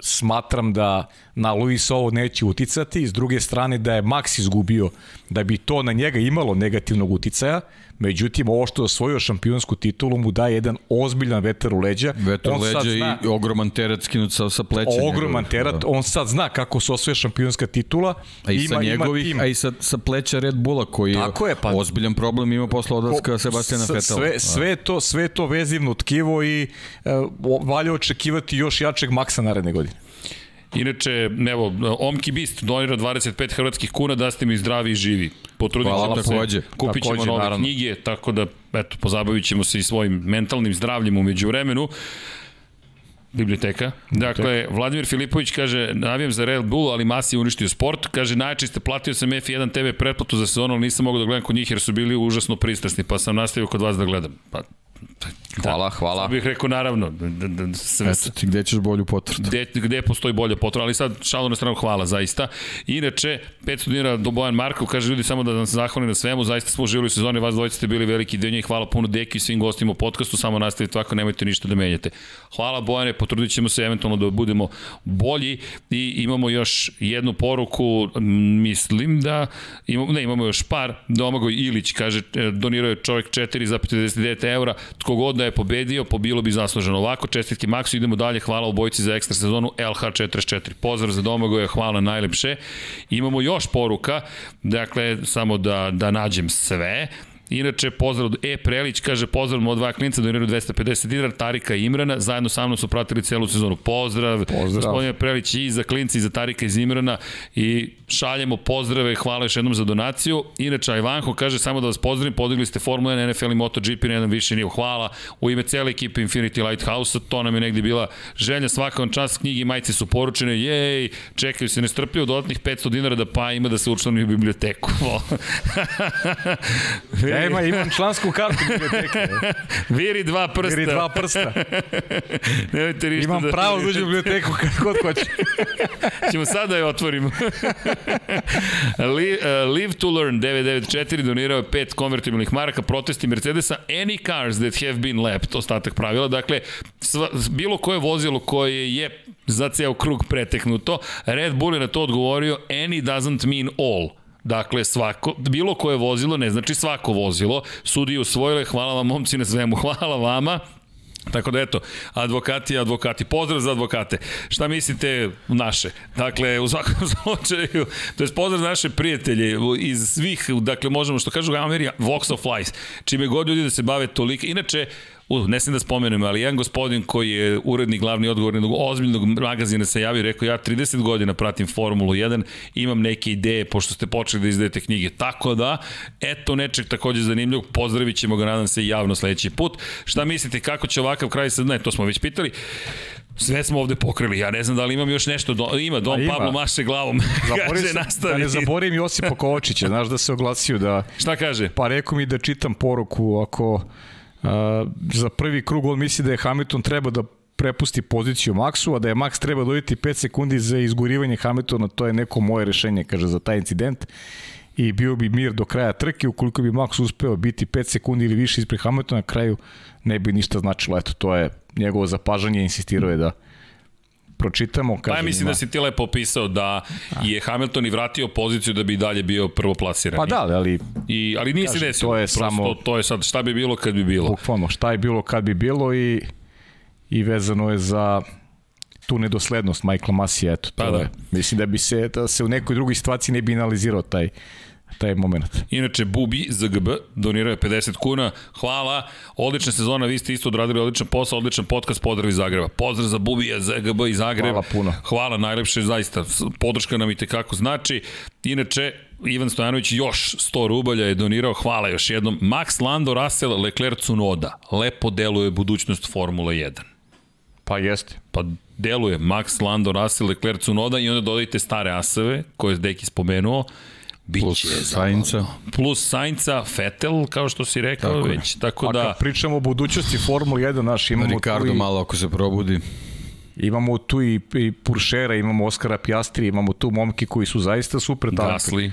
[SPEAKER 3] smatram da na Luis ovo neće uticati, s druge strane da je Max izgubio, da bi to na njega imalo negativnog uticaja, Međutim, ovo što je osvojio šampionsku titulu mu daje jedan ozbiljan vetar u leđa.
[SPEAKER 5] Vetar u leđa zna, i ogroman teret skinut sa, sa pleća.
[SPEAKER 3] Ogroman teret, da. on sad zna kako se osvoja šampionska titula.
[SPEAKER 5] A i ima, sa njegovih, ima a i sa, sa pleća Red Bulla koji Tako je, pa, ozbiljan problem ima posle odlaska Sebastijana Fetela.
[SPEAKER 3] Sve, da. sve, to, sve to vezivno tkivo i e, valja očekivati još jačeg maksa naredne godine.
[SPEAKER 2] Inače, evo, Omki Bist donira 25 hrvatskih kuna da ste mi zdravi i živi. Potrudit ćemo se, kupit ćemo takođe, nove naravno. knjige, tako da, eto, pozabavit ćemo se i svojim mentalnim zdravljem umeđu vremenu. Biblioteka. Dakle, Vladimir Filipović kaže, navijam za Red Bull, ali Masi je uništio sport. Kaže, najčešće ste platio sam F1 TV pretplatu za sezonu, ali nisam mogao da gledam kod njih jer su bili užasno pristrasni, pa sam nastavio kod vas da gledam. Pa,
[SPEAKER 3] Hvala, hvala.
[SPEAKER 2] Sad bih rekao naravno. Da, da,
[SPEAKER 5] sve, Eto ti, gde ćeš bolju potvrdu?
[SPEAKER 2] Gde, gde postoji bolja potvrda, ali sad šalu na stranu hvala zaista. Inače, 500 dinara do Bojan Markov, kaže ljudi samo da nam se zahvali na svemu, zaista smo uživali u sezoni, vas dvojice ste bili veliki dio njih, hvala puno Deki i svim gostima u podcastu, samo nastavite ovako, nemojte ništa da menjate. Hvala Bojane, potrudit ćemo se eventualno da budemo bolji i imamo još jednu poruku, mislim da imamo, ne, imamo još par, Domagoj Ilić kaže, e, donirao je čovjek 4,59 eura, tko god da je pobedio, pobilo bi zasluženo. Ovako, čestitke Maksu, idemo dalje, hvala u bojici za ekstra sezonu LH44. Pozdrav za Domagoja, hvala najlepše. Imamo još poruka, dakle, samo da, da nađem sve. Inače, pozdrav od E. Prelić, kaže pozdrav od dva klinca, doniraju 250 dinara, Tarika i Imrana, zajedno sa mnom su pratili celu sezonu. Pozdrav, pozdrav. gospodine Prelić i za klinca i za Tarika iz Imrana i šaljemo pozdrave, hvala još jednom za donaciju. Inače, Ivanko kaže samo da vas pozdravim, podigli ste Formula 1, NFL i MotoGP na jedan više nivo. Hvala u ime cele ekipe Infinity Lighthouse, to nam je negde bila želja, svaka vam čast, knjigi i majice su poručene, jej, čekaju se nestrpljivo dodatnih 500 dinara da pa ima da se učlani u biblioteku.
[SPEAKER 3] ja ima, imam člansku kartu biblioteke.
[SPEAKER 2] Viri dva prsta.
[SPEAKER 3] Viri dva prsta.
[SPEAKER 2] Nemojte ništa
[SPEAKER 3] imam
[SPEAKER 2] da...
[SPEAKER 3] pravo da uđem u biblioteku kad god hoće.
[SPEAKER 2] Ćemo sada da je otvorimo. Live to Learn 994 donirao je pet konvertibilnih maraka protesti Mercedesa Any cars that have been lapped, ostatak pravila. Dakle, sva, bilo koje vozilo koje je za ceo krug preteknuto, Red Bull je na to odgovorio Any doesn't mean all. Dakle, svako, bilo koje vozilo, ne znači svako vozilo, sudi usvojile, hvala vam momci na svemu, hvala vama, Tako da eto, advokati, advokati, pozdrav za advokate. Šta mislite naše? Dakle, u svakom slučaju, to je pozdrav za naše prijatelje iz svih, dakle možemo što kažu Amerija, Vox of Lies, čime god ljudi da se bave toliko. Inače, U, ne sam da spomenem, ali jedan gospodin koji je urednik glavni odgovorni jednog ozbiljnog magazina se javio i rekao ja 30 godina pratim Formulu 1, imam neke ideje pošto ste počeli da izdajete knjige. Tako da, eto nečeg takođe zanimljivog, pozdravit ćemo ga, nadam se, javno sledeći put. Šta mislite, kako će ovakav kraj sad, ne, to smo već pitali. Sve smo ovde pokrili. Ja ne znam da li imam još nešto. Do, ima, Dom ima. Pablo maše glavom. kaže,
[SPEAKER 3] nastavi. Da ne zaborim Josipa Kovačića. Znaš da se oglasio da...
[SPEAKER 2] Šta kaže?
[SPEAKER 3] Pa rekao mi da čitam poruku ako za prvi krug on misli da je Hamilton treba da prepusti poziciju Maxu, a da je Max treba dojeti 5 sekundi za izgurivanje Hamiltona, to je neko moje rešenje, kaže, za taj incident i bio bi mir do kraja trke, ukoliko bi Max uspeo biti 5 sekundi ili više ispred Hamiltona, na kraju ne bi ništa značilo. Eto, to je njegovo zapažanje, insistirao je da pročitamo.
[SPEAKER 2] Pa ja mislim ima... da si ti lepo opisao da je Hamilton i vratio poziciju da bi dalje bio prvoplasiran.
[SPEAKER 3] Pa da, ali...
[SPEAKER 2] I, ali nisi
[SPEAKER 3] kažem,
[SPEAKER 2] desilo.
[SPEAKER 3] To je
[SPEAKER 2] Prosto,
[SPEAKER 3] samo...
[SPEAKER 2] To je sad šta bi bilo kad bi bilo.
[SPEAKER 3] Bukvalno, šta je bilo kad bi bilo i, i vezano je za tu nedoslednost Michael Masija, eto, to pa da. je. Mislim da bi se, da se u nekoj drugoj situaciji ne bi analizirao taj taj moment.
[SPEAKER 2] Inače, Bubi ZGB donirao je 50 kuna. Hvala. Odlična sezona, vi ste isto odradili odličan posao, odličan podcast, pozdrav iz Zagreba. Pozdrav za Bubija ZGB iz Zagreba.
[SPEAKER 3] Hvala puno.
[SPEAKER 2] Hvala, najlepše, zaista. Podrška nam i tekako znači. Inače, Ivan Stojanović još 100 rubalja je donirao, hvala još jednom. Max Lando, Russell, Leclerc, Cunoda. Lepo deluje budućnost Formule 1.
[SPEAKER 3] Pa jeste.
[SPEAKER 2] Pa deluje Max Lando, Russell, Leclerc, Cunoda i onda dodajte stare asave koje je Deki spomenuo Biće
[SPEAKER 5] plus Sainca.
[SPEAKER 2] Plus Sainca, Fetel, kao što si rekao tako već. Tako da...
[SPEAKER 3] kad pričamo o budućnosti Formula 1, naš imamo
[SPEAKER 5] Ricardo i... malo ako se probudi.
[SPEAKER 3] Imamo tu i, i Puršera, imamo Oskara Pjastri, imamo tu momke koji su zaista super talenti.
[SPEAKER 2] Gasli.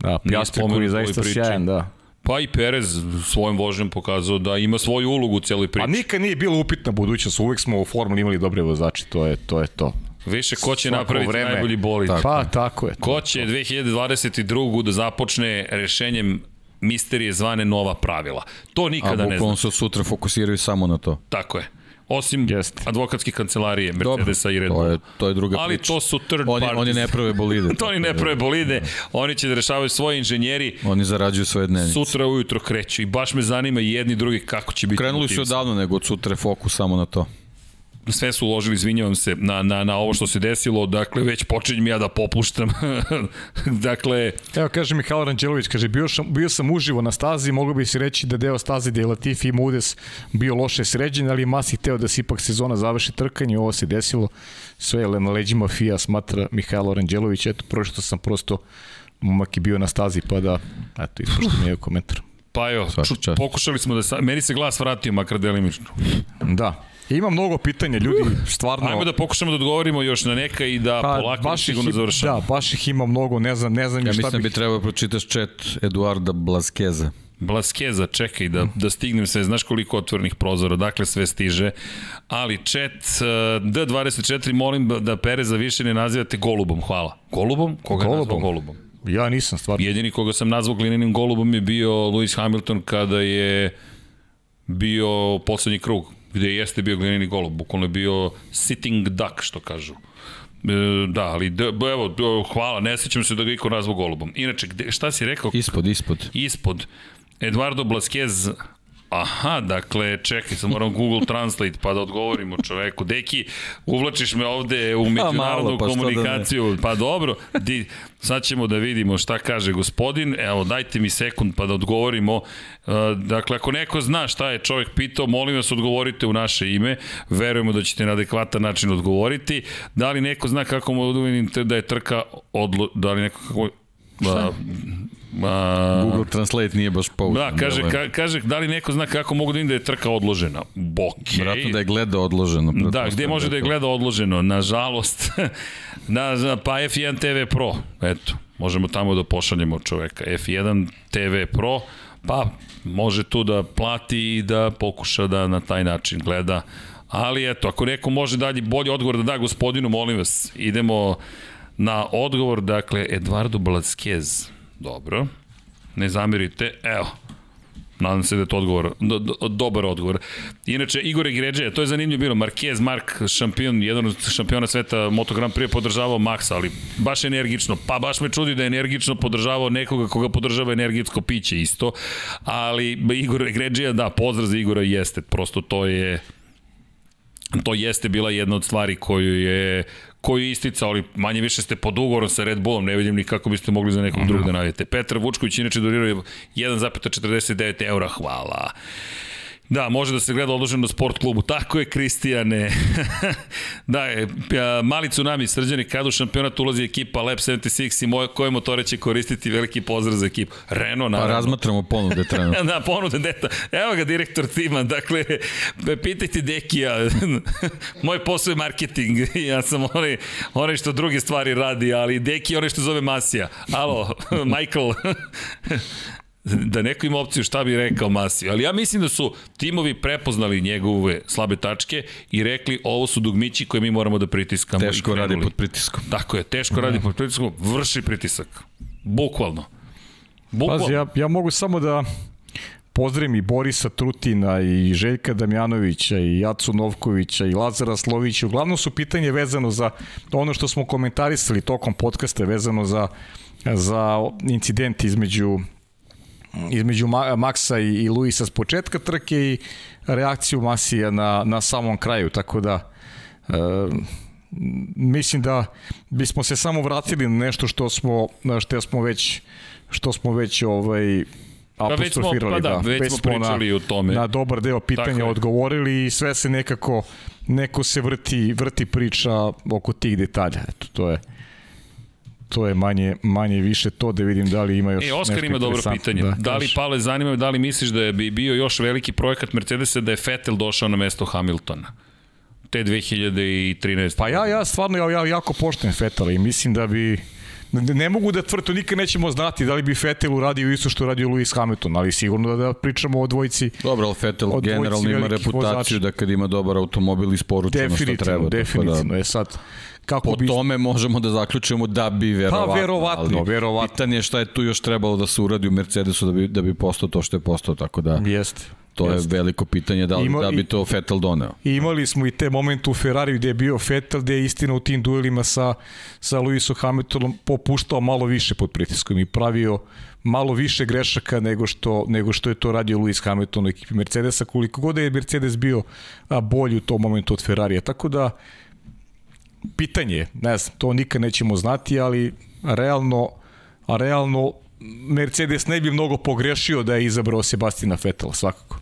[SPEAKER 3] Da, Pjastri koji je zaista sjajan, da.
[SPEAKER 2] Pa i Perez svojim vožnjem pokazao da ima svoju ulogu u celoj priči.
[SPEAKER 3] A nikad nije bilo upitna budućnost, uvek smo u formuli imali dobre vozače, to je to. Je to.
[SPEAKER 2] Više ko će napraviti vreme. najbolji bolid.
[SPEAKER 3] Tako. Pa, tako je.
[SPEAKER 2] Ko će 2022. da započne rešenjem misterije zvane nova pravila. To nikada ne znam.
[SPEAKER 5] A se sutra fokusiraju samo na to.
[SPEAKER 2] Tako je. Osim Jest. advokatske kancelarije Mercedesa
[SPEAKER 5] Dobro,
[SPEAKER 2] i Red Bull.
[SPEAKER 5] To je, to je druga
[SPEAKER 2] Ali
[SPEAKER 5] priča.
[SPEAKER 2] to su third
[SPEAKER 5] oni,
[SPEAKER 2] parties.
[SPEAKER 5] Oni ne prave bolide.
[SPEAKER 2] to oni ne prave bolide. Oni će da rešavaju svoje inženjeri.
[SPEAKER 5] Oni zarađuju svoje dnevnice.
[SPEAKER 2] Sutra ujutro kreću i baš me zanima i jedni i drugi kako će biti.
[SPEAKER 5] Krenuli su odavno nego od sutra fokus samo na to
[SPEAKER 2] sve su uložili, izvinjavam se, na, na, na ovo što se desilo, dakle, već počinjem ja da popuštam. dakle...
[SPEAKER 3] Evo, kaže Mihajlo Ranđelović, kaže, bio sam, bio sam uživo na stazi, mogu bi se reći da deo staze gde je Latifi ima udes bio loše sređen, ali Masi hteo da se ipak sezona završi trkanje, ovo se desilo, sve je na leđima FIA, smatra Mihajlo Ranđelović, eto, prošto sam prosto momak je bio na stazi, pa da, eto, ispošto mi je komentar.
[SPEAKER 2] Pa jo, ču, pokušali smo da... Sa, meni se glas vratio, makar delimično.
[SPEAKER 3] Da. Ima mnogo pitanja, ljudi stvarno...
[SPEAKER 2] Ajmo da pokušamo da odgovorimo još na neka i da pa, polako baš sigurno završamo.
[SPEAKER 3] Da, baš ih ima mnogo, ne znam, ne znam
[SPEAKER 5] ja
[SPEAKER 3] šta
[SPEAKER 5] mislim
[SPEAKER 3] bih...
[SPEAKER 5] bi trebao pročitaš chat Eduarda Blaskeza.
[SPEAKER 2] Blaskeza, čekaj da, da stignem sve, znaš koliko otvornih prozora, dakle sve stiže, ali chat uh, D24 molim da Pereza više ne nazivate golubom, hvala. Golubom? Koga golubom. nazvao golubom?
[SPEAKER 3] Ja nisam stvarno.
[SPEAKER 2] Jedini koga sam nazvao glinenim golubom je bio Lewis Hamilton kada je bio poslednji krug, gde jeste bio glineni golub, bukvalno je bio sitting duck, što kažu. E, da, ali da, evo, hvala, ne sećam se da ga iko nazvao golubom. Inače, gde, šta si rekao?
[SPEAKER 5] Ispod, ispod.
[SPEAKER 2] Ispod. Eduardo Blasquez Aha, dakle, čekaj, sam moram Google Translate pa da odgovorimo čoveku. Deki, uvlačiš me ovde u međunarodnu malo, pa komunikaciju. Da pa dobro, di, sad ćemo da vidimo šta kaže gospodin. Evo, dajte mi sekund pa da odgovorimo. Uh, dakle, ako neko zna šta je čovek pitao, molim vas odgovorite u naše ime. Verujemo da ćete na adekvatan način odgovoriti. Da li neko zna kako mu da, da je trka odlo... Da li neko kako... Da,
[SPEAKER 5] Ma... Google Translate nije baš
[SPEAKER 2] pouzdan. Da, kaže, ka, kaže, da li neko zna kako mogu da im da je trka odložena? Bokej.
[SPEAKER 5] Vratno da je gleda odloženo.
[SPEAKER 2] Da, gde može da je gleda odloženo? Nažalost, na, pa F1 TV Pro, eto, možemo tamo da pošaljemo čoveka. F1 TV Pro, pa može tu da plati i da pokuša da na taj način gleda. Ali eto, ako neko može dalje bolji odgovor da da gospodinu, molim vas, idemo na odgovor, dakle, Eduardo Blasquez Dobro. Ne zamerite. Evo. Nadam se da je to odgovor, do, do, dobar odgovor. Inače, Igor Egređe, to je zanimljivo bilo, Marquez, Mark, šampion, jedan od šampiona sveta Moto Grand Prix podržavao Maxa, ali baš energično, pa baš me čudi da je energično podržavao nekoga koga podržava energetsko piće isto, ali Igor Egređe, da, pozdrav za Igora jeste, prosto to je to jeste bila jedna od stvari koju je koju je isticao, ali manje više ste pod ugovorom sa Red Bullom, ne vidim ni kako biste mogli za nekog drugog da navedete. Petar Vučković inače donirao 1,49 eura, hvala. Da, može da se gleda odloženo na sport klubu. Tako je, Kristijane. da, je, mali tsunami, srđani, kada u šampionat ulazi ekipa Lab 76 i moje, koje motore će koristiti, veliki pozdrav za ekipu. Renault, naravno.
[SPEAKER 5] Pa razmatramo ponude trenutno.
[SPEAKER 2] da, ponude, deta. Evo ga, direktor tima. Dakle, pitajte Dekija. Moj posao je marketing. ja sam onaj, onaj što druge stvari radi, ali Deki je onaj što zove Masija. Alo, Michael da neko ima opciju šta bi rekao Masi, ali ja mislim da su timovi prepoznali njegove slabe tačke i rekli ovo su dugmići koje mi moramo da pritiskamo.
[SPEAKER 5] Teško radi pod pritiskom.
[SPEAKER 2] Tako je, teško radi pod pritiskom, vrši pritisak. Bukvalno.
[SPEAKER 3] Bukvalno. Pazi, ja, ja mogu samo da pozdravim i Borisa Trutina i Željka Damjanovića i Jacu Novkovića i Lazara Slovića. Uglavnom su pitanje vezano za ono što smo komentarisali tokom podcasta vezano za za incident između između Maksa i, i Luisa s početka trke i reakciju Masija na, na samom kraju, tako da e, mislim da bismo se samo vratili na nešto što smo, što smo već što smo već ovaj apostrofirali,
[SPEAKER 2] pa već smo, pa da, da, već, već smo pričali na, o tome.
[SPEAKER 3] Na dobar deo pitanja odgovorili i sve se nekako neko se vrti vrti priča oko tih detalja. Eto, to je to je manje, manje više to da vidim da li ima još
[SPEAKER 2] e, Oskar ima dobro pitanje. Da, da li Pale zanima da li misliš da je bi bio još veliki projekat Mercedesa da je Vettel došao na mesto Hamiltona? Te 2013.
[SPEAKER 3] Pa ja, ja stvarno ja, ja jako poštujem Vettela i mislim da bi ne mogu da tvrdo, nikad nećemo znati da li bi Vettel uradio isto što radio Lewis Hamilton, ali sigurno da, da pričamo o dvojici.
[SPEAKER 5] Dobro, ali Vettel generalno ima reputaciju vozača. da kad ima dobar automobil isporuči ono što treba.
[SPEAKER 3] Definitivno, da... je sad
[SPEAKER 5] kako po bi... tome možemo da zaključimo da bi verovatno.
[SPEAKER 3] Pa verovatno, ali verovatno.
[SPEAKER 5] Pitanje je šta je tu još trebalo da se uradi u Mercedesu da bi, da bi postao to što je postao, tako da...
[SPEAKER 3] Jeste.
[SPEAKER 5] To Jeste. je veliko pitanje da li Ima, da bi to Vettel doneo.
[SPEAKER 3] Imali smo i te momente u Ferrari gde je bio Vettel, gde je istina u tim duelima sa, sa Lewisom Hamiltonom popuštao malo više pod pritiskom i pravio malo više grešaka nego što, nego što je to radio Lewis Hamilton u ekipi Mercedesa, koliko god je Mercedes bio bolji u tom momentu od Ferrarija. Tako da, pitanje, ne znam, to nikad nećemo znati, ali realno, a realno Mercedes ne bi mnogo pogrešio da je izabrao Sebastina Fetela, svakako.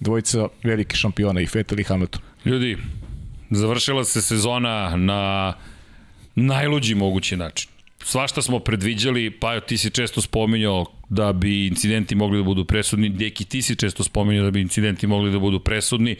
[SPEAKER 3] Dvojica velike šampiona i Fetel i Hamilton.
[SPEAKER 2] Ljudi, završila se sezona na najluđi mogući način. Svašta smo predviđali, pa ti si često spominjao da bi incidenti mogli da budu presudni. Deki, ti si često spomenuo da bi incidenti mogli da budu presudni.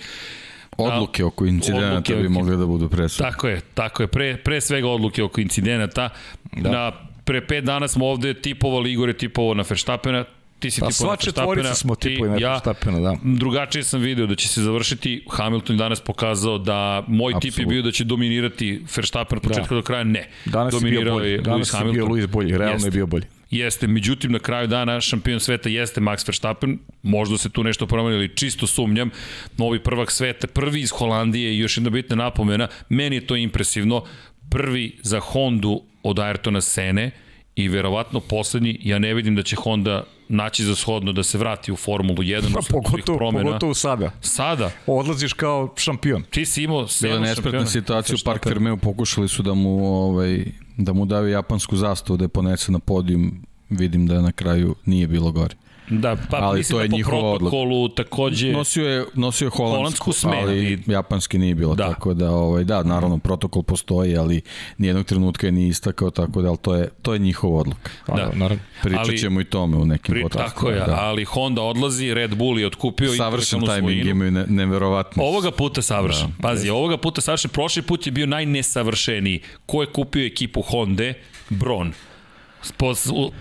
[SPEAKER 5] Odluke oko incidenata bi mogle da budu presudne.
[SPEAKER 2] Tako je, tako je. Pre, pre svega odluke oko incidenata. Da. Na, pre pet dana smo ovde tipovali, Igor je tipovao na Verstappena, ti si
[SPEAKER 3] pa,
[SPEAKER 2] tipo
[SPEAKER 3] na Verstappena. smo tipovali na Verstappena, da.
[SPEAKER 2] Drugačije sam video da će se završiti, Hamilton danas pokazao da moj Absolut. tip je bio da će dominirati Verstappen od početka da. do kraja, ne.
[SPEAKER 3] Danas je bio bolji, danas je bio Lewis bolji, realno Jeste. je bio bolji.
[SPEAKER 2] Jeste, međutim na kraju dana šampion sveta jeste Max Verstappen, možda se tu nešto promeni, ali čisto sumnjam, novi prvak sveta, prvi iz Holandije i još jedna bitna napomena, meni je to impresivno, prvi za Hondu od Ayrtona Sene i verovatno poslednji, ja ne vidim da će Honda naći za shodno da se vrati u Formulu 1 pa,
[SPEAKER 3] pogotovo, promena. Pogotovo sada.
[SPEAKER 2] Sada.
[SPEAKER 3] Odlaziš kao šampion.
[SPEAKER 2] Ti si imao
[SPEAKER 5] Bila nespretna situacija u Park Fermeu, pokušali su da mu, ovaj, da mu daju japansku zastavu da je ponese na podijum, vidim da na kraju nije bilo gori.
[SPEAKER 2] Da, pa ali mislim to je da po protokolu odluka. takođe...
[SPEAKER 5] Nosio je, nosio je holandsku, holandsku sme, ali japanski nije bilo, da. tako da, ovaj, da, naravno, protokol postoji, ali nijednog trenutka je nije istakao, tako da, ali to je, to je njihova odluka.
[SPEAKER 2] Da, da naravno.
[SPEAKER 5] Pričat ali, ćemo i tome u nekim pri,
[SPEAKER 2] Tako je, da. ali Honda odlazi, Red Bull je otkupio
[SPEAKER 5] savršen tajming, imaju ne, neverovatno.
[SPEAKER 2] Ovoga puta savršen. Da. Pazi, ovoga puta savršen. Prošli put je bio najnesavršeniji. Ko je kupio ekipu Honda? Bron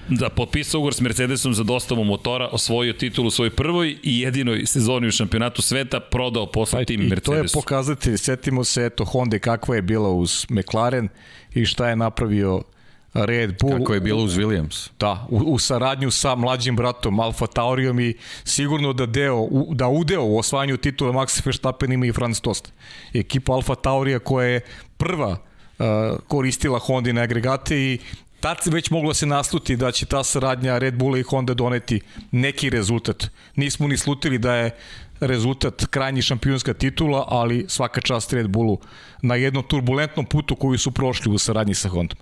[SPEAKER 2] da potpisao ugovor s Mercedesom za dostavu motora, osvojio titulu u svojoj prvoj i jedinoj sezoni u šampionatu sveta, prodao posle tim Mercedesu.
[SPEAKER 3] I to je pokazatelj, setimo se, eto, Honda kakva je bila uz McLaren i šta je napravio Red Bull.
[SPEAKER 5] Kako je bilo uz Williams.
[SPEAKER 3] Da, u, u saradnju sa mlađim bratom Alfa Taurijom i sigurno da, deo, u, da udeo u osvajanju titula Max Verstappen ima i Franz Tost. Ekipa Alfa Taurija koja je prva uh, koristila Honda na agregate i tad se već moglo se nasluti da će ta saradnja Red Bulla i Honda doneti neki rezultat. Nismo ni slutili da je rezultat krajnji šampionska titula, ali svaka čast Red Bullu na jednom turbulentnom putu koju su prošli u saradnji sa Hondom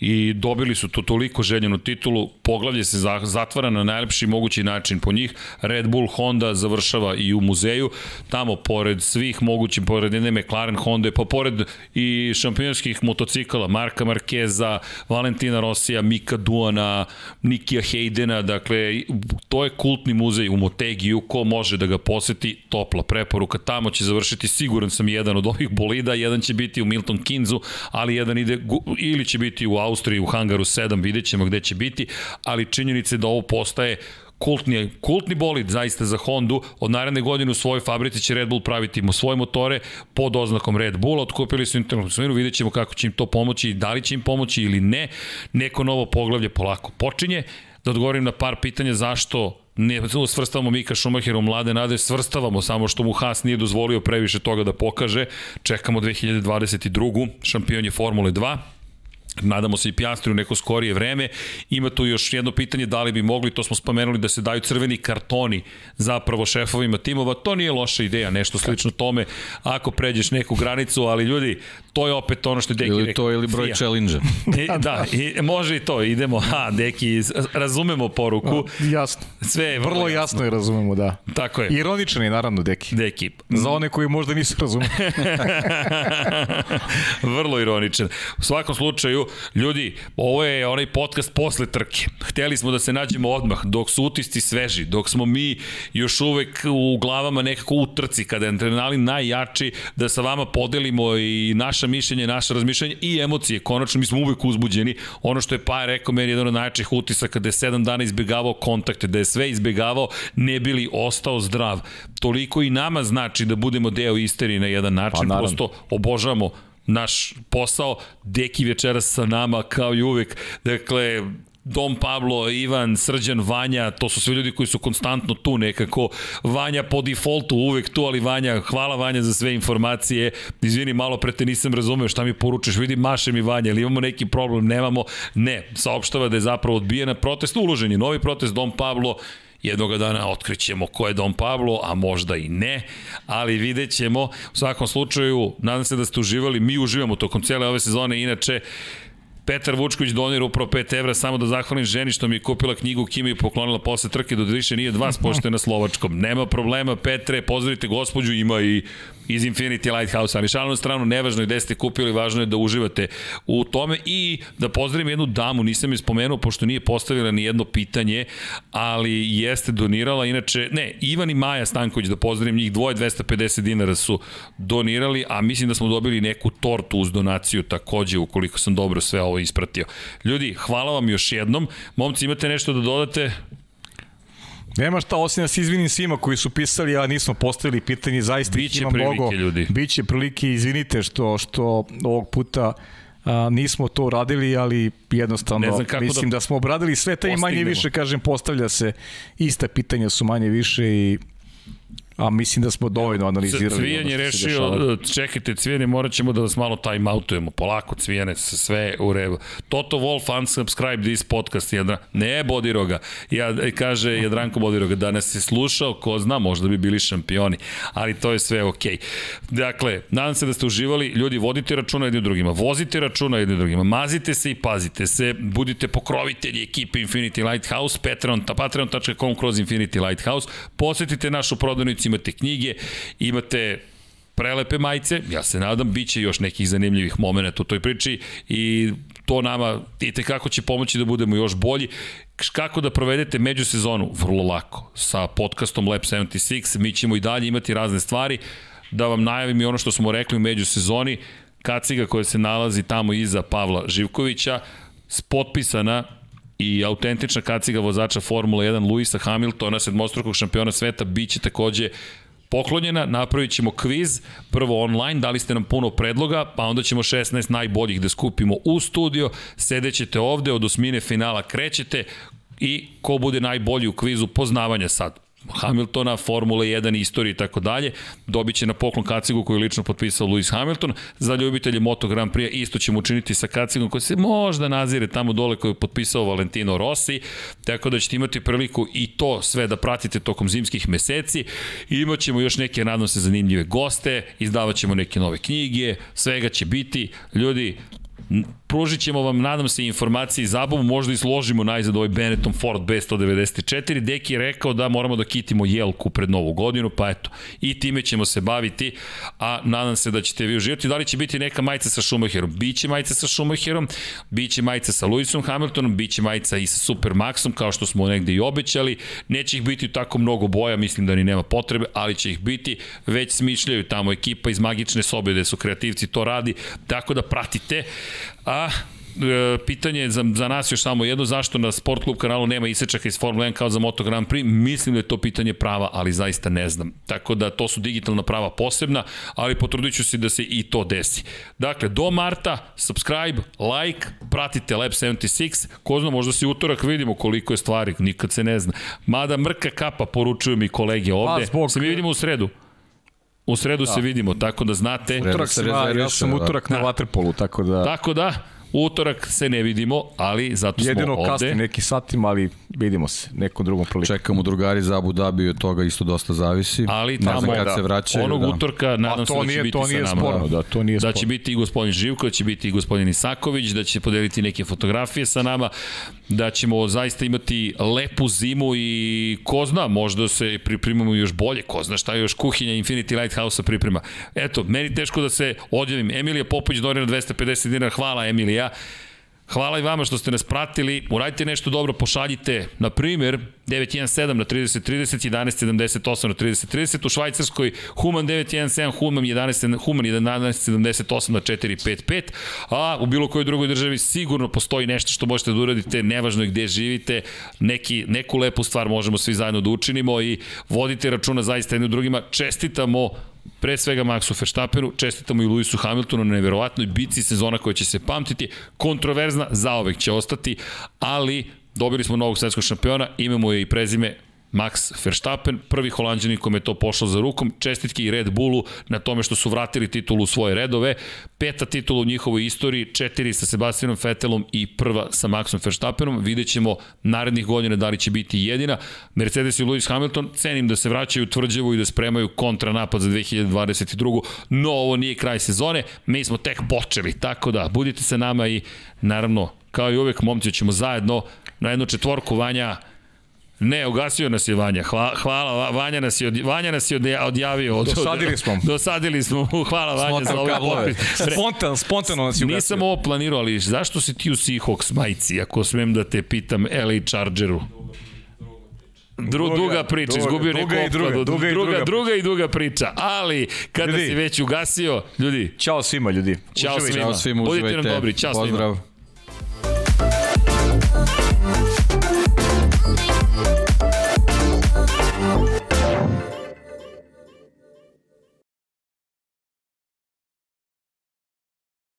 [SPEAKER 2] i dobili su to toliko željenu titulu, poglavlje se zatvara na najlepši mogući način. Po njih, Red Bull Honda završava i u muzeju, tamo pored svih mogućih, pored jedne McLaren Honda, pa pored i šampionskih motocikala, Marka Markeza, Valentina Rosija, Mika Duana, Nikija Hejdena, dakle, to je kultni muzej u Motegiju, ko može da ga poseti, topla preporuka, tamo će završiti, siguran sam, jedan od ovih bolida, jedan će biti u Milton Kinzu, ali jedan ide, ili će biti u Austriji u hangaru 7, vidjet ćemo gde će biti, ali činjenice da ovo postaje kultni, kultni bolid zaista za Hondu. Od naredne godine u svojoj fabrici će Red Bull praviti mu svoje motore pod oznakom Red Bull. Otkupili su smjeru, vidjet ćemo kako će im to pomoći, da li će im pomoći ili ne. Neko novo poglavlje polako počinje. Da odgovorim na par pitanja zašto ne svrstavamo Mika Šumahira u mlade nade, svrstavamo samo što mu Haas nije dozvolio previše toga da pokaže. Čekamo 2022. Šampion je Formule 2, Nadamo se i Pjastri u neko skorije vreme. Ima tu još jedno pitanje da li bi mogli, to smo spomenuli da se daju crveni kartoni zapravo šefovima timova. To nije loša ideja, nešto slično tome ako pređeš neku granicu, ali ljudi, to je opet ono što je Deki
[SPEAKER 5] rekao. Ili to ili broj Fija. challenge
[SPEAKER 2] I, da, i, može i to, idemo, ha, Deki, razumemo poruku.
[SPEAKER 3] jasno.
[SPEAKER 2] Sve je
[SPEAKER 3] vrlo, vrlo jasno. jasno je razumemo, da.
[SPEAKER 2] Tako je.
[SPEAKER 3] Ironičan je naravno Deki.
[SPEAKER 2] Deki.
[SPEAKER 3] Za one koji možda nisu razumeli.
[SPEAKER 2] vrlo ironičan. U svakom slučaju, ljudi, ovo je onaj podcast posle trke. Hteli smo da se nađemo odmah, dok su utisci sveži, dok smo mi još uvek u glavama nekako u trci, kada je adrenalin najjači, da sa vama podelimo i naša mišljenja, naša razmišljanja i emocije. Konačno, mi smo uvek uzbuđeni. Ono što je Paja rekao, meni je jedan od najjačih utisaka da je sedam dana izbegavao kontakte, da je sve izbegavao, ne bili ostao zdrav. Toliko i nama znači da budemo deo isterije na jedan način, pa, prosto obožavamo naš posao. Deki večeras sa nama kao i uvek. Dakle, Dom Pablo, Ivan, Srđan, Vanja, to su sve ljudi koji su konstantno tu nekako. Vanja po defaultu uvek tu, ali Vanja, hvala Vanja za sve informacije. Izvini, malo pre te nisam razumeo šta mi poručeš. Vidi, maše mi Vanja, ili imamo neki problem, nemamo. Ne, saopštava da je zapravo odbijena protest, uložen je novi protest, Dom Pablo, Jednoga dana otkrićemo ko je Don Pablo, a možda i ne, ali vidjet ćemo. U svakom slučaju, nadam se da ste uživali, mi uživamo tokom cijele ove sezone, inače, Petar Vučković donira upravo 5 evra, samo da zahvalim ženi što mi je kupila knjigu Kimi i poklonila posle trke. Do više nije dva spošte na slovačkom. Nema problema, Petre, pozdravite gospođu, ima i iz Infinity Lighthouse, ali šalno stranu, nevažno je gde ste kupili, važno je da uživate u tome. I da pozdravim jednu damu, nisam je spomenuo pošto nije postavila ni jedno pitanje, ali jeste donirala, inače, ne, Ivan i Maja Stanković, da pozdravim njih dvoje, 250 dinara su donirali, a mislim da smo dobili neku tortu uz donaciju takođe, ukoliko sam dobro sve ovo ispratio. Ljudi, hvala vam još jednom. Momci, imate nešto da dodate?
[SPEAKER 3] Nema šta, osim da se izvinim svima koji su pisali, a nismo postavili pitanje, zaista
[SPEAKER 2] Biće ima prilike, mnogo. ljudi.
[SPEAKER 3] Biće prilike, izvinite što, što ovog puta a, nismo to radili, ali jednostavno mislim da, da smo obradili sve, taj manje više, kažem, postavlja se ista pitanja su manje više i A mislim da smo dovoljno analizirali.
[SPEAKER 2] Cvijan je rešio, čekajte Cvijane, morat ćemo da vas malo time outujemo. Polako Cvijane, sve u redu. Toto Wolf unsubscribe this podcast. Jadra, ne Bodiroga. Ja, kaže Jadranko Bodiroga, da nas je slušao, ko zna, možda bi bili šampioni. Ali to je sve okej. Okay. Dakle, nadam se da ste uživali. Ljudi, vodite računa jednim drugima. Vozite računa jednim drugima. Mazite se i pazite se. Budite pokrovitelji ekipe Infinity Lighthouse, Patreon, patreon.com kroz Infinity Lighthouse. Posetite našu prodavnicu imate knjige, imate prelepe majice, ja se nadam, bit će još nekih zanimljivih momenta u toj priči i to nama i kako će pomoći da budemo još bolji. Kako da provedete međusezonu? Vrlo lako. Sa podcastom Lab 76 mi ćemo i dalje imati razne stvari. Da vam najavim i ono što smo rekli u međusezoni, kaciga koja se nalazi tamo iza Pavla Živkovića, potpisana i autentična kaciga vozača Formula 1 Luisa Hamiltona, sedmostrukog šampiona sveta, bit će takođe poklonjena, napravit ćemo kviz, prvo online, dali ste nam puno predloga, pa onda ćemo 16 najboljih da skupimo u studio, sedećete ovde, od osmine finala krećete i ko bude najbolji u kvizu poznavanja sad. Hamiltona, Formule 1, istorije i tako dalje, dobit će na poklon kacigu koju je lično potpisao Lewis Hamilton. Za ljubitelje Moto Grand Prix isto ćemo učiniti sa kacigom koji se možda nazire tamo dole koju je potpisao Valentino Rossi, tako da ćete imati priliku i to sve da pratite tokom zimskih meseci. Imaćemo još neke, nadam se, zanimljive goste, izdavat ćemo neke nove knjige, svega će biti. Ljudi, pružit ćemo vam, nadam se, informacije i zabavu, možda i složimo najzad ovaj Benetton Ford B194. Deki je rekao da moramo da kitimo jelku pred novu godinu, pa eto, i time ćemo se baviti, a nadam se da ćete vi uživati. Da li će biti neka majica sa Schumacherom? Biće majica sa Schumacherom, biće majica sa Lewisom Hamiltonom, biće majica i sa Supermaxom, kao što smo negde i obećali. Neće ih biti tako mnogo boja, mislim da ni nema potrebe, ali će ih biti. Već smišljaju tamo ekipa iz magične sobe gde su kreativci to radi, tako da pratite. A e, pitanje za, za nas još samo jedno, zašto na Sport Klub kanalu nema isečaka iz Formula 1 kao za Moto Grand Prix, mislim da je to pitanje prava, ali zaista ne znam. Tako da to su digitalna prava posebna, ali potrudit ću se da se i to desi. Dakle, do marta, subscribe, like, pratite Lab 76, ko zna, možda se utorak vidimo koliko je stvari, nikad se ne zna. Mada mrka kapa, poručuju mi kolege ovde. Pa, zbog... Se mi vidimo u sredu. U sredu da. se vidimo, tako da znate.
[SPEAKER 3] Utorak se ja sam utorak da. na Waterpolu, tako da...
[SPEAKER 2] Tako da, Utorak se ne vidimo, ali zato
[SPEAKER 3] Jedino
[SPEAKER 2] smo ovde.
[SPEAKER 3] Jedino kasni neki satima, ali vidimo se nekom drugom priliku.
[SPEAKER 5] Čekamo drugari za Abu Dhabi, od toga isto dosta zavisi.
[SPEAKER 2] Ali tamo, kad
[SPEAKER 5] da. se vraćaju,
[SPEAKER 2] onog da. utorka, nadam se da će nije, biti
[SPEAKER 3] to nije sa nama. Sporno, da, to nije
[SPEAKER 2] da će biti i gospodin Živko, da će biti i gospodin Isaković, da će podeliti neke fotografije sa nama, da ćemo zaista imati lepu zimu i ko zna, možda se pripremamo još bolje, ko zna šta još kuhinja Infinity Lighthouse-a priprema. Eto, meni teško da se odjavim. Emilija Popović donira 250 dinara, hvala Emilija. Hvala i vama što ste nas pratili. Uradite nešto dobro, pošaljite, na primjer, 917 na 3030, 1178 na 3030, u Švajcarskoj Human 917, Human 11, Human 1178 na 455, a u bilo kojoj drugoj državi sigurno postoji nešto što možete da uradite, nevažno je gde živite, neki, neku lepu stvar možemo svi zajedno da učinimo i vodite računa zaista jednim drugima. Čestitamo pre svega Maxu Verstappenu, čestitamo i Lewisu Hamiltonu na neverovatnoj bici sezona koja će se pamtiti, kontroverzna, zaovek će ostati, ali dobili smo novog svetskog šampiona, imamo je i prezime Max Verstappen, prvi holandjanin kome je to pošlo za rukom, čestitke i Red Bullu na tome što su vratili titulu u svoje redove, peta titula u njihovoj istoriji, četiri sa Sebastianom Vettelom i prva sa Maxom Verstappenom, vidjet ćemo narednih godina da li će biti jedina. Mercedes i Lewis Hamilton, cenim da se vraćaju tvrđevo i da spremaju kontranapad za 2022. No, ovo nije kraj sezone, mi smo tek počeli, tako da budite sa nama i naravno, kao i uvek, momci, ćemo zajedno na jednu četvorku vanja Ne, ugasio nas je Vanja. Hvala, hvala Vanja nas je, od, Vanja nas je od, odjavio. Od,
[SPEAKER 3] dosadili smo.
[SPEAKER 2] Dosadili smo. Hvala Vanja za ovaj popis.
[SPEAKER 3] Spontan, spontano nas je
[SPEAKER 2] ugasio. Nisam ovo planirao, ali zašto si ti u Seahawks majici, ako smem da te pitam LA Chargeru? Dru, duga, duga priča, duga, izgubio neku opkladu. Druga, druga, druga, druga, druga i druga priča. Ali, kada ljudi, si već ugasio, ljudi...
[SPEAKER 3] Ćao svima, ljudi.
[SPEAKER 2] Ćao svima. Ćao svima, Budite nam dobri. Ćao Pozdrav. svima.